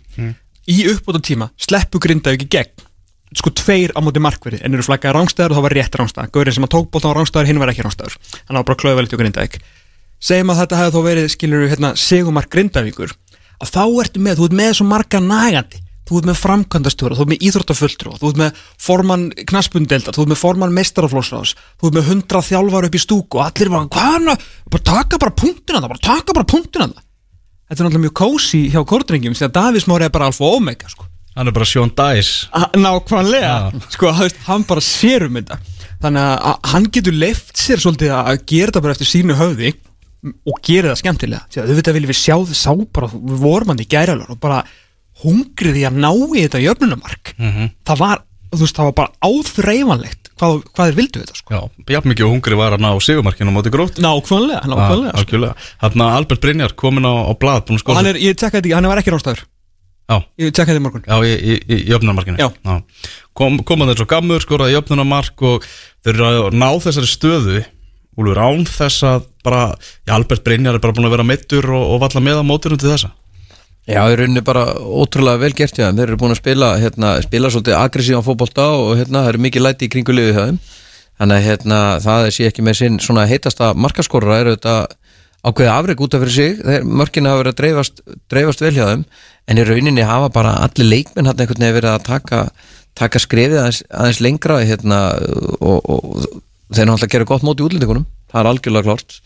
Í uppbóta tíma sleppu Grindavík í gegn sko tveir á móti markverði en eru flaggaði rángstæður og það var rétt rángstæður Gaurinn sem að tók bóta á rángstæður, hinn var ekki rángstæður hann var bara klöðvelið til Grindavík. Segjum að þetta hefði þó verið, skilur við, hérna, segumark Grindavíkur. Að þá ertu með, þú ert með svo marga nagandi þú ert með framkvæmdastjóra, þú ert með íþróttafulltrú þú ert með formann knaspundeldar þú ert með formann meistaraflósráðs þú ert með hundra þjálfar upp í stúku og allir bara, hvað er það, bara taka bara punktina það bara taka bara punktina það þetta er náttúrulega mjög kósi hjá kordringjum því að Davís Mári er bara alfa og omega sko. hann er bara Sean Dice A- nákvæmlega, sko, þú veist, hann bara sér um þetta. Þannig að að hann getur leift sér svolítið að gera þetta bara eftir sínu höfði og gera það skemmtilega. Því að auðvitað viljum við sjá þið sá bara við vorum hann í gæralur og bara hungrið í að ná í þetta jöfnunamark það var, þú veist, það var bara áþreifanlegt hvað, hvað þeir vildu þetta sko. Já, jafn mikið og hungri var að ná sigumarkinu á móti grótt nákvæmlega, nákvæmlega sko. Algjörlega. Þarna Albert Brynjar komin á, á blad að og hann er, ég tekka þetta ekki, hann var ekki rástaður Já, ég tekka þetta í morgun. Já, í, í, í jöfnunarmarkinu. Já. Kom, Koma þeir svo gammur, skoraði jöfnunarmark og þeir eru að ná þessari stöðu Úlfur án þess að bara, já, Albert Brynjar er bara búin að vera meittur og, og valla með á mótunum til þessa Já, í rauninni bara ótrúlega vel gert hjá þeim. Þeir eru búin að spila, hérna, spila svolítið aggressívan fótbolta og hérna, það eru mikið læti í kringu liðið hjá þeim. Þannig að hérna, það sé ekki með sinn svona heitasta markaskorra er þetta ákveðið afreg út af fyrir sig. Þeir mörkin hafa verið að dreifast, dreifast vel hjá þeim. En í rauninni hafa bara allir leikmenn hann einhvern veginn verið að taka, taka skrefið aðeins, aðeins lengra hérna, og, og þeir náttúrulega gera gott mót í útlendingunum. Það er algjörlega klárt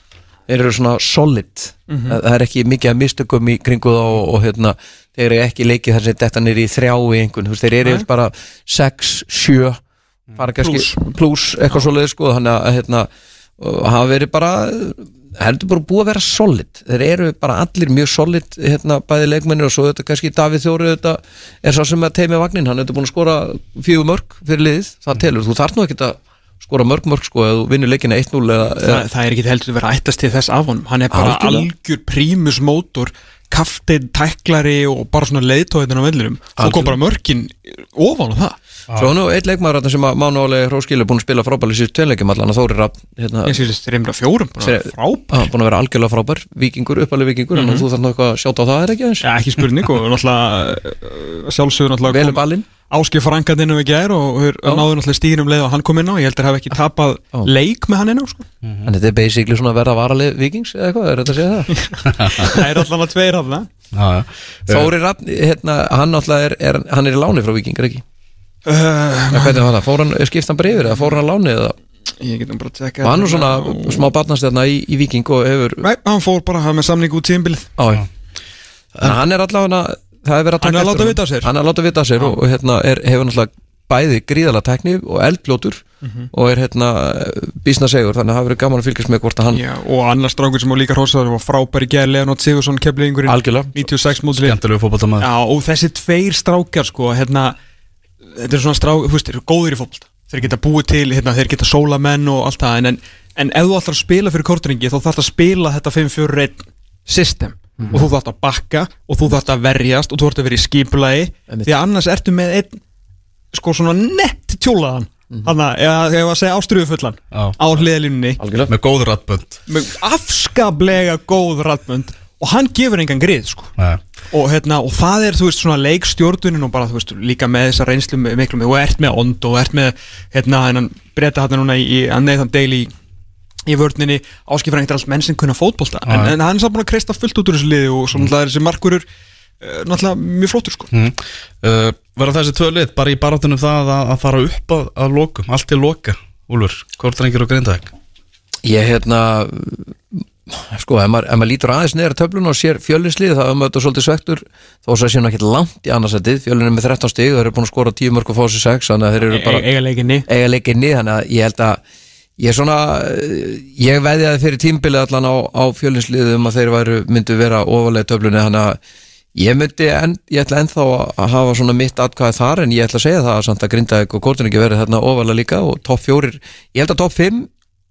þeir eru svona solid. Það, það er ekki mikið að mistökum í kringu þá og, og hérna, þeir eru ekki leikið þar sem þetta er í þrjá í einhvern veist, þeir eru bara 6, 7 fara kannski plus. eitthvað svoleið sko, þannig að hérna, hafa verið bara heldur bara búið að vera solid. Þeir eru bara allir mjög solid hérna, bæði leikmennir og svo þetta kannski Davíð Þóri þetta er svo sem að teimi vagnin hann er búin að skora fjögur mörg fyrir liðið, það telur, þú þarf nú ekki að skora mörg mörg sko ef þú vinnur leikina 1-0 eða, Þa, eða það er ekki heldur að vera ættast til þess af honum. Hann er bara Algjörlega. algjör prímus mótor kafteinn, tæklari og bara svona leiðtóðin á vellinum. Og kom bara mörkin ofan á það. Svo er nú eitt leikmaður þarna sem að Mánuáli Hróskil er búin að spila frábæli síðust tveimleikum allan að Þóri Rapp hérna, eins og þessi reymra fjórum Fyrir- frábær. Að, búin að vera algjörlega frábær. Vikingur, uppalega vikingur en þú þarf eitthvað að sjáta á það er ekki aðeins? Ja, ekki spurning og náttúrulega *laughs* sjálfsögur náttúrulega Velu kom ballinn Áskif Frankandinn við gær og þeir Já. náðu náttúrulega stíðin um leið og hann kom inn á ég held að hafa ekki tapað Já. leik með hann inn á sko. En þetta er basically svona að vera varalið vikings eða eitthvað, er þetta að segja það? *laughs* það er allan að tveir af það. Þóri Rapp, hérna, hann náttúrulega er, er hann er í láni frá vikingar ekki uh, hvernig var það? Fór hann, skipt hann bara yfir eða fór hann að láni eða ég getum bara að tjekka var hann nú svona smá barnastjarna í, í viking og hefur Nei, hann fór bara hann með samning út tíðinbilið á, en hann er allavega það er verið að Hann er taka að láta eftir vita af sér. hann er að láta vita af sér og, og hérna er, hefur náttúrulega bæði gríðalega tekni og eldfljótur Mhm. og er hérna bísna segur þannig að það verið gaman að fylgjast með hvort að hann Já, og annars strákur sem var líka hrósaður var frábæri gæði Leonard Sigursson algjörlega. 96 mótli Skemmtilegu fótboltamaður. Já, og þessi tveir strákar sko, hérna þetta er svona strák, þú veist, þeir eru góðir í fólk þeir geta búið til, hérna, þeir geta sóla menn og allt það, en, en, en ef þú ætlar að spila fyrir kortringi, þá þarf að spila þetta 5-4-1 system og þú þarf að bakka og þú þarf að verjast og þú þarf að vera í skipulagi. Einmitt. því að annars ertu með einn sko svona nett tjólaðan. Þannig að, eða þegar að segja ástriðu fullan Já. á hliðalínunni algjörlega. Með góður rattbönd með afskaplega góð rættmönd og hann gefur engan grið sko. Og, hérna, og það er, þú veist, svona leikstjórnunin og bara, þú veist, líka með þessa reynslu með- miklu með, og ert með ond og ert með hérna, hennan breyta hérna núna í, í að neðan deil í, í vörninni áskifra einhver alls menn sem kunna fótbolta. En, en hann er samt búin að kreista fullt út úr þessu liði og svona mm. þessi markurur uh, náttúrulega mjög flottur sko. Mm. uh, Verða þessi tvö lið bara í barátunum það að, að fara upp að, að lokum Allt til loka, Úlfur? Hvort drengir og grindaðeg ég hérna sko, ef maður, ef maður lítur aðeins neðar töflun og sér fjölinslið þá er maður þetta svolítið svektur þó svo sé nú ekkert langt í annarsætið fjölin er með 13 stig, þeir eru búin að skora 10 mörg og fá sér 6, þannig að þeir eru bara e eiga leikinni eiga leikinni, þannig að ég held að ég er svona, eh, ég veðjaði fyrir tímbilið allan á, á fjölinsliðum að þeir væru, myndu vera ofalega töflunni þannig að ég myndi en, ég ætla ennþá að hafa svona mitt atkvæði þar en ég ætla að segja það að samt að Grindavík og Kortin ekki verið þarna ofalega líka og topp fjórir, ég held að topp 5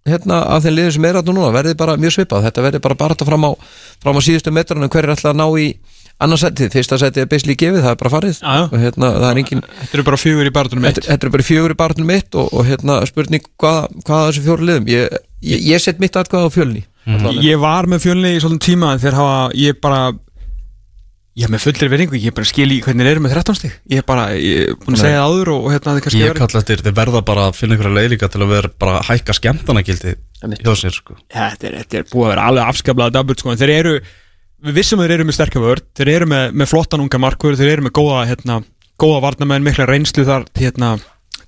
hérna af þeim liðum sem er þarna núna verði bara mjög svipað, þetta verði bara bara fram á, fram á síðustu metran hver er alltaf að ná í annarsætið, fyrsta sætið er beisli gefið, það er bara farið. Já. og hérna, það er engin Þetta eru bara fjögur í barðunum mitt. Þetta þetta er bara fjögur í barnum mitt og, og hérna spurning hvað, hvað að þessu fjóru liðum? Ég, ég, ég set mitt atkvæð á fjölni. Ég var með fjölni í svolítið tíma þeir hafa, ég bara ég hef með fullir veringu, ég bara skil í hvernig þeir eru með 13 stig. Ég er bara, ég er búin að segja það áður og, og hérna þið kannski Ég kalla eftir, þið verða bara að finna einhverja leið líka til að vera bara að hækka skemmtanagildi Einmitt. hjá sér sko. Þetta er, þetta er búið að vera alveg afskaplega daburt sko, en þeir eru, við vissum að þeir eru með sterkja vörð, þeir eru með, með flottan unga markur, þeir eru með góða, hérna, góða varnamenn, mikla reynslu þar hérna,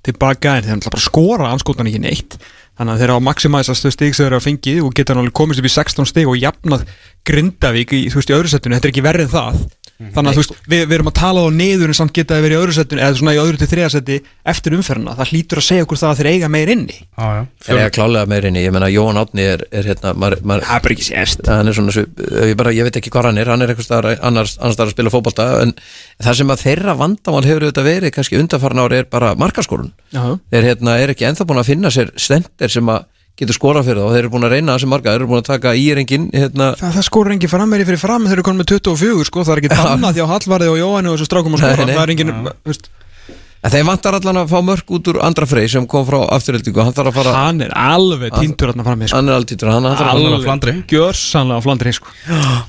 tilbaka, en þeir ætla bara að skora anskotan ekki neitt, þannig að þeir eru að maximæsa stöð stig sem þeir eru að fengið og geta náttúrulega komist upp í 16 stig og jafnað Grindavík í, þú veist, í öðru setinu, þetta er ekki verið en það þannig að þú veist, við, við erum að tala á niður en samt geta þeir verið í öðru setinu eða svona í öðru til þriða seti eftir umferðina. Það hlýtur að segja okkur það að þeir eiga meir inni. Já, já. Er ég að klálega meirinni, ég menna Jóhann Átni er, er hérna, maður, maður, það er bara ekki sést. Hann er svona, svip- ég, bara, ég veit ekki hvað hann er hann er eitthvað staðar, annars, annars staðar að spila fótbolta en það sem að þeirra vandamál hefur auðvitað verið kannski undarfarn ári er bara markaskorun. Já. þeir hérna, er ekki ennþá búin að finna sér stendir sem að getur skorað fyrir það og þeir eru búin að reyna þessi marga, þeir eru búin að taka íringin hérna, Það, það skorur engin frammeri fyrir fram þeir eru konum með 24 sko, það er ekki bannað hjá Hallvarði og Jóhanni og þessu strákum að skora, Nei, nei. það er engin veist, en þeir vantar allan að fá mörg út úr andra frey sem kom frá afturöldingu, hann þarf að fara hann er alveg týndur þarna frammi sko. hann er alltaf, hann, hann þarf að Alveg. á Flandri. gjörsanlega á Flandri sko.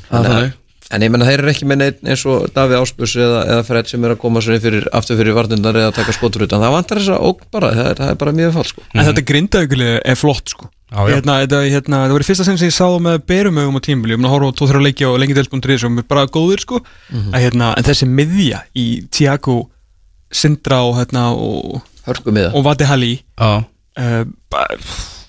Þannig að- En ég menna þeir eru ekki með neitt eins og Davíð Áspurs eða, eða Fred sem er að koma fyrir, aftur fyrir varnundar eða að taka skotur utan, það vantar þess að ógn bara, það er, það er bara mjög fall sko. en þetta grindaugli er flott sko. Já, já. Hérna, þetta, hérna, það var í fyrsta sinn sem ég sá það með berumögum á tímuli, ég mun að horfa á 2-3 leiki og lengi delspunktur sem er bara góðir sko. að, hérna, en þessi miðja í Tiago Sindra og, hérna, og, og Vati Halli Já, uh,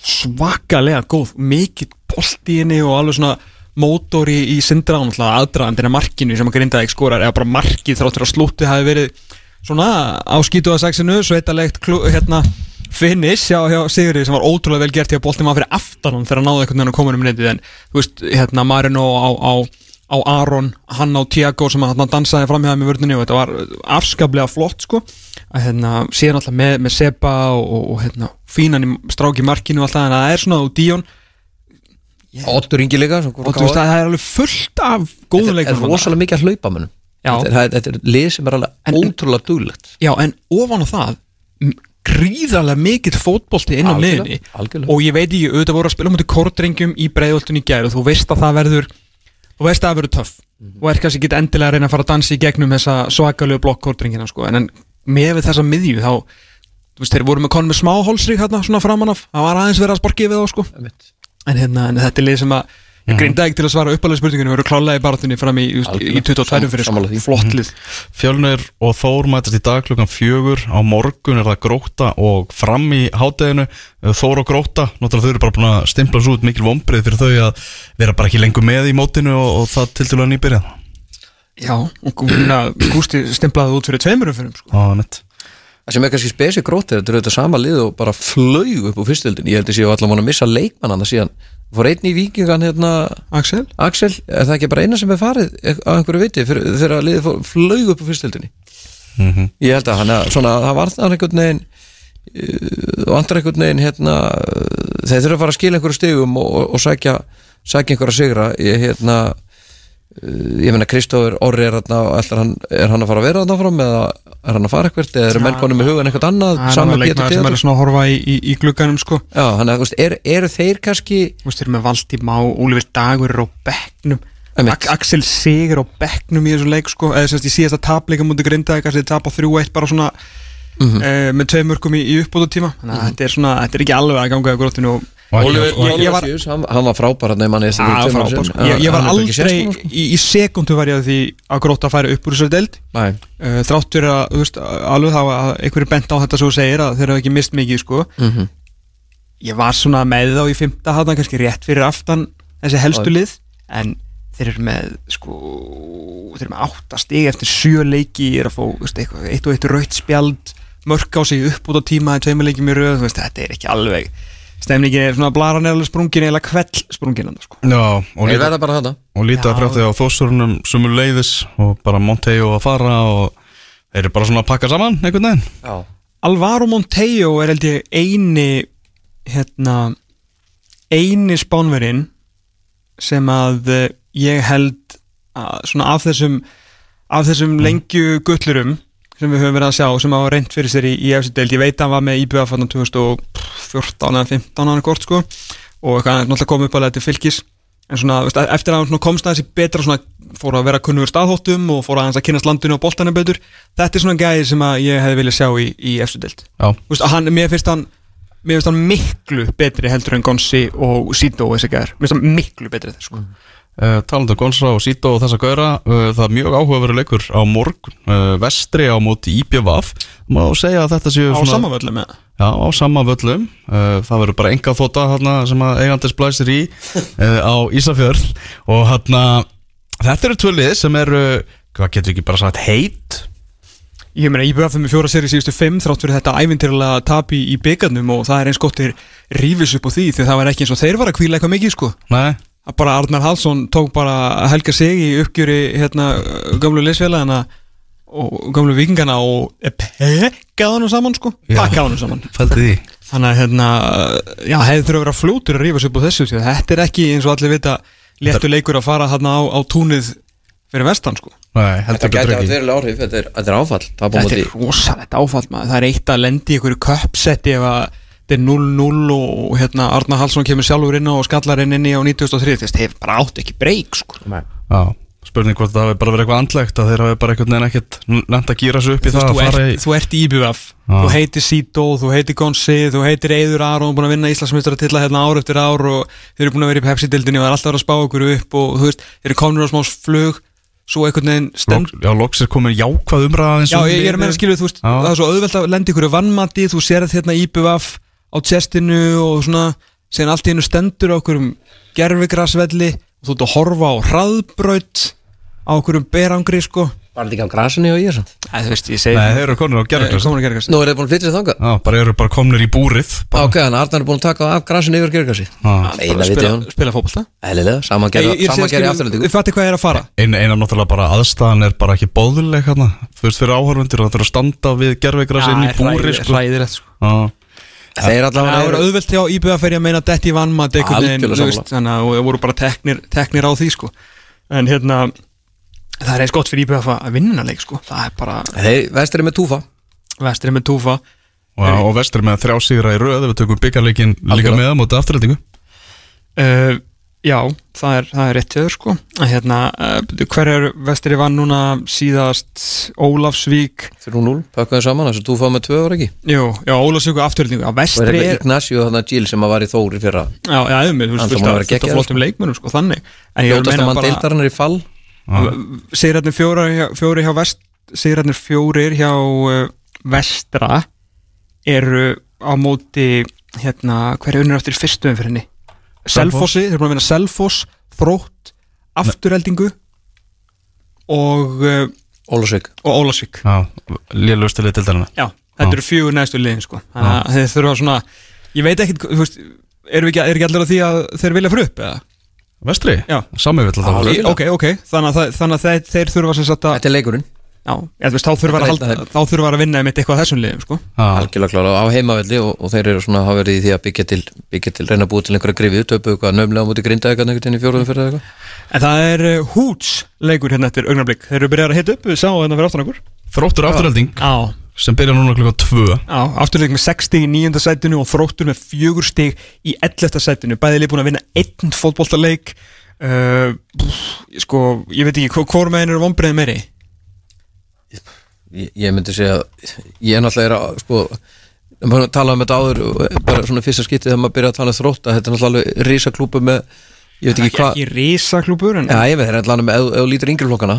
svakalega góð mikið bolt í henni og alveg svona mótor í, náttúrulega aðdraðandina markinu sem að grindaði ekki skorar eða bara markið þráttur að slúti hafi verið svona á skítu að sexinu sveitalegt hérna finish hjá, hjá Sigurði sem var ótrúlega vel gert hjá boltin var fyrir aftan hann þegar hann náði einhvern veginn að koma um netið en þú veist hérna Marino á, á á Aron, hann á Tiago sem hann dansaði fram hjá það með vörðinni og þetta var afskaplega flott sko. Að hérna, síðan alltaf með, með Seba og, og, hérna, fínan í stráki markinu alltaf, en það er svona og Díon Ottur Ingi líka það er alveg fullt af góðum Þetta er leikum rosalega mikið að hlaupa mönnum. Þetta, er- þetta er lið sem er alveg En- ótrúlega duglegt. Já, en ofan á það gríðarlega mikill fótbolti inn á liðinni og ég veit ekki, auðvitað voru að spila mútið kórdrengjum í breiðoltun í gær og þú veist að það verður þú veist að það verður töff. Mhm. og er kannski ekki endilega að reyna að fara að dansa í gegnum þessa svakalegu blokk kórdrengjina sko. en, en með við þessa miðju þá þú veist, þeir voru með konum með smá hólsrík hérna svona framan af, það var aðeins verið að sporki við þá sko. En, hérna, en þetta er lið sem að Mhm. ég grinda ekki til að svara uppalega spurningunni við erum klálega í baratunni fram í, just, í Algjörlega. 22 fyrir sko. því. flott lið Fjölnir og Þór mætast í dag klukkan fjögur á morgun er það gróta og fram í hádeginu Þór og gróta, náttúrulega þau eru bara búin að stimpla svo út mikil vombrið fyrir þau að vera bara ekki lengur með í mótinu og, og það til dælu að nýbyrja Já, og Gústi stemplaði út fyrir tveimurum fyrir sko. Sem er kannski spesið grótið, þetta er auðvitað sama lið og bara flög upp úr fyrstöldin Ég held að séu allan mann að missa leikmann hann síðan. Fór einn í vikingan hérna Axel? Axel, er það ekki bara eina sem er farið á einhverju viti fyrir, þegar liðið fór, flög upp úr fyrstöldinni Mhm. Ég held að hann að svona, það var það einhvern veginn uh, vantar einhvern veginn hérna, uh, þeir þurfa að fara að skila einhverju stigum og, og, og sækja, sækja einhverja sigra. Ég, hérna, uh, ég meina Kristófur Orri er, hérna, er hann að fara að vera þarna fram eða er hann að fara eitthvað eða eru menn konum með hugan eitthvað annað Það er alveg Pétur leikmaður sem er svona að horfa í, í, í glugganum sko. Já, hann að, er, eru þeir kannski Þú veist, þeir eru með Valdi Má, Úlfur Dagur er á Einmitt. Ak Axel Sigur á bekknum í þessum leik sko. eða semst í síðasta tapleika mútið grinda kannski þeir tapa 3-1 bara svona Mhm. eh, með tvei mörgum í, í uppbútu tíma þannig að þetta er svona, þetta er ekki alveg að ganga á grótinu og Og Oliver, ég- ég var- Sjöfus, hann, hann var frábær hann Já, frábær, sko. ég, ég var aldrei í, í sekundu var ég að því að gróta að færa upp úr þessari deild. Uh, þrátt fyrir að, veist, alveg þá að einhverju bent á þetta svo segir að þeir hafa ekki mist mikið sko. mhm. Ég var svona með þá í fymta hana kannski rétt fyrir aftan þessi helstu lið. En þeir eru með sko, þeir eru með átta stig eftir sjö leiki er að fá veist, eitthvað, eitt og eitt raut spjald mörk á sig upp út á tíma þetta er ekki alveg stemningin er svona blaran alveg sprungin eða kveld sprungin sko. Já, og lítið að Já. frétta á þóssurunum sumu leiðis og bara Monteo að fara og þeir eru bara svona að pakka saman einhvern veginn Já, Alvaro Monteo er held ég eini hérna eini spánverinn sem að eh, ég held að svona af þessum af þessum lengju gullurum sem við höfum verið að sjá sem hafa reynd fyrir sér í, í eftir deild, ég veit að hann var með IBF hann 2014 eða 15 hann kort sko. Og hann náttúrulega kom upp alveg til fylgis en svona, veist, eftir að hann komst aðeins í betra svona, fór að vera kunnugur staðhóttum og fór aðeins að kynast landinu og boltanum betur. Þetta er svona gæði sem að ég hefði viljað sjá í, í eftir deild. Veist, að hann, mér finnst hann mér finnst hann miklu betri heldur en Gonsi og Sito og þessi gæðar mér finnst hann miklu betri þetta sko Uh, talandi um Gonsa og Sito og þessa gauðra uh, það er mjög áhugaveru leikur á morgun uh, vestri á móti IPVAF má segja að þetta séu á samanvöldu með já, á sama völlum það verður bara enga þóta þarna, sem að eigandis blæsir í *laughs* á Ísafjörð. Og þarna þetta eru tvö lið sem eru hvað getur ekki bara sagt heit? Ég meina, IBF er með fjóra seri síðustu fimm þrátt fyrir þetta ævintýrlega tap í, byggarnum og það er eins gott þeir rífis upp á því því það var ekki eins og þeir var að kvíla eitthvað mikið sko. Nei, bara Arnar Hallsson tók bara að helga sig í uppgjöri hérna gamlu leysfélagana og gamlu vikingana og pekkaði hann saman sko. Pakkaði hann saman. Þannig að hérna já, hefði þurfa að vera fljótur að rífa upp á þessu þetta er ekki eins og allir vita léttu leikur að fara hérna á, á túnið fyrir vestan sko. Nei, Þetta heldur gæti betur að vera áhrif, þetta er, þetta er áfall. Þetta móti er rosalegt áfall maður. Það er eitt að lendi í einhverju köpsetti ef að þetta er 0-0 og hérna Arnar Hallsson kemur sjálfur inn á og skallar inn inn í á 93 þess hefur bara átt ekki breyk sko. Já, spurning hvort það hafi bara verið eitthvað andlegt að þeir hafi bara einhvern veginn ekkert nefnt að gýra sig upp í það að þú, fara í þú ert í IBF þú heitir Sito, þú heitir Gonsi þú heitir Eiður Aron, búin að vinna Íslandsmyndstara til hérna ár eftir ár og þeir eru búin að vera í Pepsi-dildinni og það er alltaf að spá okkur upp og þú veist, þeir eru komin á smá flug svo einhvern veginn stend Lok, já, loks er komin jákvæð umræða eins Já, og ég, ég er að meina að skilja, þú veist, Já. það er svo auðvelt að lenda ykkur vannmati, þú sérð hérna IBF á tjestinu og svona síðan allt í hennu stendur á okkur um gerfigrasvelli og þú ert að horfa á hraðbraut á okkur um berangri, sko. Var þetta ekki á grasinu og ég þú veist, ég segi Nei, þeir eru konur á gera Nú er þið búin að flytja sér þangað? Já, bara eru bara komnir í búrið bara. Ok, þannig að Arnar er búin að taka af grasinu yfir vitið spila, hún spila fótbolta? Eðlilega, saman gera í afturlendingu Þið fatti hvað er að fara? Einu, eina náttúrulega bara aðstæðan er bara ekki bóðuleg hérna. Þú veist fyrir áhörfundir Það. Þeir Það allavega voru eru auðvelt hjá IBF að meina detti vannmat einhvern veginn, þannig að það voru bara teknir, teknir á því sko. En hérna það er eins gott fyrir IBF að vinna leik sko. Það er bara Þeir vestri með túfa. Vestrið með túfa. Og, og vestur með þrjá sigra í röð við tökum byggarleikin líka með á móti afturhaldingu uh, Já, það er, það er rétt höður sko. En hérna, uh, hver er vestrið vann núna síðast? Ólafsvík. 3-0, pakkaði saman, þessu túfa með tvö ára ekki? Jú, já, Ólafsvík og afturlendingu Já, Og er vestri eitthvað er Ignacio þarna Gil sem að var í Þóri fyrra? Já, já, þú Hann að fullt af geggjaður, flottum leikmennum sko, þannig. En ég er að að mann bara deildarinnar í fall. Sigrætnir fjóra hjá, fjóri hjá vest Sigrætnir fjórir hjá uh, vestra eru á móti hérna, hver er unnur eftir fyrstu umfyrinni Selfossi, þeir eru búin að vinna Selfoss Þrótt, Afturheldingu og uh, Ólasvík og Ólasvík leið til dæluna Já, þetta eru fjögur næstu liðin sko. Þannig að þeir þurfa svona ég veit veist eru ekki, er ekki allir að því að þeir vilja fyrir upp eða? Vestri? Já. Sami vill alltaf Já, Ok, ok, þannig að, það- þannig að þeir, þeir þurfa sem sagt að Þetta er leikurinn, Já, veist, þá þurfa að, Þetta halda, veit þá þurfa að vinna einmitt eitthvað þessum liðum, sko. Algjörlega klára á heimavelli og, og þeir eru svona hafa verið í því að byggja til, byggja til reyna að búa til einhverja grifið, töpu eitthvað nöfnlega á múti grinda eitthvað einhvern veginn í fjóruðum fyrir eitthvað En það er uh, Hoots leikur hérna eftir augnablik. Þeir eru byrjað að hita upp, við sáum hérna fyrir aftan okkur. Þróttur afturhalding Já. sem byrja núna klukkan 2 Já, afturleik með 6 stig í 9. sætinu og þróttur með 4 stig í 11. sætinu. Bæði lið búin að vinna einn fótboltaleik. Uh, pff, sko, ég veit ekki, hvort meginn eru vonbreiðin meiri? Ég, ég myndi segja ég er náttúrulega er að sko við höfum talað um þetta áður bara svona fyrsta skipti þegar maður byrja að tala um þrótt að þetta er náttúrulega alveg risa klúpu með ég veit ekki hvað ekki risaklúpur, en... Já, ég veit, það er allavega með þú lítur yngri flokkana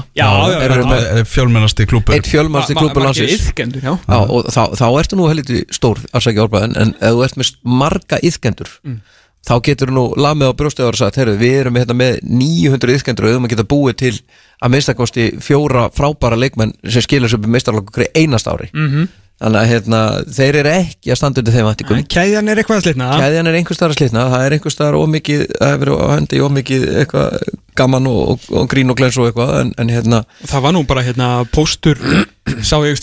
Fjölmennasti klúpur eitt fjölmannsti Ma- ma- klúpu margir landsins iðkendur, já. Já, og þá, þá ertu nú helviti stór en ef þú ert með marga yðkendur, Mm. Þá getur nú lamið á brjóstið og sagt, heyrðu, við erum hérna með 900 yðkendur og við erum að geta búið til að minnstakosti fjóra frábæra leikmenn sem skilur sér upp í meistarlokku hverju einast ári. Mm -hmm. þannig að hérna, þeir eru ekki að standa undir þeim væntingum. Kæðjan er eitthvað að slitna. Kæðjan er einhver staðar að slitna, það er einhver staðar ómikið, það hefur verið á hendi ómikið eitthvað gaman og, og, og grín og glens og eitthvað, en, en hérna. Það var nú bara hérna póstur sá ég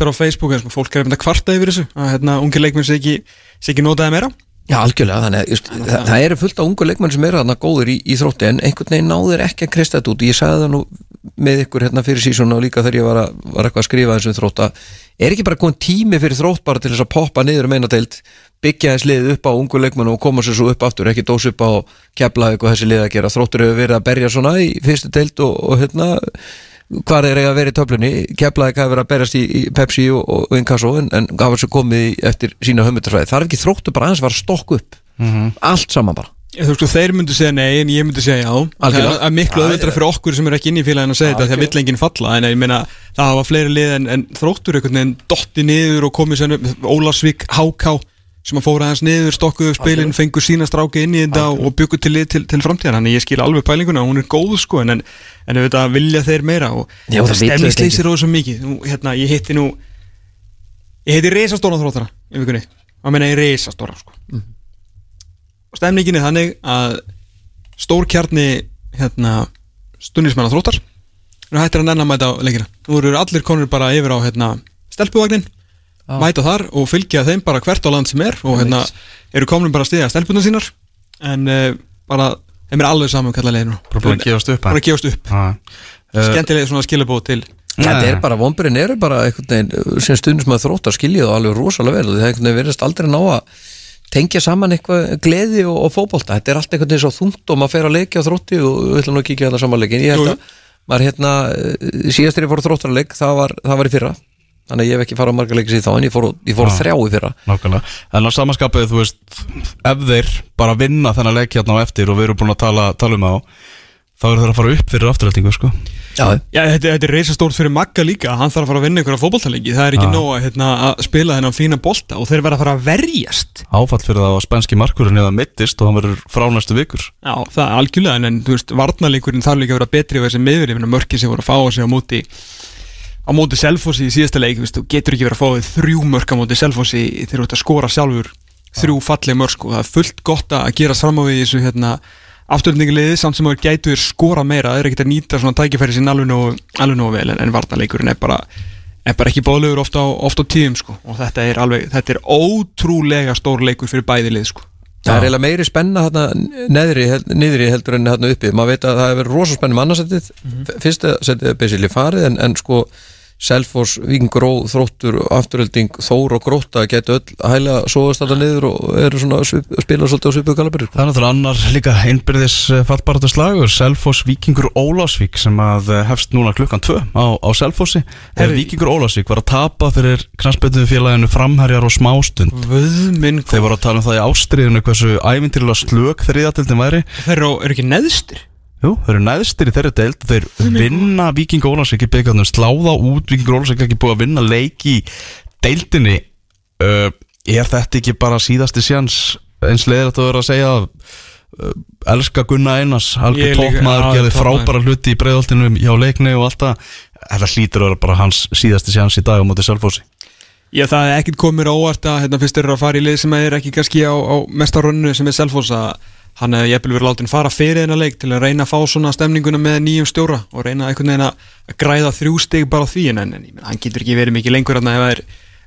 og að að Já, algjörlega, þannig að just, það, það eru fullt af ungu leikmenn sem eru þarna góður í, í þrótti en einhvern veginn náður ekki að kristja þetta út. Ég sagði það nú með ykkur hérna fyrir sísón og líka þegar ég var, að, var eitthvað að skrifa eins um þrótta, er ekki bara komin tími fyrir þrótt bara til þess að poppa niður um eina deild byggja þess lið upp á ungu leikmenn og koma sér svo upp aftur, ekki dós upp á kepla eitthvað þessi lið að gera, þróttur hefur verið að berja svona í fyrstu deild og, og hérna hvað er að vera í töflunni. Keflaði hvað verið að berjast í, í Pepsi og, og Inkasso en, en var svo komið eftir sína hömyndarfræði, þarf ekki þróttu bara aðeins var að stokka upp, allt saman bara. Þú veist, þeir myndu segja nei en ég myndi segja já. Það Algjörlega. er- er miklu auðvitað fyrir okkur sem eru ekki inn í félaginu að segja þetta því að vill enginn falla. En ég meina það hafa fleiri lið en, en þróttur einhvern veginn dotti niður og komið sem Ólarsvík, Háká sem að fóra aðeins niður, stokkuðu upp spilin fengu sína stráki inn í þetta og byggu til lið til, til framtíðan, þannig ég skil alveg pælinguna hún er góð sko en, en, auðvitað vilja þeir meira og Já, það og svo mikið. Nú, hérna, ég hitti nú ég hitti reisastóra þróttara og meina ég reisastóra sko. Og stemningin er þannig að stór kjarni hérna, stundismennar þróttar nú hættir að nennan mæta á leikina. Nú eru allir konur bara yfir á hérna, stelpuvagnin Já. mæta þar og fylgja þeim bara hvert á land sem er og hérna, eru komin bara að stiga stelpunar sínar en uh, bara þeim er alveg saman kallar leginu Bara að gefast upp bara að gefast upp. Já. Eh, skemmtilega svona skilabóð til Þetta er bara, vonbyrinn eru bara einhvern veginn sem stundum sem að þróttar skiljið og alveg rosalega vel og það er einhvern veginn verðist aldrei ná að tengja saman eitthvað gleði og, og fótbolta. Þetta er allt einhvern veginn svo þungt og maður fer að leikja á þrótti og við ætlum að kíkja þetta samanleikin ég held að maður hérna eh, síðast þegar ég fór þróttarleik það var, það var í fyrra þannig að ég hef ekki farað marga leikið síðan þá en ég fór, ég fór á Já. þrjá í fyrra Nákvæmlega, en á samanskapið þú veist ef þeir bara vinna þennan leik hérna á eftir og við erum búin að tala, tala um þá þá eru þeir að fara upp fyrir afturhaldingu sko. Já, Já, þetta, þetta er reysastórt fyrir Magga líka hann þarf að fara að vinna ykkur á fótboltalegi það er ekki Já. nóg að, hérna, að spila þennan fína bolta og þeir verða að fara að verjast áfall fyrir það að spænski markurinn eða mittist og hann verður frá næstu vikur Já, það er algjörlega, en, en þú veist, varnarleikurinn þarf líka að vera betri á þessi miður, ég finna mörkin sem voru að fá sig á móti á móti Selfossi í síðasta leik veist, getur ekki verið að fá þig þrjú mörk á móti Selfossi þegar þú ert að skora sjálfur þrjú falleg mörk sko. það er fullt gott að gera fram á því þessu hérna, afturlendingliði samt sem þú gætur skora meira, það er ekkert að nýta svona tækifæri sín alveg nógu, vel en, en varnaleikurinn er bara, er bara ekki bóðlegur ofta á, ofta á tíðum sko. og þetta er alveg, þetta er ótrúlega stór leikur fyrir bæði lið sko. Það er eiginlega meiri spenna hérna neðri, niðri heldur en hérna uppi maður veit að það hefur verið rosa spenni mannasettið mm -hmm. fyrsta setið er basically farið en, en sko Selfoss, Víkingur og Þróttur Afturölding, Þór og Gróta getur öll að hæla svoðast alltaf niður og eru svona að spila svolítið á svipuðu galabri sko. Það er náttúrulega annar líka einbyrðis fallbaratu slagur Selfoss Víkingur Ólásvík sem að eh, hefst núna klukkan 2 á, á Selfossi. Þegar Herri- Víkingur Ólásvík var að tapa fyrir knastbyrðu félaginu framherjar og smástund. Vöðminn Þeir voru að tala um það í ástriðinu hversu ævintýrlega slök þriðatildin væri. Þeir eru ekki neðstir Jú, þeir eru næðstir í þeirri deild þeir vinna Víking Ólafsvík í byggjarnum sláða út, Víking Ólafsvík er ekki búið að vinna leik í deildinni. Uh, er þetta ekki bara síðasti sjans eins þetta að vera að segja uh, elska Gunna Einars toppmaður, já, gerði frábæra hluti í breiðoltinu hjá leikni og allt það. Þetta hlýtur að vera bara hans síðasti sjans í dag á móti Selfossi. Já, það er mér á óvart að hérna, fyrst þeir eru að fara í lið sem er ekki kannski á, á mesta rönnu sem er Selfoss að hann hefði jæfnvel verið látin fara fyrir þennan leik til að reyna að fá svona stemninguna með nýjum stjóra og reyna einhvern veginn að að græða þrjú stig bara á því en, en, en ég meina, hann getur ekki verið mikið lengur er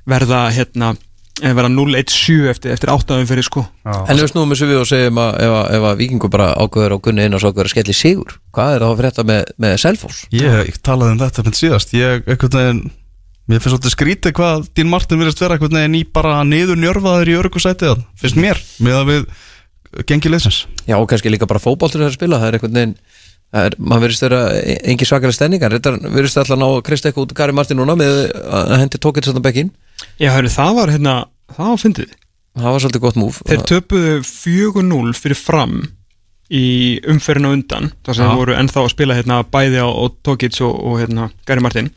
verða hérna ef verða 0-1-7 eftir, eftir áttaðum fyrir sko. En ef við snúum þessu við og segjum að ef, að- ef að Víkingur bara ákveður á Gunni Einars ákveður að skelli sigur hvað er það að frétta með, með Selfoss? Ég, ég talaði um þetta með síðast. Ég, veginn Mér finnst svolítið skrítið hvað Dín Martin virðist vera einhvern veginn í bara niður njörfaður í örgusætið það Finnst mér, með að við gengi leysins Já, og kannski líka bara fótboltur er að spila það er einhvern veginn það er, maður verðist vera engi svakara stemningar þetta verðist alltaf ná að kristja eitthvað út Kari Martin núna með að hendi tókið þetta bekkin Já, hörru, það var hérna, það var fyndið. Það var svolítið gott múf Þeir töpuðu 4-0 fyrir fram í umferðinu undan þar sem þeir voru ennþá að spila hérna bæði á, Tókits og, og hérna Gary Martin.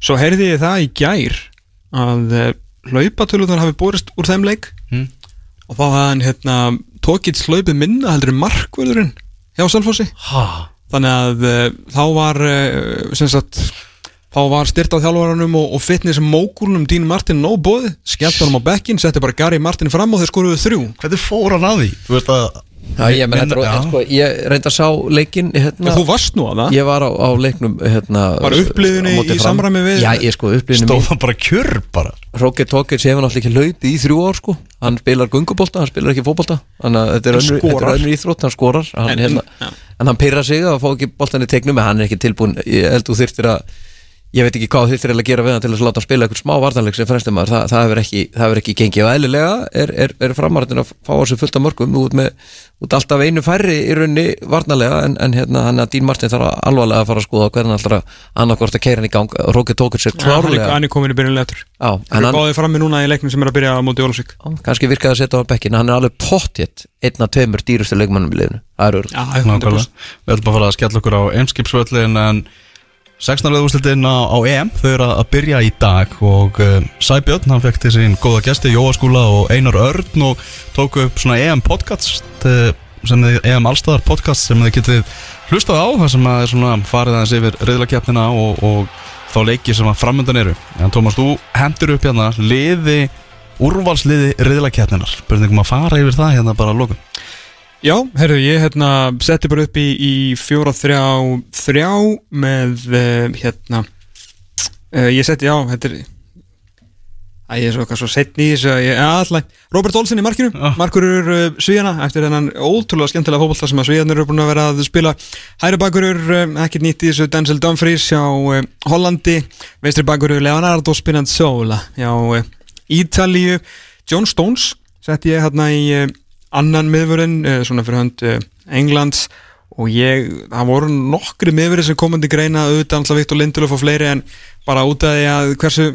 Svo heyrði ég það í gær að uh, hlaupatöluðar hafi borist úr þeim leik. Mm. Og þá hafði hann hérna Tókits hlaupið minna heldur en markvörðurinn hjá Selfossi Ha? þannig að uh, þá var uh, sem sagt þá var styrt á þjálfaranum og, og fitness mókúlunum Dín Martin nóg bóði skellt honum á bekkin, setti bara Gary Martin fram og þeir skoruðu þrjú Hvernig fór hann að því? Þú veist að Já, ég, menn, Já. er- sko, ég reynda að sá leikin hérna, Þú varst nú að það. Ég var á, á leiknum hérna, Var móti í Fram. samræmi við- Já, ég sko upplifinu Stóð hann bara kjör bara? Rókir Tókits hefur náttúrulega ekki hlaupið í þrjú ár sko. Hann spilar gungubólta, hann spilar ekki fótbolta. Þannig að þetta er Hann önnur, íþrótt hann skorar. Hann, En- hérna, já. en hann pyrra sig að fá ekki boltan í tegnum en hann er ekki tilbúin, ég held þú þyrftir að ég veit ekki hvað þyrftir að gera við hann til að láta hann spila eitthvað smá vartanleik sem fremstum maður það, það, hefur ekki, ekki gengið. Og eðlilega er, er, er framarðin að fá á sig fullt af mörgum út, með, út alltaf einu færri í raunni vartanlega en, en hérna hann að Dín Martin þarf alvarlega að fara að skoða hvernig alltaf að annarkvort að keira hann í gang. Rókir hann er- klárlega hann er komin í byrjunlega eftir Já, Hann er báðið frammi núna í leiknum sem er að byrja á móti Jólasvík Já, kannski virkaði að setja á bekkin hann er alveg pottjétt einn af tveimur dýrustu leikmannum í liðinu. Það er Nákvæmlega. Við ætlum bara að fara að skella okkur á einskipsvöllin en 16. úrslitin á, á EM þau eru að byrja í dag og uh, Sæbjörn, hann fekk til sín góða gesti Jóaskúla og Einar Örn og tóku upp svona EM podcast uh, sem þið, EM Allstæðar podcast sem þið getið hlustað á þar sem að er svona farið aðeins yfir reyðlakeppnina og, og þá leiki sem að framöndan eru en Tómas, þú hendur upp hérna liði úrvalsliði reyðlakeppninar börningum að fara yfir það hérna bara að lókum Já, herru, ég hérna setti bara upp í, í fjóra þrjá þrjá með uh, hérna uh, ég setti, já, þetta er Æ, ég er svo, eitthvað svo setni að ja, Robert Olsen í markinu, Já. markurur uh, Svíjana eftir þennan ótrúlega skemmtilega fótbolta sem að Svíjanir eru búin að vera að spila. Hæri bakurur, um, ekkert nýtt í þessu Denzel Dumfries hjá uh, Hollandi. Veistri bakurur Leonardo Spinazzola hjá uh, Ítalíu. John Stones setti ég hérna í annan miðvörðin, uh, svona fyrir hönd uh, Englands og ég, það voru nokkri miðvörði sem komandi greina auðvitað alltaf Viktor Lindelöf og fleiri en bara út af því að hversu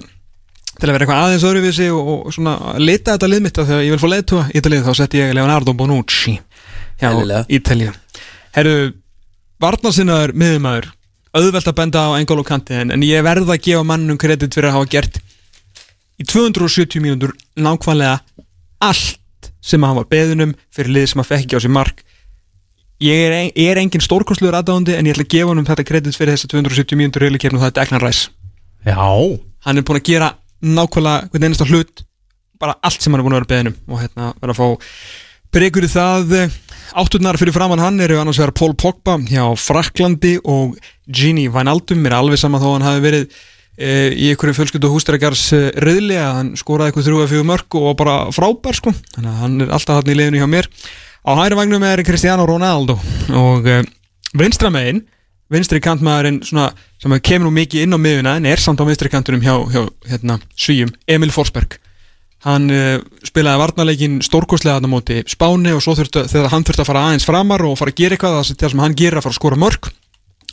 til að vera eitthvað aðeins öðruvísi og, og svona lita þetta lið mitt af því að ég vil fá leiðtúa í þetta lið þá setti ég Leonardo Bonucci hjá. Ítalíu Herru, varnarsinnaður miðumæður auðvelt að benda á Engolo Kanti en, en ég verð að gefa mannum kredit fyrir að hafa gert í 270 mínútur nákvæmlega allt sem hann var beðunum fyrir lið sem hann fekk ekki á sér mark. Ég er, ein, ég er engin stórkostluður aðdáðandi en ég ætla að gefa hann þetta kredit fyrir þessa 270 mínútur reyðlikefn og það er Declan Rice. Já, hann er búin að gera nákvæmlega hvern einasta hlut bara allt sem hann er búin að vera beðinum og hérna vera að fá bregur í það. Átturnar fyrir framann hann eru annars vegar Paul Pogba hjá Fraklandi og Gini Wijnaldum mér er alveg sama þó hann hafi verið í einhverju fjölskyldu hústrækjars e, reyðli að hann skoraði eitthvað þrjú eða fjögur mörg og bara frábær sko. Þannig að hann er alltaf hann í liðinu hjá mér. Á hæri vagnum er Cristiano Ronaldo og e, vinstra megin vinstri kantmaðurinn sem kemur nú mikið inn á miðuna en er samt á vinstri kantunum hjá, hjá hérna, Svíum, Emil Forsberg. Hann uh, spilaði varnarleikin stórkostlega þarna móti Spáni og svo þurftu, þegar hann þurfti að fara aðeins framar og fara að gera eitthvað það sem hann gerir að fara að skora mörg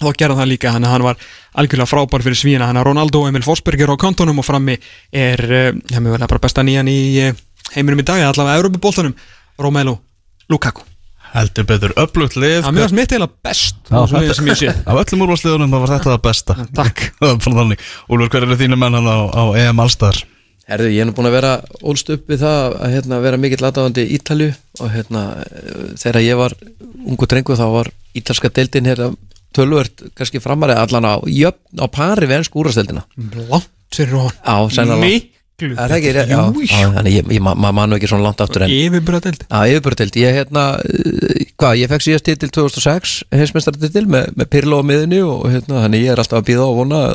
þá gerði það líka, hann, hann var algjörlega frábær fyrir Svíina, hann er Ronaldo og Emil Forsberg er á kantonum og frammi er uh, það er bara besta nýjan í uh, heiminum í dag, allavega Európa-bóltanum Romelu Lukaku. Heldur betur öflugt lið. Það er mjög smitt eða best. Já, það sem ég sé. Af öllum úrvarsliðunum var þetta það besta. Takk. *laughs* Það var bara þannig. Úlfur, hver eru þínu menn hann á, á EM Allstar? Herðu, ég er nú búin að vera ólst upp við það að hérna, vera mikill aðdáðandi í Ítalju og hérna, eh, þegar ég var ungu drengu þá var ítalska deildin hérna, tölvört kannski framari allan á, jöfn, á pari við ennsku úrvarsdeildina Langt fyrir hún Miklu. Er það ekki, já, já, þannig ég, ég, ma- maður nú ekki svona langt aftur en Yfirbúradeld Já, yfirbörutild, ég hérna uh, hvað, ég fekk síðast titil 2006 heimsmeistaratitil með, með Pirlo á miðunni og hérna, þannig ég er alltaf að býða og vona að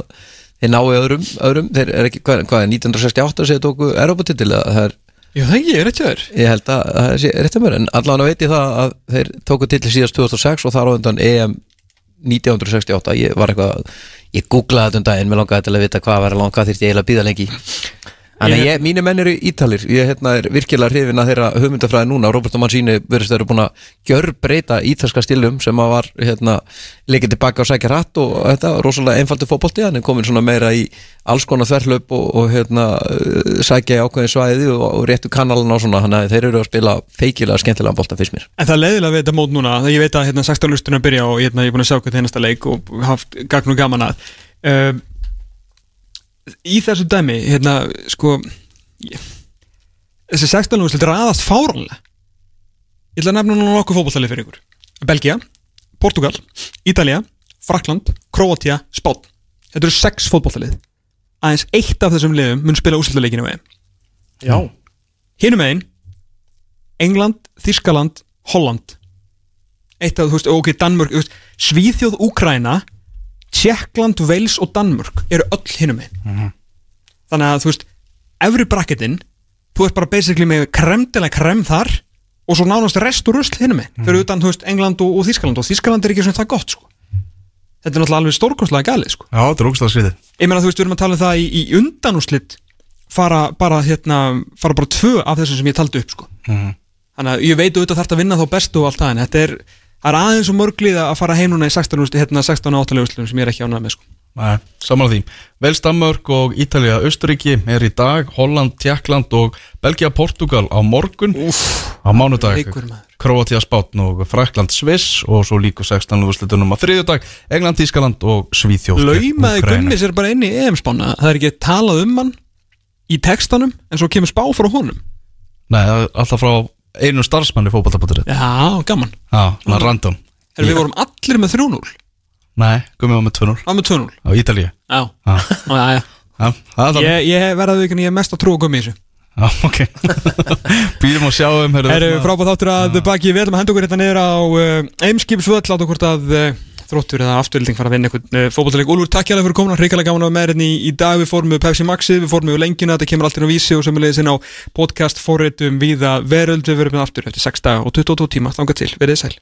þeir nái öðrum, öðrum. Þeir er ekki, hvað, hvað er 1968 sem þeir tóku Europatitil, það er Já, það ekki, er ekki þér. Ég held að það sé rétt að mér en allan veit ég það að þeir tóku titil síðast 2006 og þar á undan EM 1968, ég var eitthvað ég googlaði þetta um daginn, mér langaði til að vita hvað var að langa þýrt ég eiginlega að býða lengi Þannig að ég, mínu menn eru ítalir, ég hérna, er virkilega hrifin að þeirra hugmyndafræði núna, Roberto Mancini verðist að eru búin að gjör breyta ítalska stilum sem að var hérna, leikið tilbaka og sækja rætt og þetta, rosalega einfaldi fótbolti, hann er komin svona meira í alls konar þverlöp og, og hérna, uh, sækja í ákveðin svæði og, og réttu kanalina og svona, þannig að þeir eru að spila feikilega skemmtilega bolta fyrst mér. En það er leiðilega við þetta mót núna. Ég veit að hérna, 16 lusturinn að byrja og hérna, ég er búin að sjá hvað þennasta leik og haft gagn og gaman að uh, Í þessu dæmi hérna, sko ég, þessi 16 lustur raðast fáranlega Ég ætla að nefna núna nokkuð fótballtali fyrir ykkur. Belgia, Portugal, Ítalía Frakland, Kroatia, Spán Þetta eru sex fótballtalið Aðeins eitt af þessum liðum mun spila úrslutaleikinu við Já. Hinum einn England, Þískaland, Holland. Eitt af, þú veist, ok, Danmörk Svíþjóð, Úkræna Tjekkland, Wales og Danmörk eru öll hinum einn Þannig að, þú veist, efri bracketin þú ert bara basically með kremdilega krem þar og svo nánast rest og rusl hinum einn fyrir utan, þú veist, England og, og Þískaland og Þískaland er ekki svona það gott, sko. Þetta er náttúrulega alveg stórkostlega galið, sko. Já, þetta er ógstlega skriðið ég meina þú veist við erum að tala um það í, í undanúslit fara bara hérna fara bara tvö af þessum sem ég taldi upp sko. þannig að ég veit auðvitað þarf að vinna þá bestu og allt það en þetta er, það er aðeins og mörglið að fara heim núna í 16 úrslit hérna 16 og 8 úrslitum sem ég er ekki ánægð með sko. Nei, saman því Vels Danmörk og Ítalía Östuríki er í dag Holland, Tjekkland og Belgia Portugal á morgun Úff, á mánudag. Kroatia Spátn og Frakland Sviss og svo líku 16 úrslitunum á þriðjudag England, Ískaland og Svíþjóð Laumaði. Gunni sér bara inn í EM-spána það er ekki talað um hann í textanum en svo kemur spá frá honum Nei, er alltaf frá einu starfsmanni fótballtabóttir Já, gaman. Já, svona random. Heru, Við vorum allir með 3-0 Nei, gummi var með 2-0 Það með 2-0 á Ítalíu. Já, Já, já, já. Já, það er það Ég, ég verðaði ekki en ég er mest að trúa Gummi í þessu. Já, ok. *laughs* Býðum og sjáum heyrðu, Erum við frábæð þáttur að baki. Við ætlum að henda okkur hérna niður á uh, Eimskipsvöll, láta hvort að uh, þróttur eða afturlýting fara að vinna einhvern uh, fótballtaleik Úlfur, takk hjá það fyrir komin, hrikalega gaman að vera með hérna í, dag. Við fórum með Pepsi Maxi, við fórum með lengjuna. Þetta kemur allt inn á vísi og sömulegis inn á podcast fóritum viða veröld, við verum með aftur eftir 6 daga og 22 tíma, þangað til, verið sæl